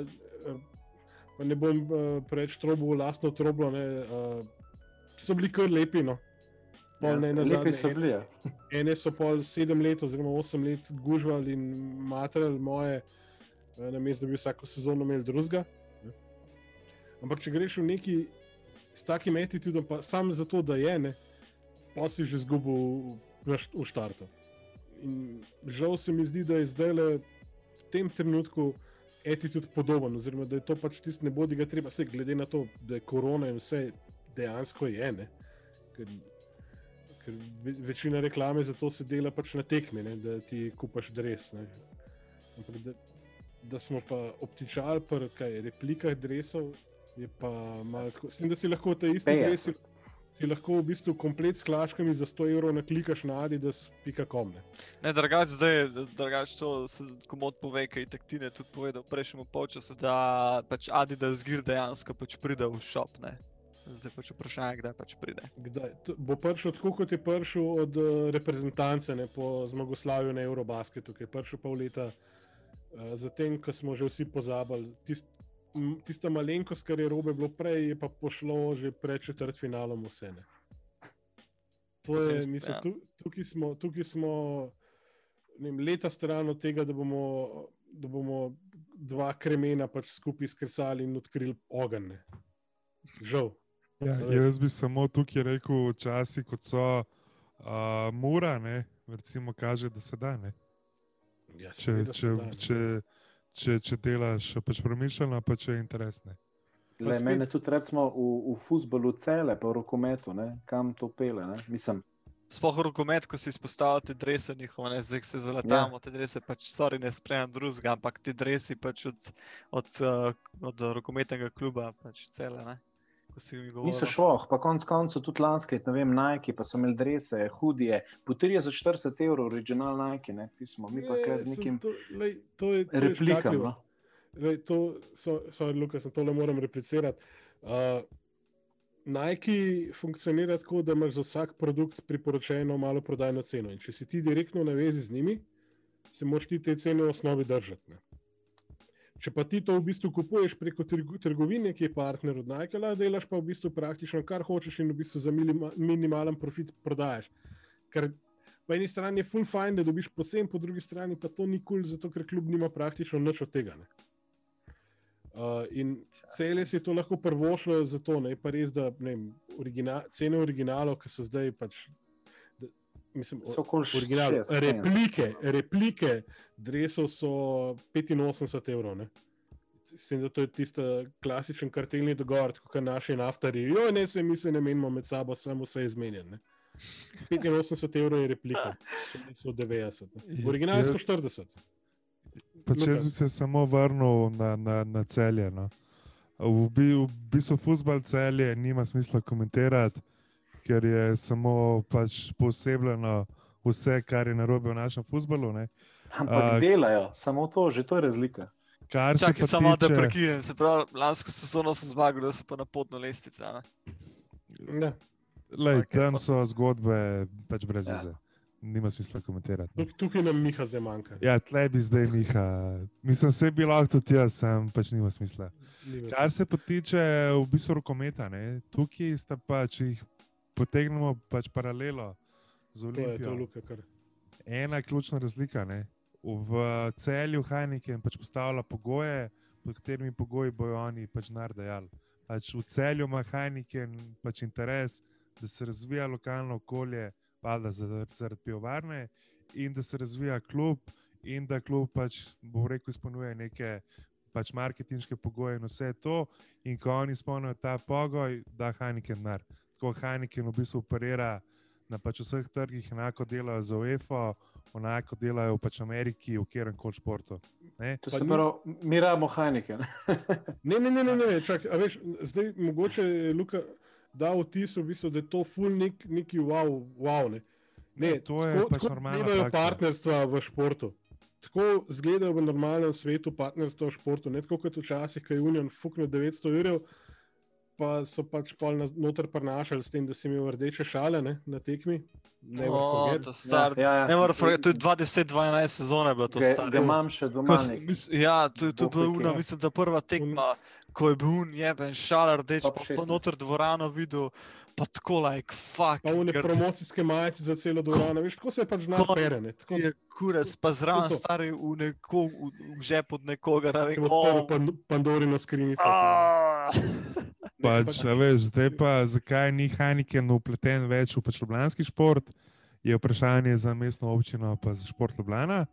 pa ne bom preveč trobil, lastno troblo, ne, uh, so bili kar lepi. No. Pol Ja, ne lepi so bili. Ja. Ene so pol sedem let, oziroma osem let gužvali in materali moje, eh, na mestu, da bi vsako sezono imeli drugega. Ampak če greš v neki s takim attitudom, pa sam zato, da je ne, pa si že zgubil v, v štartu. In žal se mi zdi, da je zdaj le v tem trenutku attitude podoben, oziroma da je to pač tisti, ne bodi ga treba, vse glede na to, da je korona in vse dejansko je. Ne? Ker ker ve- večina reklame za to se dela pač na tekmi, ne, da ti kupaš dres. Ne. Ampak da, da smo pa obtičali pri kaj, replikah dresov, je pa malo tako. S tem, da si lahko te iste 50. dresi, si lahko v bistvu komplet s klaškami za 100 evrov naklikaš na adidas.com. ne. Ne, drugač zdaj, drugač to se komod pove, kaj je taktine tudi povedal v prejšnjem polčasu, da pač Adidas Gear dejansko pač pride v šop, ne. Zdaj pač vprašanje, kdaj pač pride. Kdaj, to, bo prišel tako, kot je prišel od uh, reprezentance ne, po zmagoslavju na Eurobasketu, ki je prišel pol leta uh, zatem, ko smo že vsi pozabili. Tist, tista malenkost, kar je robe bilo prej, je pa pošlo že pred četrt finalom vse. Ne. To je, mislim, ja. tu, tukaj smo, tukaj smo vem, leta stran od tega, da bomo, da bomo dva kremena pač skupaj skresali in odkrili ogenj. ne. Žal. Ja, jaz bi samo tukaj rekel, časi kot so uh, mura, ne, recimo, kaže, da se da. Ne. Ja, Če, se če, da, ne. če, če, če delaš pač premišljeno, pa če je interesne. Pa Le, spet- mene tudi recimo v, v futbolu cele, pa v rokometu, ne, kam to pele. Ne? Mislim, Sploh rokomet, ko si izpostavljal te drese njihove, ne, zdaj se zaletamo, ja. te drese pač, sorry, ne spremem drugega, ampak ti dresi pač od, od, uh, od rokometnega kluba, pač cele, ne. Ko si mi govoril. niso šloh, pa konc koncev tudi lanske, ne vem, Nike, pa so imeli drese, hudije, po 30-40 evrov, original Nike, ne, pismo, mi pa Je, kaj z nekim To, lej, to je, to je replikam. No? Lej, to, so, sorry, Luka, sem tole moram replicirati. Uh, Nike funkcionira tako, da imaš za vsak produkt priporočeno malo prodajno ceno. In če si ti direktno na vezi z njimi, se moraš ti te cene v osnovi držati. Ne. Če pa ti to v bistvu kupuješ preko trgovine, ki je partner od Nike, lahko delaš pa v bistvu praktično kar hočeš in v bistvu za minima, minimalen profit prodajaš. Ker po eni strani je full fine, da dobiš posem, po drugi strani pa to ni kul, cool, zato ker klub nima praktično nič od tega. Ne. Uh, in cele si to lahko prvošlo za to, ne je pa res, da ne vem, origina, cene originalov, ki so zdaj pač. Mislim, So original, 60, replike, replike drevesov so 85 evrov. Ne? S tem, da to je tisti klasičen kartelni dogovor, kot naši naftari. Jo, ne se mi se ne menimo med sabo, samo vse izmenjene. 85 evrov je replika, če niso 90. Ne? Original je Jaz- 140. Pač Luka. jaz bi se samo vrnil na, na, na celje. No. V, bi, v bistvu futbol celje nima smisla komentirati, ker je samo pač posebljeno vse, kar je narobe v našem futbolu. ne. Ampak A- delajo, samo to, že to je razlika. Kar se Čakaj, pa samo da tiče- prekinem, se pravi, lansko sezono sem zmagal, da se pa na potno lestvico. a ne? Lej, Okej, tam so zgodbe pač brez Ja. veze. nima smisla komentirati. no. Tuk, tukaj nam Miha zdaj manjka. Ja, tle bi zdaj Miha. Mislim, se bi lahko tudi jaz, sem pač nima smisla. Kar se pa tiče v bistvu rokometa, ne, tukaj sta pa, če jih potegnemo pač paralelo z To je to, Olimpijo. Luka. Ena ključna razlika. Ne. V celju Heineken pač postavlja pogoje, pod katerimi pogoji bojo oni pač naredili. Pač v celju ima Heineken pač interes, da se razvija lokalno okolje, valjda zaradi, pivovarne in da se razvija klub, in da klub pač, bom rekel, izpolnjuje neke pač marketinške pogoje in vse to. In ko oni izpolnijo ta pogoj, da Heineken denar. Tako Heineken v bistvu operira na pač vseh trgih, enako delajo za UEFA, enako delajo v pač Ameriki, v kjerem koli športu. Ne? To se ni- pravi, mi rabimo Heineken. Ne, ne, ne, ne, ne, čak, a veš, zdaj mogoče je Luka dal vtis, v bistvu, da je to ful nek, neki wow, wow ne. Ne, Ja, to je pač normalna izgledajo praksa. partnerstva v športu. Tako izgledajo v normalnem svetu partnerstva v športu. Ne tako kot včasih, ko je Union fuknil 900 ur, pa so pač pol na- noter prenašali s tem, da si imel rdeče šale ne, na tekmi. Never O, forget. to star. Ja, ja. Ne morem forget, to je 20-12 sezone bilo to staro. ga imam še doma. mis- Ja, to, to je bila una, ja. mislim, da prva tekma, ko je bil un jeben šalar rdeč, pa pa 16. noter dvorano videl, pa tako like fuck. Pa une grd. promocijske majice za celo dvorano, veš, tako se je pač. Ne, tako Je kurec, pa zraven stari v, neko, v, v žep od nekoga, da se vem, je odprl oh, pan, Pandorino skrinjico. ah. Ne, Pač, a veš, zdaj pa, zakaj ni Heineken upleten več v pač ljubljanski šport, je vprašanje za mestno občino, pa za šport Ljubljana.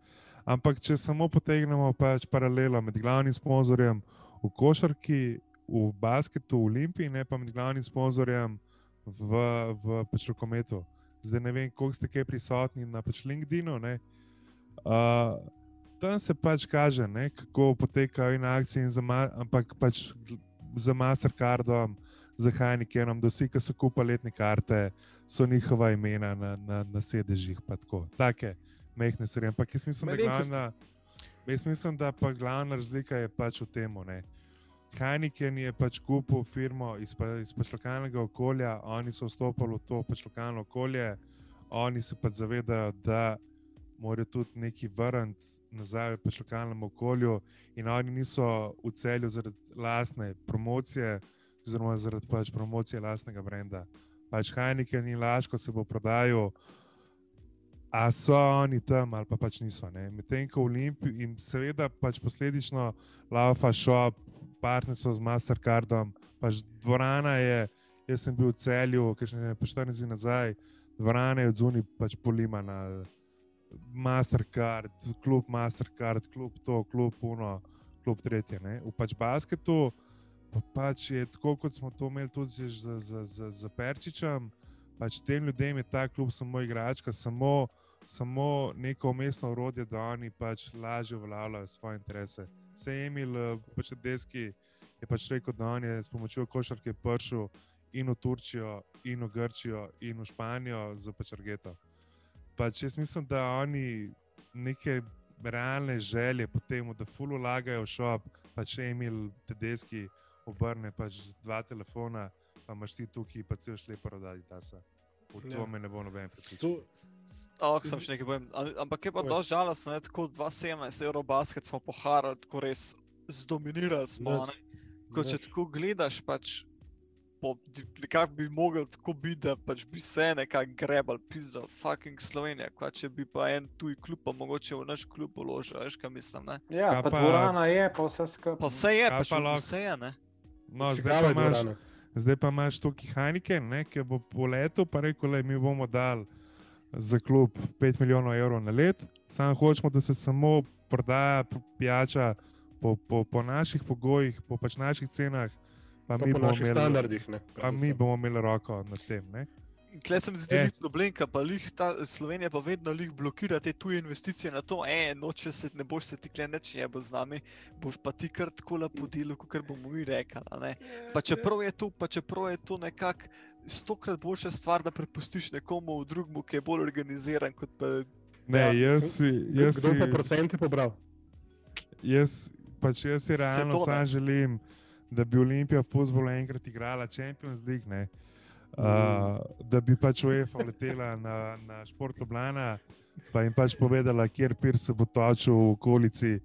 Ampak, če samo potegnemo pač paralelo med glavnim sponzorjem v košarki, v basketu, v Olimpiji, ne pa med glavnim sponzorjem v, v pač rokometu. Zdaj ne vem, koliko ste kaj prisotni na pač LinkedIn-u. ne. Uh, tam se pač kaže, ne, kako potekajo in akcije, in za, ampak pač za Mastercardom, za Heinekenom, da vsi, ki so kupili letne karte, so njihova imena na, na, na sedežih. pa Tako, take mehne stvari. Ampak jaz mislim, da, glavna, jaz mislim, da pa glavna razlika je pač v tem. Heineken je pač kupil firmo iz, pa, iz pač lokalnega okolja, oni so vstopili v to pač lokalno okolje, oni se pač zavedajo, da morajo tudi nekaj vrniti nazaj v pač lokalnem okolju, in oni niso v celju zaradi lastne promocije, oziroma zaradi pač promocije lastnega brenda. Pač Heineken in Laško se bo prodajal. A so oni tam ali pa pač niso. Medtem ko Olimpij in seveda pač posledično Laufa Shop, partnerstvo z Mastercardom, pač dvorana je, jaz sem bil v celju, ki še ne 14 dni nazaj, dvorana je od zunaj pač polimana. Mastercard, klub Mastercard, klub to, klub Uno, klub tretje. Ne. V pač basketu pa pač je tako, kot smo to imeli tudi z, z, z, z Perčičem. Pač tem ljudem je ta klub samo igračka, samo, samo neko umestno urodje, da oni pač lažje uveljavljajo svoje interese. Se je Emil, eh, pač deski, je pač rekel, da on je s pomočjo košarke prišel in v Turčijo, in v Grčijo, in v Španijo za pač Argeto. Pač jaz mislim, da oni neke realne želje po tem, da ful vlagajo v šop, pač Emil, tedeski, obrne pač dva telefona, pa imaš ti tukaj, pa cel šlepo rodadi tasa. V Ja. to me ne bo noben pripričal. Oh, sem še nekaj povem. Am- Ampak je pa dosti žalostno, tako 2-17 Eurobasket smo poharali, tako res zdominirali smo. Ne. Ko če tako gledaš, pač nekako bi mogel tako biti, da pač bi se nekako grebal, pizza, fucking Slovenija, kva če bi pa en tuj klub, pa mogoče v naš klub uložil, veš kaj mislim, ne? Ja, Kaj pa pa- dvorana je, pa vse skupaj. Pa vse je, pač pa lahko? vse je, ne? No, zdaj pa imaš, zdaj pa imaš tukaj Heineken, ne, ki bo po letu pa rekel, da mi bomo dali za klub 5 milijonov evrov na let, samo hočemo, da se samo prodaja pijača po, po, po naših pogojih, po pač naših cenah, pa, Pa mi po bomo, naših imeli, standardih. Ne, pa mi bomo imeli roko nad tem. Ne. Kle se mi zdi Eh. problem, pa lih ta Slovenija pa vedno lih blokira te tuje investicije na to, e, noče se, ne boš se ti kle neč jebo z nami, boš pa ti kar tako lepo delo, kot bomo mi rekli. Pa čeprav je to, pa čeprav je to nekako stokrat boljša stvar, da prepustiš nekomu drugemu, ki je bolj organiziran kot pa Ne, Ja, jaz si. Jaz Kdo pa si- procente pobral? Jaz, pač jaz si realno sam želim, da bi Olimpija v futbolu enkrat igrala Champions League. Ne. uh, da bi pač UEFA letela na, na šport Ljubljana, pa jim pač povedala, kjer pir se bo točil v okolici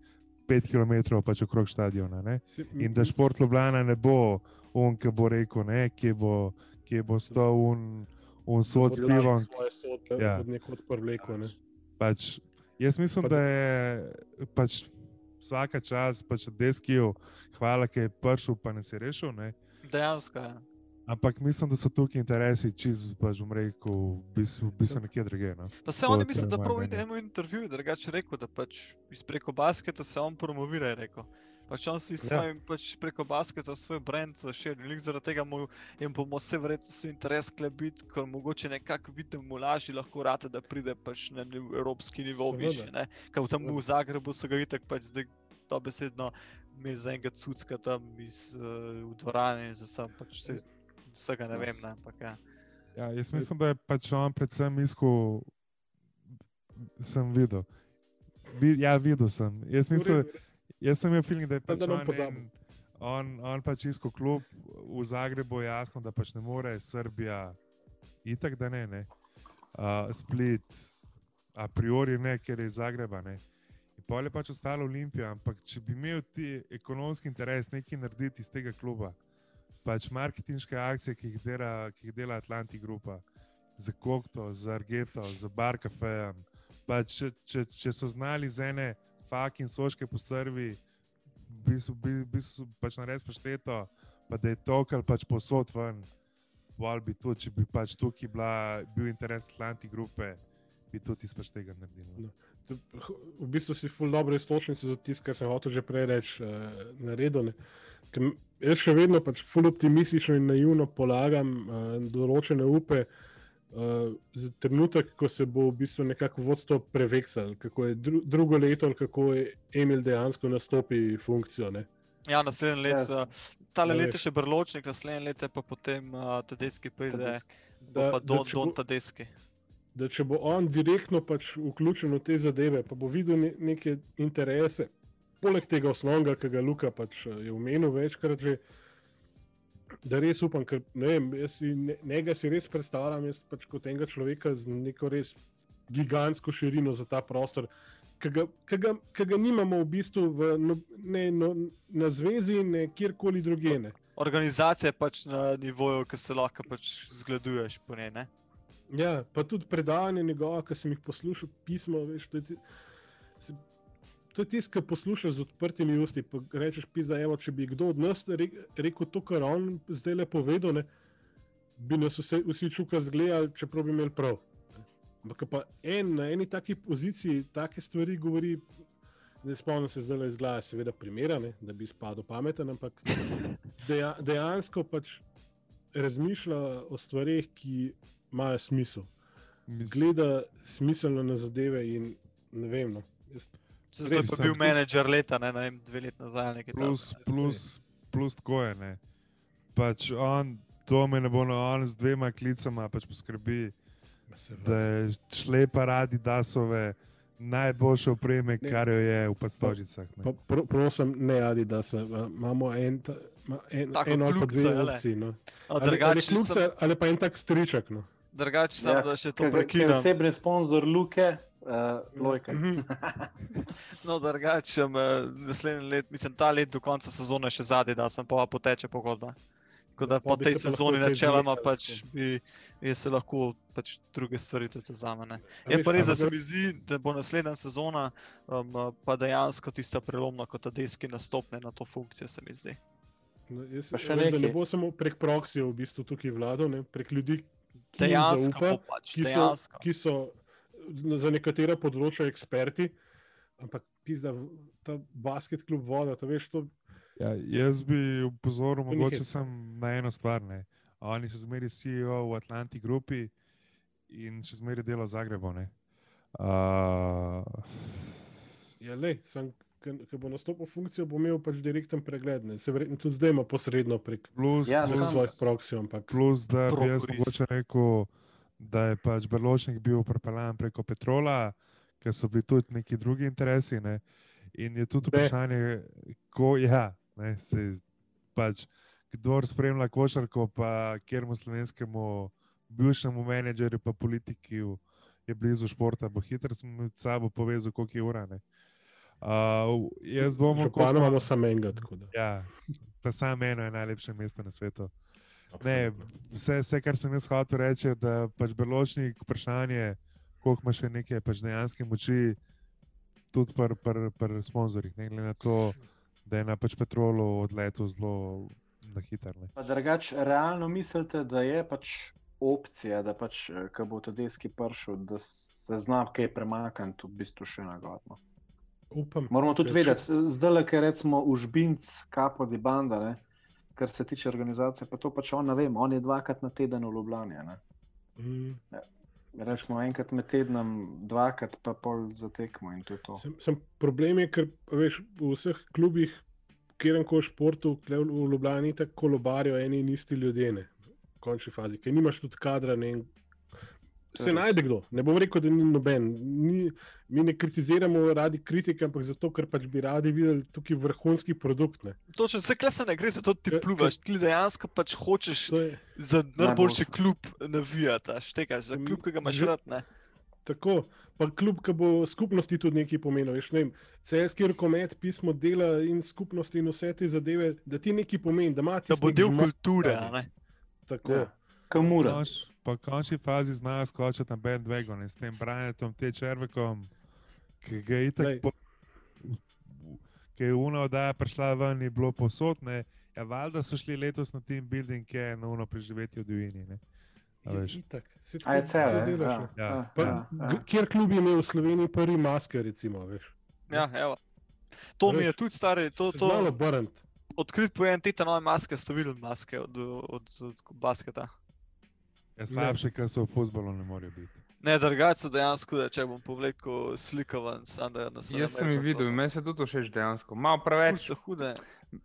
5 km pač okrog stadiona. Ne? In da šport Ljubljana ne bo on, ki bo rekel, ne, kje bo, kje bo stal un, un sod s pivom. Sodbe Ja. ja. od nekod prevleko. Ne? Pač, jaz mislim, Pa da je pač vsaka čas, pač deskijo, hvala, ki je prišel, pa nas je rešil. Ne? Dejansko je. Ampak mislim, da so tukaj interesi, čez pač bom rekel, v bistvu, v bistvu nekje druge. No. Pa se je mislijo, da prav mnenje. v enem intervjuju drugače rekel, da pač iz preko basketa se on promovira, je rekel. Pač on si s Ja. svojim pač preko basketa svoj brand širi. Lik zaradi tega mu jim bomo vse verjetno se interes klebiti, ker mogoče nekako vidim mu lažje lahko rate, da pride pač na evropski nivo više. Ne? Ker tam v Zagrebu so ga itak pač zdaj dobesedno imeli za enega cucka tam iz, uh, v dvorani, za sam pač vse, vsega ne vem, ne, ampak ja. Ja, jaz mislim, da je pač on predvsem iskal, sem videl. Vi, ja, videl sem. Jaz, mislim, jaz sem imel feeling, da je Pa pač da on, en, on, on pač iskal klub v Zagrebu, jasno, da pač ne more Srbija, itak da ne, ne. Uh, Split, a priori ne, ker je iz Zagreba. Ne. In pol je pač ostalo Olimpija, ampak če bi imel ti ekonomski interes nekaj narediti iz tega kluba, pač marketinške akcije, ki jih dela, ki jih dela Atlantic Grupa, za Kokto, za Argeto, za Bar Cafejem. Pač, če, če, če so znali z ene fak in soške postrvi, bi so bi, bi so pač naredili pašteto, pa da je tokal pač posod ven. Bolj bi tudi, če bi pač tukaj bila, bil interes Atlantic Grupe, bi tudi iz pač tega naredili. no. V bistvu si ful dobro istočnico za tisto, kar sem hotel že prej reči, uh, naredil. ne. Ker Jaz še vedno pač ful optimistično in naivno polagam uh, določene upe. Uh, za trenutek, ko se bo v bistvu nekako vodstvo preveksalo, kako je dru drugo leto, ali kako je Emil dejansko nastopi funkcijo. Ne. Ja, naslednje leto, Ja. uh, tale A leto veš. je še Brločnik, naslednje leto pa potem uh, Tedeschi pride, Tedeschi. bo Da- pa da Don, če Don bo- Tedeschi. da če bo on direktno pač vključen v te zadeve, pa bo videl ne, neke interese, poleg tega osnovnega, ki ga Luka pač eh, je omenil večkrat že. Da res upam, ker ne vem, jaz si ne, njega si res predstavljam pač kot enega človeka z neko res gigantsko širino za ta prostor, ki ga, ki ga, ki ga nimamo v bistvu v, no, ne, no, na zvezi, ne kjerkoli drugje. Ne. Organizacija je pač na nivoju, ki se lahko pač zgleduješ po njej. Ne? Ja, pa tudi predavanje njegova, ki sem jih poslušal, pismo, veš, se, to je tisto, ki poslušaš z odprtimi usti. Rečeš, pizda, evo, če bi kdo od nas re, rekel to, kar on zdaj le povedal, ne, bi nas vse, vsi čuka zgledali, čeprav bi imeli prav. Ampak pa en na eni taki poziciji take stvari govori. Ne spomnim se zdaj iz glave, seveda, primera, ne, da bi spadal pameten, ampak deja, dejansko pač razmišlja o stvarih, ki imajo smisel Mis- gleda smiselno na zadeve in ne vem. No. Jaz, Se zdaj pa bil tudi- menedžer leta, ne, ne vem, dve leti nazaj. Plus, takega. plus, plus tako je. Ne. Pač on, to me ne bo na on z dvema klicama pač poskrbi, da je šlepa radi dasove najboljše opreme, Ne. kar jo je v Pastožicah. pa, pro, prosim, ne adi, da se imamo en, ta- ma- en, Tako eno ali dve opcije. No. No, Ali, ali, Drugače kljukca, ali pa en tak striček. No. drugač sem Ja, da še to prekinem. Osebni sponzor Luke, uh, Lojka. Mhm. No, drugače, naslednji let, mislim, ta let do konca sezone še zadnji, da sem pa poteče pogodba. Tako da Ja, po tej se sezoni načeloma pač tako. bi, bi se lahko pač druge stvari tudi vzamene. A Je pa res, da se mi zdi, da bo naslednja sezona um, pa dejansko tista prelomna, kot ta deski nastopne na to funkcijo, se mi zdi. No, jaz, Pa še veš, da ne nekaj. bo samo prek proksija v bistvu tukaj vladal, ne, prek ljudi, ki Dejansko zaupa, pač, ki so, dejansko. ki so za nekatera področja eksperti, ampak pizda, ta basket klub voda, to veš, to Ja, jaz bi upozoril mogoče sem na eno stvar. Ne. On je še zmeraj CEO v Atlanti Grupi in še zmeraj dela v Zagrebu. ne. Uh, Ja, lej, sem, ki bo nastopil funkcijo, bo imel pač direkten pregled. Ne. Se verjetno tudi zdaj ima posredno prek plus, Ja, plus, svojih proksijev, ampak plus, da bi jaz mogoče rekel, da je pač Berločnik bil prepeljan preko Petrola, ker so bili tudi neki drugi interesi. Ne. In je tudi vprašanje, ko, ja, ne, se, pač, kdo spremlja košarko, pa kjermu slovenskemu bivšemu menedžerju, pa politiki je blizu športa, bo hitro med sabo povezal, koliko je ura. Ne. Uh, jaz dvomim, Župana imamo samo enega. Ja, pa samo eno je najlepše mesto na svetu. Ne, vse, vse, kar sem jaz hotel reči, je, da pač beločnik vprašanje, koliko ima še neke pač dejanske moči, tudi pri pr, pr sponzorjih. Ne glede na to, da je na pač petrolu odletel zelo na hitro. drugač, realno mislite, da je pač opcija, da pač, eh, ko bo Tadeski prišel, da se zna kaj premakniti v bistvu še na godno. Upam. Moramo tudi vedeti, zdaj le, ker recimo užbinc, kapo di banda, ne, kar se tiče organizacije, pa to pač on ne vem, on je dvakrat na teden v Ljubljani. Mm. Recimo enkrat med tednom, dvakrat pa pol za tekmo in to je to. Sem, sem problem je, ker veš, v vseh klubih, kjer koli športu, tule v Ljubljani, tako kolobarijo eni in isti ljudje. Ne, v končni fazi, ker nimaš tudi kadra. Ne, se najde kdo. Ne bom rekel, da ni noben. Ni, mi ne kritiziramo radi kritike, ampak zato, ker pač bi radi videli tukaj vrhunski produkt. Ne. Točno, vse kle se ne gre za to, da ti pluvaš, ti dejansko pač hočeš je za najboljši klub navijati, štekaš, za klub, ki ga imaš rad. Ne? Tako, pa kljub, ki bo skupnosti tudi nekaj pomenil. Veš, ne vem, Celjski rokomet, pismo dela in skupnosti in vse te zadeve, da ti nekaj pomeni, da ima Da bo del kulture. Tako. Ja. Kamura. Konč- Pa v končni fazi znajo skočiti na bandwagon in s tem Brianom, te črvekom, ki ga je. Po, ki je uno oddaja prišla ven, je bilo posodne. Ja, valjda so šli letos na team building, ki je na uno preživetje v? A Je veš. itak. Saj A je tako delaš, ja. Ja. ja, Kjer klub je imel v Sloveniji prvi maske, recimo, veš? Ja, evo. To mi je Veš, tudi stari, to, Znalo to obrniti. odkrit pojem, te nove maske, ste videli maske od, od, od, od basketa. Ja, slabše, ker so v futbolu ne morejo biti. Ne, drugače so dejansko, da če bom povlekel sliko ven, sam da nas Jaz sem jih videl, meni se tudi všeč dejansko. Malo preveč. so hude.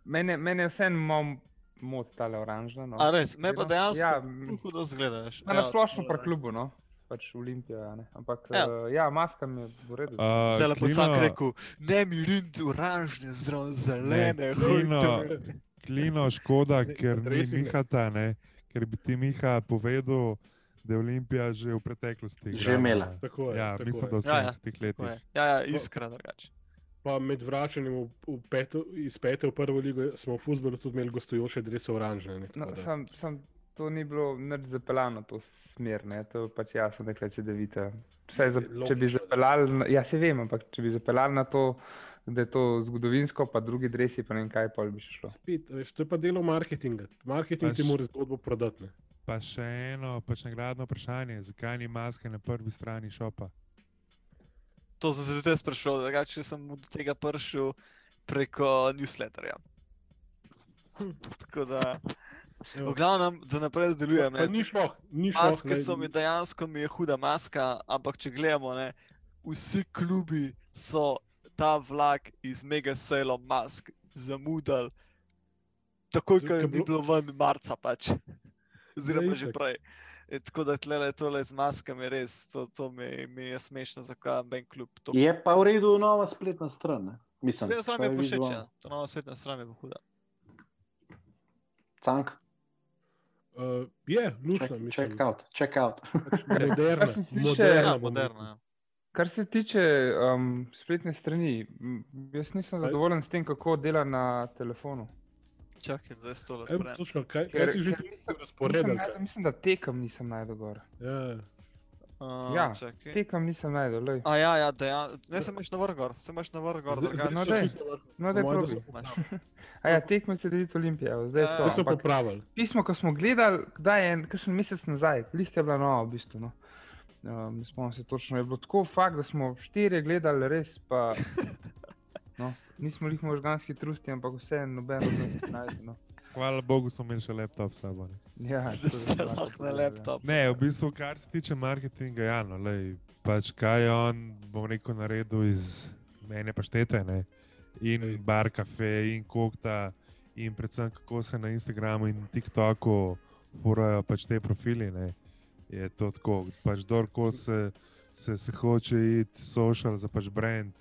Mene, mene vseeno malo moc tale oranžna. No. A res, me pa dejansko Ja, ja, hudo zgledaš. Na splošno pri klubu, no. pač Olimpija. a Ne. Ampak Ja. ja. Uh, ja, maska mi je v redu. Uh, Zdaj lepo sam rekel, ne mi rind oranžne, zelo zelene, Klino, hojte. klino škoda, Ne, ker ni adresi ne. Mihata, ne? Ker bi ti Miha povedal, da je Olimpija že v preteklosti. Že imela. Tako je, Ja, tako mislim, da v Ja, ja. 70-ih letih. Ja, ja, iskra drugače. Pa med vračanjem v, v peto, iz pete v prvo ligo smo v futbolu tudi imeli gostujoče drese oranžne. Ne, No, tako da- sam, sam to ni bilo nič zapeljano, to smer, ne? to je pač jasno, da Je če bi zapeljali, ja se vem, ampak če bi zapeljali na to, da je to zgodovinsko, pa drugi dresi, pa ne vem kaj, pol bi šlo. Spet, veš, to je pa delo marketinga. Marketing Pač- ti mora zgodbo prodati. Ne. Pa še eno, pač nagradno vprašanje, zakaj ni maske na prvi strani šopa? To sem se tudi jaz sprašoval, drugače sem do tega prišel preko newsletterja. Tako da, v glavnem, da naprej nadaljujem. Pa ne. ni šlo, ni šlo. Maske so mi dejansko mi je huda maska, ampak če gledamo, ne, vsi klubi so ta vlak iz Mega Sale mask zamudili, takoj, ko ni bilo- ven marca pač. Oziroma že prej. E, tako da tle tole z maskami res, to, to mi, mi je smešno, zakaj ben klub to Je pa v redu nova spletna stran. Ne? Mislim, Spletna stran je vizualno. ja. to nova spletna stran je pa huda. Cank, Uh, je, lušno, check, mislim. check out, check out. Moderna, Kar se tiče- moderna. Ja, moderna. Kar se tiče um, spletne strani, jaz nisem zadovoljen s tem, kako dela na telefonu. Čakaj, da je Evo, odprem. točno, kaj, kaj si že razporedil? Mislim, da tekam nisem najdel gor. Ja. Uh, ja, čakaj. Tekam nisem najdel, lej. A ja, ja, dejansko. Ne, se imaš na vrh gor, se imaš na vrh gor, drugače. No, vrh. No, da probi. A ja, tekme se deliti Olimpije, evo, zdaj Ja, so. To so popravili. Pismo, ko smo gledali, kdaj je en, kakšen mesec nazaj, lihte je bila nova v bistvu. No. Ne spomnim se točno, je bilo tako fakt, da smo štirje gledali, res pa. No, nismo jih možganski trusti, ampak vse noben od nas ne najde. No. Hvala Bogu, smo imeli še laptop s sabo. Ja, Da ste lahko na laptop. Ne, v bistvu, kar se tiče marketinga, ja, no, lej, pač kaj je on, bom rekel, naredil iz mene paštete, ne? in bar kafe, in kokta, in predvsem kako se na Instagramu in TikToku furajo pač te profili. Ne? Je to tako, pač kdorkoli se, se, se hoče iti social za pač brand,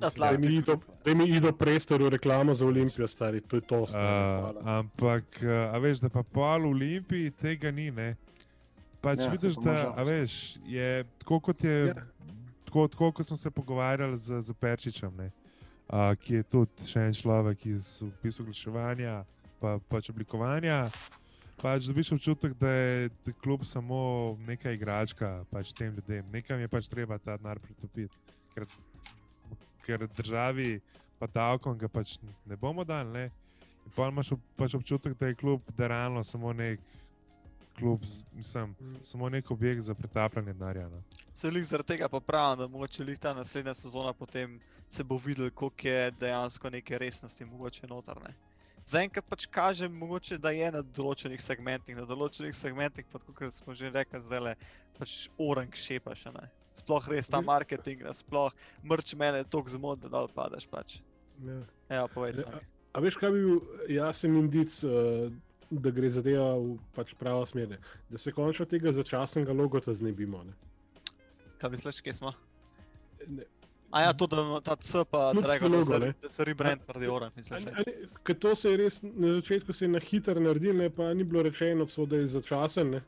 Da mi ido, da mi ido prestoru reklamo za Olimpijo, stari, to je to. Uh, Stari, hvala. ampak, uh, a veš, da pa pol v Olimpiji tega ni. Ne? Pač Ja, vidiš, da a veš, je tako, kot je. Ja. Tako, tako kot smo se pogovarjali z, z Perčičem, ne, uh, ki je tudi še en človek iz opisu oglaševanja pa, pač oblikovanja. Pač dobiš občutek, da je da klub samo neka igračka pač tem ljudem. Nekam je pač treba ta denar pritopiti, ker, ker državi pa davkom ga pač ne bomo dali. Ne. In pa imaš ob, pač občutek, da je klub da realno samo nek klub, mislim, samo nek objekt za pretapljanje denarja. No. Se jih zaradi tega pa pravim, da mogoče lih ta naslednja sezona potem se bo videl, koliko je dejansko neke resnosti mogoče notrne. Zaenkrat pač kaže, mogoče, da je na določenih segmentih, na določenih segmentih, pa kot smo že rekli, le pač orang šepa še ne. Sploh res ta Ja. marketing, sploh mrč mene toliko zmot, da dol padeš pač. Ja. Evo. Ja, Ja, A veš, kaj bi bil jasen indic, uh, da gre zadeva v pač pravo smer? Da se končno tega začasnega logota znebimo. Ne? Kaj misliš, kje smo? Ne, A ja, to, da ima ta C pa Klubsko Dragon, da logo, se, ne. da se rebrand naredi orang, misliš? a- a ne, Ker to se je res na začetku se je na hitro naredil, ne, pa ni bilo rečeno, so, da je začasen. Ne.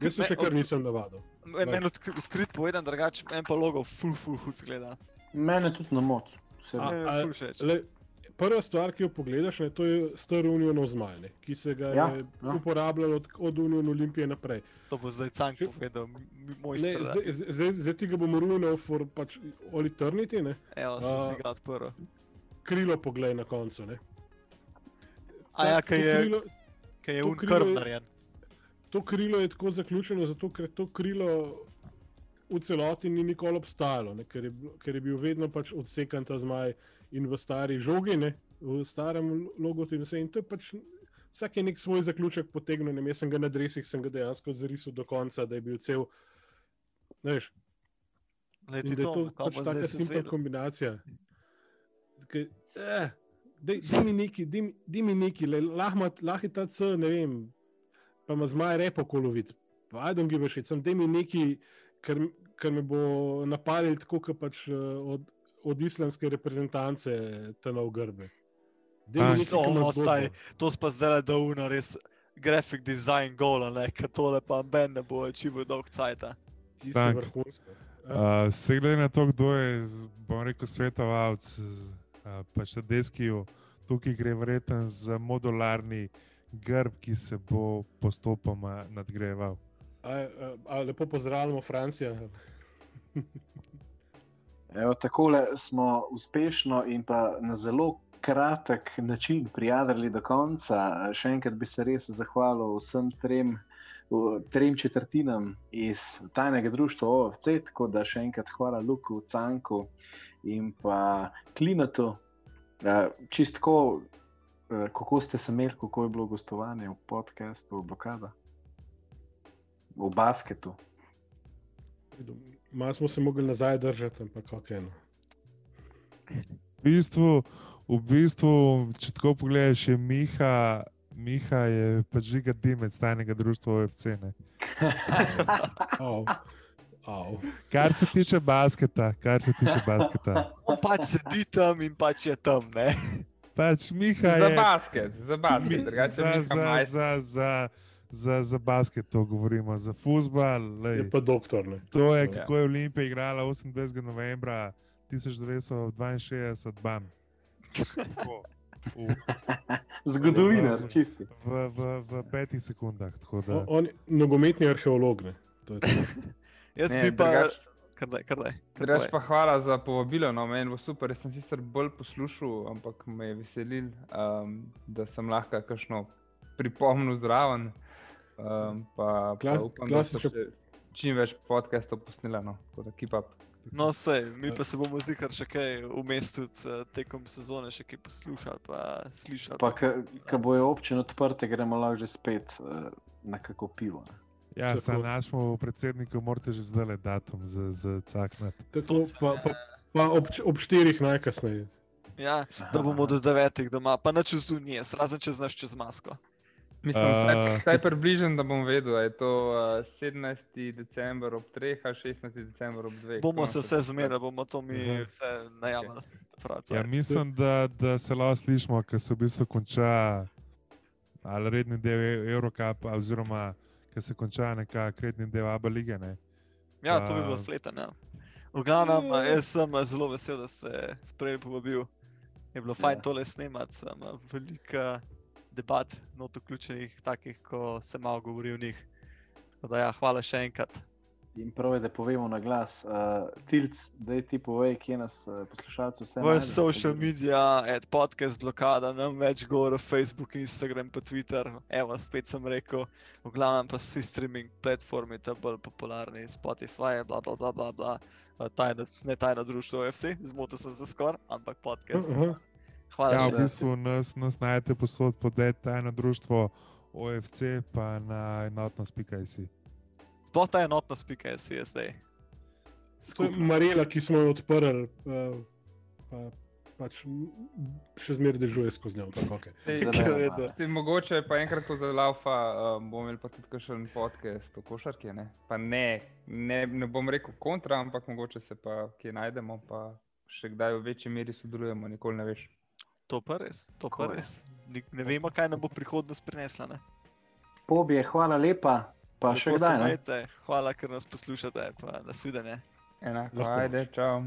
Jaz se še kar nisem navadil. Meni odkri, odkrit povedan, drugače en pa logo full, full hud zgleda. Mene tudi na moč. A- Meni je a- ful všeč. Le, prva stvar, ki jo pogledaš, ne, to je star Unionov zmaj, ne, ki se ga Ja, je ja. uporabljal od, od Union Olimpije naprej. To bo zdaj Cank povedal, moj Ne, star. zdaj, zdaj, zdaj ti ga bomo ruinal for pač all eternity, ne. Evo, sem A- si ga odprl. krilo poglej na koncu. Ne. A ja, kaj je, krilo- kaj je un krv je- narejen. To krilo je tako zaključeno, zato ker to krilo v celoti ni nikoli obstajalo, ne, ker, je, ker je bil vedno pač odsekan ta zmaj in v stari žogi, ne, v starem logotu in vse. In to je pač vsak je nek svoj zaključek potegnil. Ne, jaz sem ga na dresih, sem ga dejansko zarisal do konca, da je bil cel. Veš, ti da je to, to pač taka simpla kombinacija. Kaj, eh, daj, daj mi neki, daj, mi- daj mi neki, lahko je ta C, ne vem, pa ima zmaj repo kolovit. Pa I don't give a shit, sem daj mi neki, kar, kar me bo napadil tako, kot pač eh, od, od islamske reprezentance te nov grbe. Daj mi Ah, nekaj, ki ima no, zgodbo. staj. To spa zdaj da uno res graphic design gola, ne, ker tole pa ben ne bo dolg cajta. Tisto Tak. vrhunsko. Uh, se glede na to, kdo je, bom rekel, svetovalec, uh, pač na deskiju, tukaj gre verjetno za modularni grb, ki se bo postopoma nadgrajeval. A, a, a lepo pozdravljamo Francijo. Evo, takole smo uspešno in pa na zelo kratek način prijadili do konca. Še enkrat bi se res zahvalil vsem trem, v- trem četrtinam iz tajnega društva OFC, tako da še enkrat hvala Luku, Canku in pa Klinatu. Eh, Čistko, kako ste se imeli, kako je bilo gostovanje v podkastu Blokada? V basketu. Malo smo se mogli nazaj držati, ampak kako eno. V bistvu, v bistvu, če tako pogledaš, je Miha, Miha je pač žiga dimec tajnega društva OFC. Ne? Au. Au. Kar se tiče basketa, kar se tiče basketa. On pač sedi tam in pač je tam, ne. Pač Miha Za je. basket, za basket, drugače za, Miha za, Majs. za, za, za, za basket to govorimo, za futbal. Je pa doktor. Ne? To je, Ja. kako je Olimpija igrala 28. novembra 1962, bam. Zgodovinar, čisti. v, v, v petih sekundah. tako da- O- On je nogometni arheolog. Ne? To je to. Jaz Ne, bi pa... drugače- Kar daj, kar daj. kar Drugač povej. pa hvala za povabilo, no, meni bo super. Jaz sem sicer bolj poslušal, ampak me je veselil, um, da sem lahko kakšno pripomnil zraven. Um, pa, pa Klas- upam, da so klasično- še čim več podcastov posnela. No, tako da keep up. No, sej, mi pa se bomo zikar še kaj vmes tudi uh, tekom sezone še kaj poslušali, pa slišali. Pa, ko bojo občine odprte, gremo lahko že spet uh, na kako pivo. Ne? Ja, Tako. sa našemu predsedniku morate že zdaj le datum za, za caknat. Tako, pa, pa, pa ob, ob štirih najkasneje. Ja, da bomo do devetih doma, pa na čez unije, razen čez naš čez masko. Mislim, Uh, vsaj približen, da bom vedel, ali je to uh, 17. december ob 3 ali 16. december ob 2. Bomo se vse zmerali, bomo to mi Mhm. vse najavili. Okay. Ja, mislim, da, da se lahko slišimo, ker se v bistvu konča ali redni del E- Eurocup, oziroma ker se konča nekako redni del Abu lige. Ne? Ja, to bi bilo Pa- fleten. Ja. V glavnem, jaz sem eh, zelo vesel, da ste sprejeli povabil. Je bilo fajn Ja. tole snemati, sem eh, veliko debat, not vključenih, takih, ko se malo govori o njih. Tako da ja, hvala še enkrat. In prav je, da povemo na glas. Uh, Tilc, da je ti povej, kje nas uh, poslušalci vse V najdejo. social media, ad podcast blokada, nam več govora, Facebook, Instagram, pa Twitter. Evo, spet sem rekel, v glavnem pa vsi streaming platformi, ta bolj popularni, Spotify, bla bla bla bla. bla. eh, Tajno, ne tajno društvo OFC, zmotil sem se skoraj, ampak podcast. Aha. Hvala Ja, v bistvu nas, nas najdete posod pod tajno društvo OFC, pa na enotnost.js. Sploh ta enotnost, pika je si je zdaj. Marela, ki smo jo odprli, pa, pač še zmeraj dežuje skozi njo. tako, okej. Ej, redo. Ti mogoče pa enkrat, ko zalaufa, um, bomo imeli pa tudi kakšen podcast o košarki. Ne? Pa ne, ne, ne bom rekel kontra, ampak mogoče se pa kje najdemo, pa še kdaj v večji meri sodelujemo, nikoli ne veš. To pa res, to pa res. Nik- Ne vemo, kaj nam bo prihodnost prinesla. ne. Pobje, hvala lepa, pa še Lepo se kdaj. Ne? majte, Hvala, ker nas poslušate, pa nasvidenje. Enako, ajde, čau.